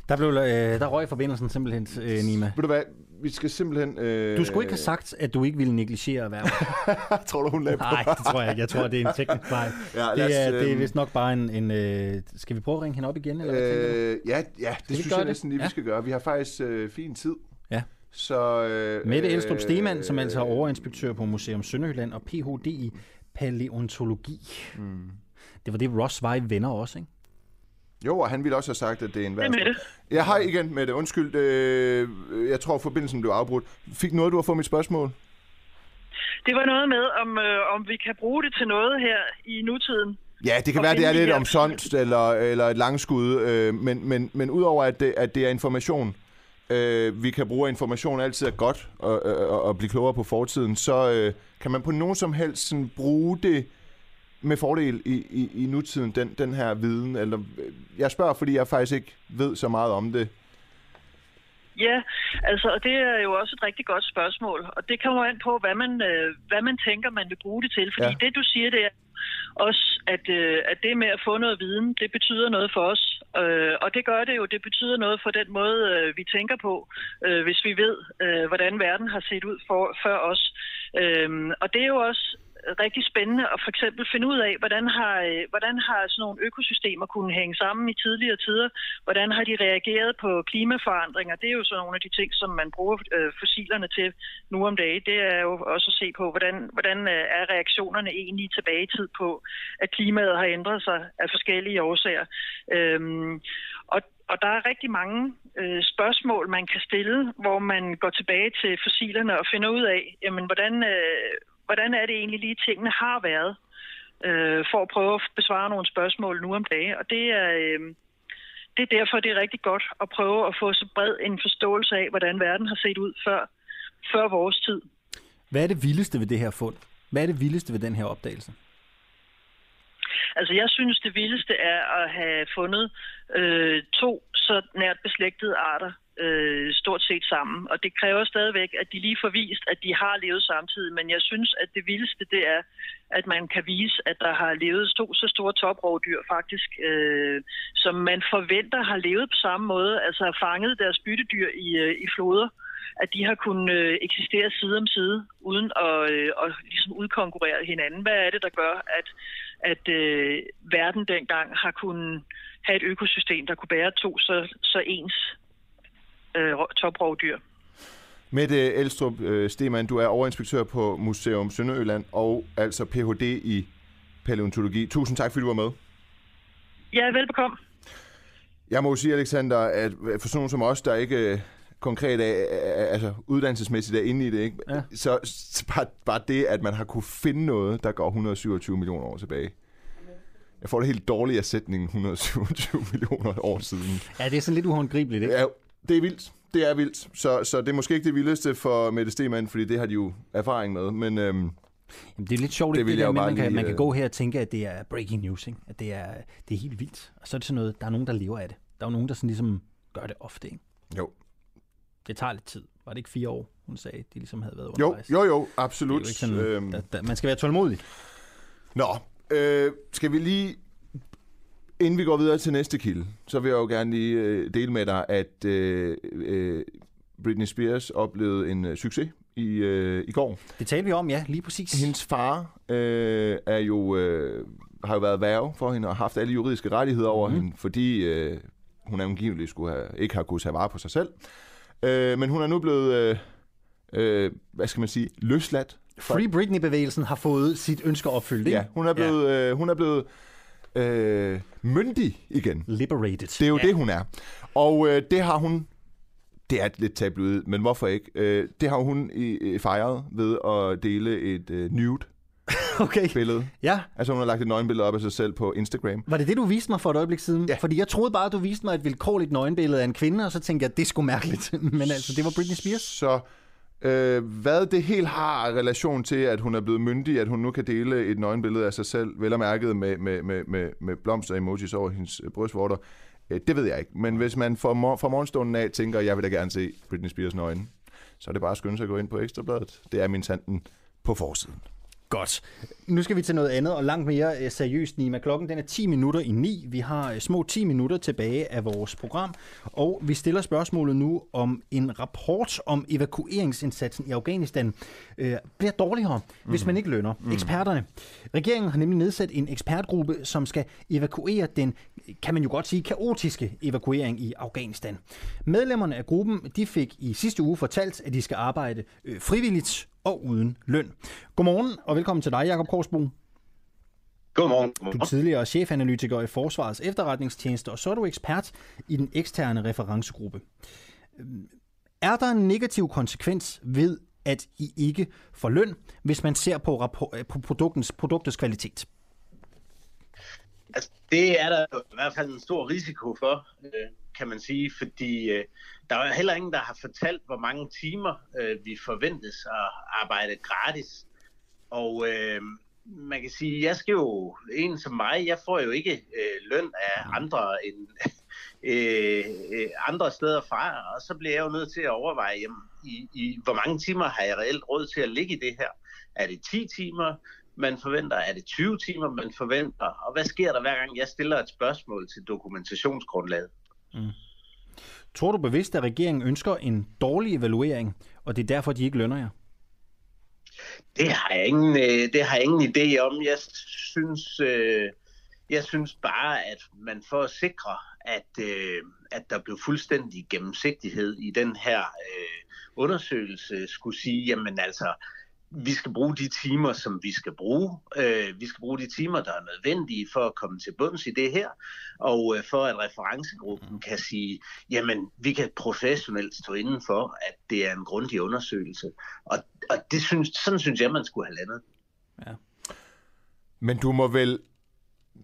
Der, blev, øh, der røg forbindelsen simpelthen, øh, Nima. Ved du hvad, vi skal simpelthen... Øh... Du skulle ikke have sagt, at du ikke ville negligere erhvervet. tror du, hun lagde på? Nej, det tror jeg ikke. Jeg tror, det er en teknisk fejl. Ja, det, er, det er vist nok bare en... en øh, skal vi prøve at ringe hende op igen? Eller hvad? Øh, ja, ja, det vi synes jeg det? næsten lige, vi Ja. skal gøre. Vi har faktisk øh, fin tid. Ja. Så, øh, Mette Elstrup øh, Stemann, som altså er overinspektør på Museum Sønderjylland og Ph.D. i paleontologi. Mm. Det var det, Ross var i Venner også, ikke? Jo, og han ville også have sagt, at det er en Det er. Ja, hej igen, Mette. Undskyld, øh, jeg tror, forbindelsen blev afbrudt. Fik noget, du har fået mit spørgsmål? Det var noget med, om, øh, om vi kan bruge det til noget her i nutiden. Ja, det kan være, det er lidt her- omsondt eller, eller et langskud, øh, men, men, men udover at det, at det er information, øh, vi kan bruge, at information altid er godt og, og, og blive klogere på fortiden, så øh, kan man på nogen som helst sådan, bruge det med fordel i, i, i nutiden, den, den her viden. Eller, jeg spørger, fordi jeg faktisk ikke ved så meget om det. Ja, altså, og det er jo også et rigtig godt spørgsmål. Og det kommer an på, hvad man, øh, hvad man tænker, man vil bruge det til. Fordi ja. det, du siger, det er også, at, øh, at det med at få noget viden, det betyder noget for os. Øh, og det gør det jo. Det betyder noget for den måde, øh, vi tænker på, øh, hvis vi ved, øh, hvordan verden har set ud for, før os. Øh, og det er jo også rigtig spændende at for eksempel finde ud af, hvordan har, øh, hvordan har sådan nogle økosystemer kunne hænge sammen i tidligere tider? Hvordan har de reageret på klimaforandringer? Det er jo sådan nogle af de ting, som man bruger øh, fossilerne til nu om dagen. Det er jo også at se på, hvordan, hvordan øh, er reaktionerne egentlig tilbage i tid på, at klimaet har ændret sig af forskellige årsager. Øhm, og og der er rigtig mange øh, spørgsmål, man kan stille, hvor man går tilbage til fossilerne og finder ud af, jamen, hvordan, øh, hvordan er det egentlig lige, tingene har været, øh, for at prøve at besvare nogle spørgsmål nu om dagen. Og det er, øh, det er derfor, det er rigtig godt at prøve at få så bred en forståelse af, hvordan verden har set ud før, før vores tid. Hvad er det vildeste ved det her fund? Hvad er det vildeste ved den her opdagelse? Altså, jeg synes, det vildeste er at have fundet øh, to så nært beslægtede arter øh, stort set sammen. Og det kræver stadigvæk, at de lige får vist, at de har levet samtidig. Men jeg synes, at det vildeste, det er, at man kan vise, at der har levet to så store toprovdyr faktisk, øh, som man forventer har levet på samme måde, altså har fanget deres byttedyr i, øh, i floder at de har kunnet øh, eksistere side om side, uden at, øh, at ligesom udkonkurrere hinanden. Hvad er det, der gør, at, at øh, verden dengang har kunnet have et økosystem, der kunne bære to så, så ens øh, toprovdyr? Mette Elstrup øh, Stemann, du er overinspektør på Museum Sønderjylland og altså Ph.D. i paleontologi. Tusind tak, fordi du var med. Ja, velbekomme. Jeg må jo sige, Alexander, at for sådan nogen som os, der ikke øh, konkret er, altså uddannelsesmæssigt er inde i det, ikke? Ja. Så, så bare, bare det, at man har kunne finde noget, der går 127 millioner år tilbage. Jeg får det helt dårlige af sætningen 127 millioner år siden. Ja, det er sådan lidt uhåndgribeligt, ikke? Ja, det er vildt. Det er vildt. Så, så det er måske ikke det vildeste for Mette Stemann, fordi det har de jo erfaring med. Men øhm, Jamen, det er lidt sjovt, Det det, der jo med, man kan, lige, man kan øh, gå her og tænke, at det er breaking news, ikke? At det er, det er helt vildt. Og så er det sådan noget, der er nogen, der lever af det. Der er jo nogen, der sådan ligesom gør det ofte, ikke? Jo. Det tager lidt tid. Var det ikke fire år, hun sagde, de ligesom havde været jo, undervejs? jo, jo, Det er absolut. jo ikke sådan, Øhm, der, der, man skal være tålmodig. Nå, øh, skal vi lige, inden vi går videre til næste kilde, så vil jeg jo gerne lige øh, dele med dig, at øh, øh, Britney Spears oplevede en øh, succes i, øh, i går. Det talte vi om, ja, lige præcis. Hendes far øh, er jo, øh, har jo været værve for hende og haft alle juridiske rettigheder over mm. hende, fordi øh, hun angiveligt skulle have, ikke har kunnet tage vare på sig selv. Øh, men hun er nu blevet, øh, øh, hvad skal man sige, løsladt. Free Britney-bevægelsen har fået sit ønske opfyldt, ikke? Ja, hun er blevet, ja. øh, hun er blevet øh, myndig igen. Liberated. Det er jo ja. det, hun er. Og øh, det har hun... Det er lidt tabloid, men hvorfor ikke? Øh, det har hun i, i fejret ved at dele et øh, nude okay. billede. Ja. Altså hun har lagt et nøgenbillede op af sig selv på Instagram. Var det det, du viste mig for et øjeblik siden? Ja. Fordi jeg troede bare, at du viste mig et vilkårligt nøgenbillede af en kvinde, og så tænkte jeg, det er sgu mærkeligt. Men altså, det var Britney Spears. Så øh, hvad det helt har relation til, at hun er blevet myndig, at hun nu kan dele et nøgenbillede af sig selv, vel og mærket med, med, med, med, med blomster emojis over hendes øh, brystvorter, øh, det ved jeg ikke. Men hvis man fra, mor- fra morgenstunden af tænker, jeg vil da gerne se Britney Spears nøgen, så er det bare at skynde sig at gå ind på Ekstrabladet. Det er min sanden på forsiden. Godt. Nu skal vi til noget andet og langt mere øh, seriøst, Nima. Klokken den er 10 minutter i 9. Vi har øh, små 10 minutter tilbage af vores program, og vi stiller spørgsmålet nu om en rapport om evakueringsindsatsen i Afghanistan øh, bliver dårligere, mm. hvis man ikke lønner mm. eksperterne. Regeringen har nemlig nedsat en ekspertgruppe, som skal evakuere den, kan man jo godt sige, kaotiske evakuering i Afghanistan. Medlemmerne af gruppen de fik i sidste uge fortalt, at de skal arbejde øh, frivilligt og uden løn. Godmorgen og velkommen til dig, Jakob Korsbo. Godmorgen. Du er tidligere chefanalytiker i Forsvarets efterretningstjeneste, og så er du ekspert i den eksterne referencegruppe. Er der en negativ konsekvens ved, at I ikke får løn, hvis man ser på, rapport, på produktens, produktets kvalitet? Altså, det er der i hvert fald en stor risiko for, øh, kan man sige, fordi øh, der er heller ingen, der har fortalt, hvor mange timer øh, vi forventes at arbejde gratis. Og øh, man kan sige, jeg skal jo, en som mig, jeg får jo ikke øh, løn af andre end øh, øh, andre steder fra, og så bliver jeg jo nødt til at overveje, jamen, i, i, hvor mange timer har jeg reelt råd til at ligge i det her? Er det 10 timer, man forventer? Er det 20 timer, man forventer? Og hvad sker der hver gang, jeg stiller et spørgsmål til dokumentationsgrundlaget? Mm. Tror du bevidst, at regeringen ønsker en dårlig evaluering, og det er derfor, de ikke lønner jer? Det har jeg ingen, øh, det har jeg ingen idé om. Jeg synes, øh, jeg synes bare, at man får at sikre, at, øh, at der blev fuldstændig gennemsigtighed i den her undersøgelse, skulle sige, jamen altså, vi skal bruge de timer, som vi skal bruge. Øh, vi skal bruge de timer, der er nødvendige for at komme til bunds i det her, og øh, for at referencegruppen kan sige, jamen, vi kan professionelt stå inden for, at det er en grundig undersøgelse. Og, og det synes, sådan synes jeg, man skulle have landet. Ja. Men du må vel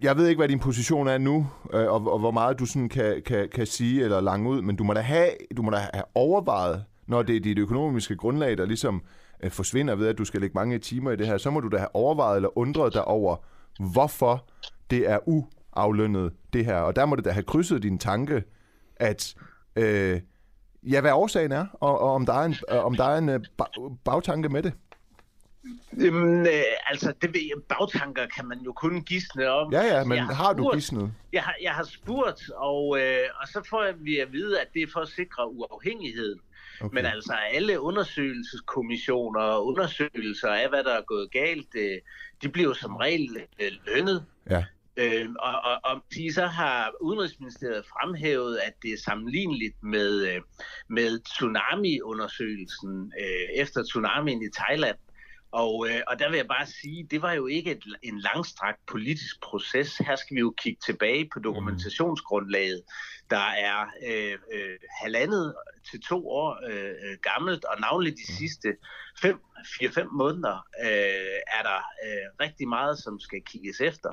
jeg ved ikke, hvad din position er nu, øh, og, og hvor meget du sådan kan, kan, kan sige eller lange ud, men du må da have, du må da have overvejet, når det er dit økonomiske grundlag, der ligesom øh, forsvinder ved, at du skal lægge mange timer i det her, så må du da have overvejet eller undret dig over, hvorfor det er uaflønnet, det her. Og der må det da have krydset din tanke, at øh, ja, hvad årsagen er, og, og om der er en, øh, om der er en øh, bagtanke med det. Jamen, øh, altså, det ved jeg, bagtanker kan man jo kun gisne om. Ja, ja, men har, har du gisnet? Jeg har, jeg har spurgt, og, øh, og så får vi at vide, at det er for at sikre uafhængigheden. Okay. Men altså alle undersøgelseskommissioner og undersøgelser af, hvad der er gået galt, øh, de bliver som regel øh, lønnet. Ja. Øh, og, og, og så har Udenrigsministeriet fremhævet, at det er sammenligneligt med, øh, med tsunami-undersøgelsen øh, efter tsunamien i Thailand. Og, øh, og der vil jeg bare sige, det var jo ikke et, en langstrakt politisk proces. Her skal vi jo kigge tilbage på dokumentationsgrundlaget, der er øh, øh, halvandet til to år øh, øh gammelt, og navnligt de sidste 4-5 måneder øh, er der øh, rigtig meget, som skal kigges efter.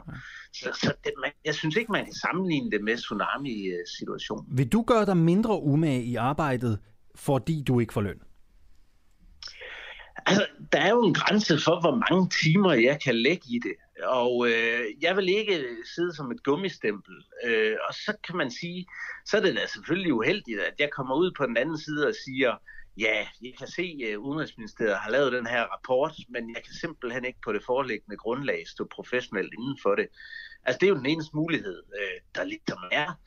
Så, så det, man, jeg synes ikke, man kan sammenligne det med tsunami-situationen. Vil du gøre dig mindre umage i arbejdet, fordi du ikke får løn? Altså, der er jo en grænse for, hvor mange timer jeg kan lægge i det. Og øh, jeg vil ikke sidde som et gummistempel. Øh, og så kan man sige, så er det da selvfølgelig uheldigt, at jeg kommer ud på den anden side og siger, ja, jeg kan se, at uh, Udenrigsministeriet har lavet den her rapport, men jeg kan simpelthen ikke på det foreliggende grundlag stå professionelt inden for det. Altså, det er jo den eneste mulighed, øh, der ligesom er.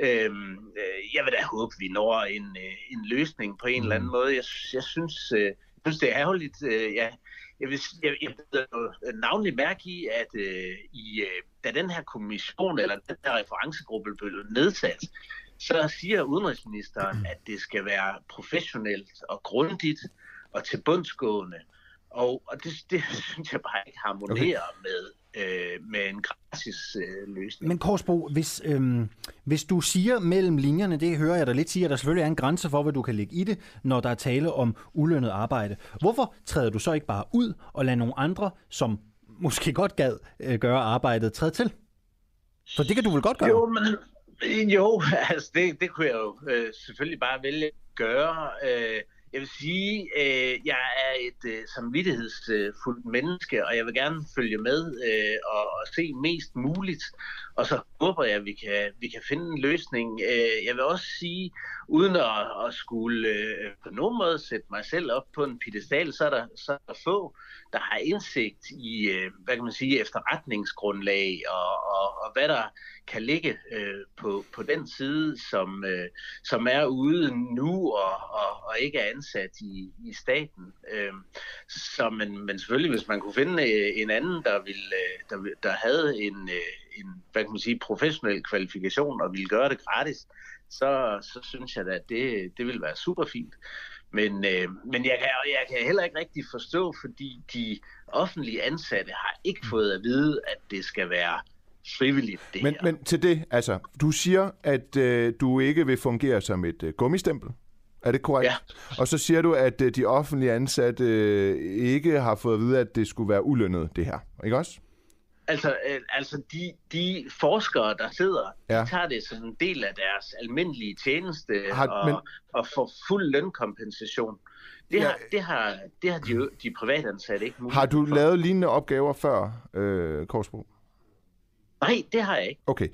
Øhm, øh, jeg vil da håbe, vi når en, øh, en løsning på en eller anden mm. måde. Jeg, jeg synes... Øh, synes, det er ærgerligt. Øh, ja. Jeg vil, jeg, jeg vil navnlig mærke i, at øh, i, øh, da den her kommission eller den her referencegruppe blev nedsat, så siger udenrigsministeren, at det skal være professionelt og grundigt og til bundsgående. Og, og det, det synes jeg bare ikke harmonerer okay. med øh, med en gratis øh, løsning. Men Korsbo, hvis, øh, hvis du siger mellem linjerne, det hører jeg dig lidt sige, at der selvfølgelig er en grænse for, hvad du kan lægge i det, når der er tale om ulønnet arbejde. Hvorfor træder du så ikke bare ud og lader nogle andre, som måske godt gad øh, gøre arbejdet, træde til? For det kan du vel godt gøre? Jo, men, jo altså det, det kunne jeg jo øh, selvfølgelig bare vælge at gøre. Øh, jeg vil sige, øh, jeg er et øh, samvittighedsfuldt menneske, og jeg vil gerne følge med øh, og, og se mest muligt. Og så håber jeg, at vi kan, vi kan finde en løsning. Øh, jeg vil også sige, uden at, at skulle øh, på nogen måde sætte mig selv op på en pedestal, så er der, så er der få, der har indsigt i, øh, hvad kan man sige, efterretningsgrundlag og, og, og hvad der kan ligge øh, på, på den side, som, øh, som er ude nu og, og, og ikke er ansat i, i staten. Øh, så, men, men selvfølgelig, hvis man kunne finde øh, en anden, der, ville, øh, der, der havde en, øh, en hvad kan man sige, professionel kvalifikation og ville gøre det gratis, så, så synes jeg at det, det ville være super fint. Men, øh, men jeg, kan, jeg kan heller ikke rigtig forstå, fordi de offentlige ansatte har ikke fået at vide, at det skal være frivilligt, det men, her. men til det, altså, du siger, at øh, du ikke vil fungere som et øh, gummistempel. Er det korrekt? Ja. Og så siger du, at øh, de offentlige ansatte øh, ikke har fået at vide, at det skulle være ulønnet, det her. Ikke også? Altså, øh, altså de, de forskere, der sidder, Ja. de tager det som en del af deres almindelige tjeneste Har- og, men- og får fuld lønkompensation. Det, Ja. har, det, har, det har de, de privatansatte ikke mulighed Har du for. lavet lignende opgaver før, øh, Korsbro? Nej, det har jeg ikke. Okay,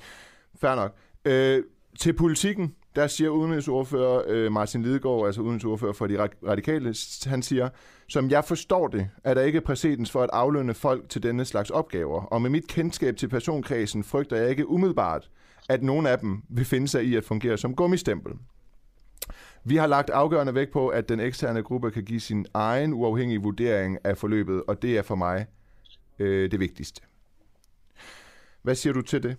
fair nok. Øh, til politikken, der siger udenrigsordfører øh, Martin Lidegaard, altså udenrigsordfører for de radikale, han siger, som jeg forstår det, er der ikke præcedens for at aflønne folk til denne slags opgaver, og med mit kendskab til personkredsen frygter jeg ikke umiddelbart, at nogen af dem vil finde sig i at fungere som gummistempel. Vi har lagt afgørende vægt på, at den eksterne gruppe kan give sin egen uafhængige vurdering af forløbet, og det er for mig øh, det vigtigste. Hvad siger du til det?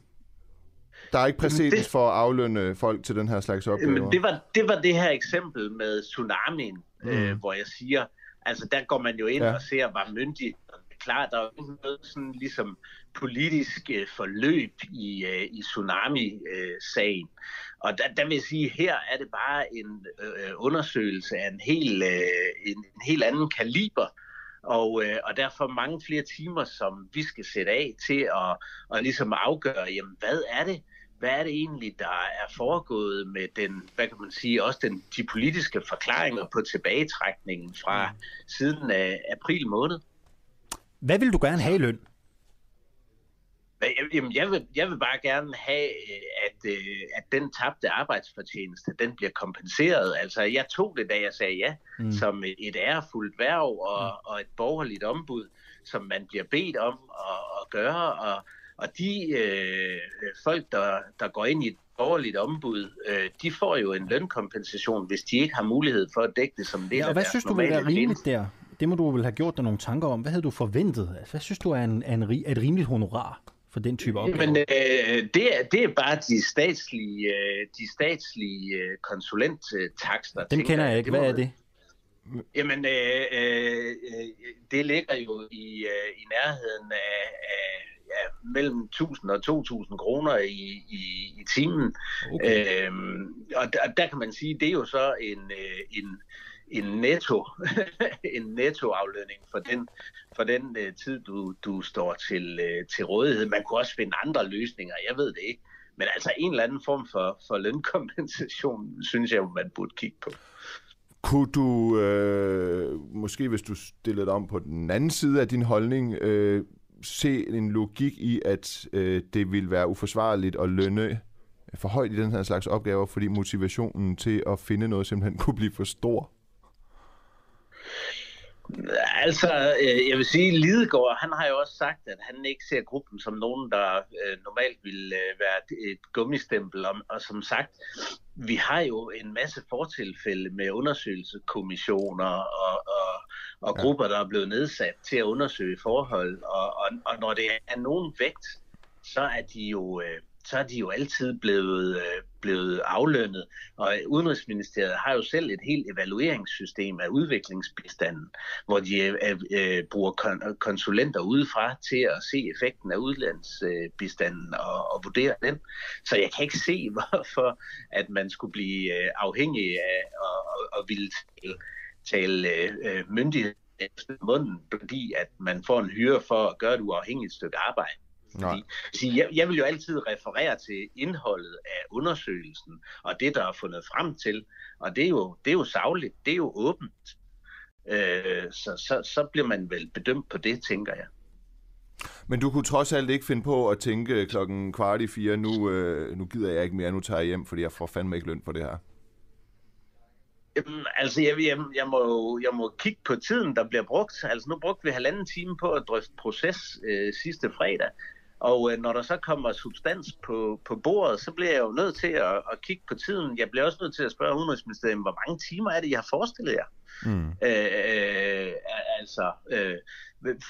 Der er ikke præcedens det- for at aflønne folk til den her slags opgaver. Men det var, det var det her eksempel med tsunamien, Mm. øh, hvor jeg siger, altså der går man jo ind Ja. og ser, var myndig. Klart, der er noget sådan ligesom politisk øh, forløb i, øh, i tsunami-sagen. og der, der vil jeg sige, her er det bare en øh, undersøgelse af en helt, øh, en, en helt anden kaliber, og, øh, og derfor mange flere timer, som vi skal sætte af til at, at ligesom afgøre, jamen hvad er det, hvad er det egentlig, der er foregået med den, hvad kan man sige, også den, de politiske forklaringer på tilbagetrækningen fra siden af april måned? Hvad vil du gerne have i løn? Jamen, jeg vil, jeg vil bare gerne have, øh, at, øh, at den tabte arbejdsfortjeneste, den bliver kompenseret. Altså, jeg tog det, da jeg sagde ja, Mm. mm. som et, ærefuldt værv og, og et borgerligt ombud, som man bliver bedt om at, at gøre. Og, og de øh, folk, der, der går ind i et borgerligt ombud, øh, de får jo en lønkompensation, hvis de ikke har mulighed for at dække det som det Og hvad synes du vil være rimeligt der? Det må du vel have gjort dig nogle tanker om. Hvad havde du forventet? Hvad synes du er, en, en, er et rimeligt honorar for den type opgave? Men øh, det, er, det er bare de statslige, øh, de statslige øh, konsulenttakster. Dem tænker kender jeg ikke. må Hvad er det? Jamen, øh, øh, øh, det ligger jo i, øh, i nærheden af, af ja, mellem 1000 og 2000 kroner i, i, i timen. Okay. Øhm, og der, der kan man sige, det er jo så en, øh, en, en netto en nettoaflønning for den for den øh, tid du du står til øh, til rådighed. Man kunne også finde andre løsninger, jeg ved det ikke. Men altså en eller anden form for, for lønkompensation, synes jeg, man burde kigge på. Kunne du, øh, måske hvis du stillede dig om på den anden side af din holdning, øh, se en logik i, at øh, det ville være uforsvarligt at lønne for højt i den her slags opgaver, fordi motivationen til at finde noget simpelthen kunne blive for stor? Altså, øh, jeg vil sige, Lidegaard, han har jo også sagt, at han ikke ser gruppen som nogen, der øh, normalt ville øh, være et, gummistempel. Og, og som sagt, vi har jo en masse fortilfælde med undersøgelseskommissioner og, og, og grupper, der er blevet nedsat til at undersøge forhold. Og, og, og når det er nogen vægt, så er de jo... Øh, så er de jo altid blevet, øh, blevet aflønnet. Og Udenrigsministeriet har jo selv et helt evalueringssystem af udviklingsbistanden, hvor de øh, øh, bruger kon- konsulenter udefra til at se effekten af udlandsbistanden øh, og, og vurdere den. Så jeg kan ikke se, hvorfor at man skulle blive øh, afhængig af og, og, og ville tale, tale øh, myndighed efter munden, fordi at man får en hyre for at gøre et uafhængigt stykke arbejde. Nej. Sige, jeg, jeg vil jo altid referere til indholdet af undersøgelsen og det, der er fundet frem til. Og det er jo, det er jo savligt, det er jo åbent. Øh, så, så, så bliver man vel bedømt på det, tænker jeg. Men du kunne trods alt ikke finde på at tænke klokken kvart i fire, nu, øh, nu gider jeg ikke mere, nu tager jeg hjem, fordi jeg får fandme ikke løn for det her. Jamen, altså, jeg, jeg, jeg, må, jeg må kigge på tiden, der bliver brugt. Altså, nu brugte vi halvanden time på at drøfte proces øh, sidste fredag. Og øh, når der så kommer substans på, på bordet, så bliver jeg jo nødt til at, at kigge på tiden. Jeg bliver også nødt til at spørge Udenrigsministeriet, hvor mange timer er det, jeg har forestillet jer? Mm. Øh, øh, altså, øh,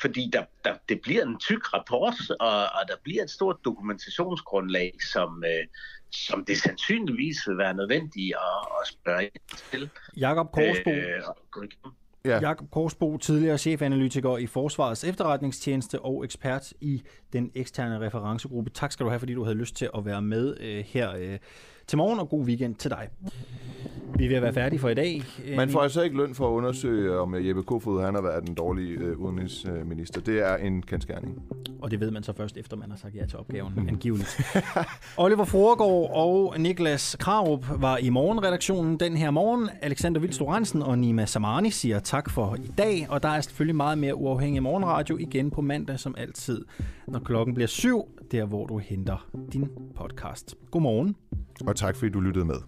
fordi der, der, det bliver en tyk rapport, og, og der bliver et stort dokumentationsgrundlag, som, øh, som det sandsynligvis vil være nødvendigt at, at spørge til. Jakob Korsbo, øh, Ja. Jakob Korsbo, tidligere chefanalytiker i Forsvarets efterretningstjeneste og ekspert i den eksterne referencegruppe. Tak skal du have, fordi du havde lyst til at være med øh, her øh, til morgen, og god weekend til dig. Vi er ved at være færdige for i dag. Man får altså ikke løn for at undersøge, om Jeppe Kofod han har været den dårlige øh, udenrigsminister. Det er en kendskærning. Og det ved man så først, efter man har sagt ja til opgaven, mm. angiveligt. Oliver Foregård og Niklas Krarup var i morgenredaktionen den her morgen. Alexander Vils og Nima Samani siger tak for i dag, og der er selvfølgelig meget mere uafhængig morgenradio igen på mandag som altid, når klokken bliver syv, der hvor du henter din podcast. Godmorgen. Og tak fordi du lyttede med.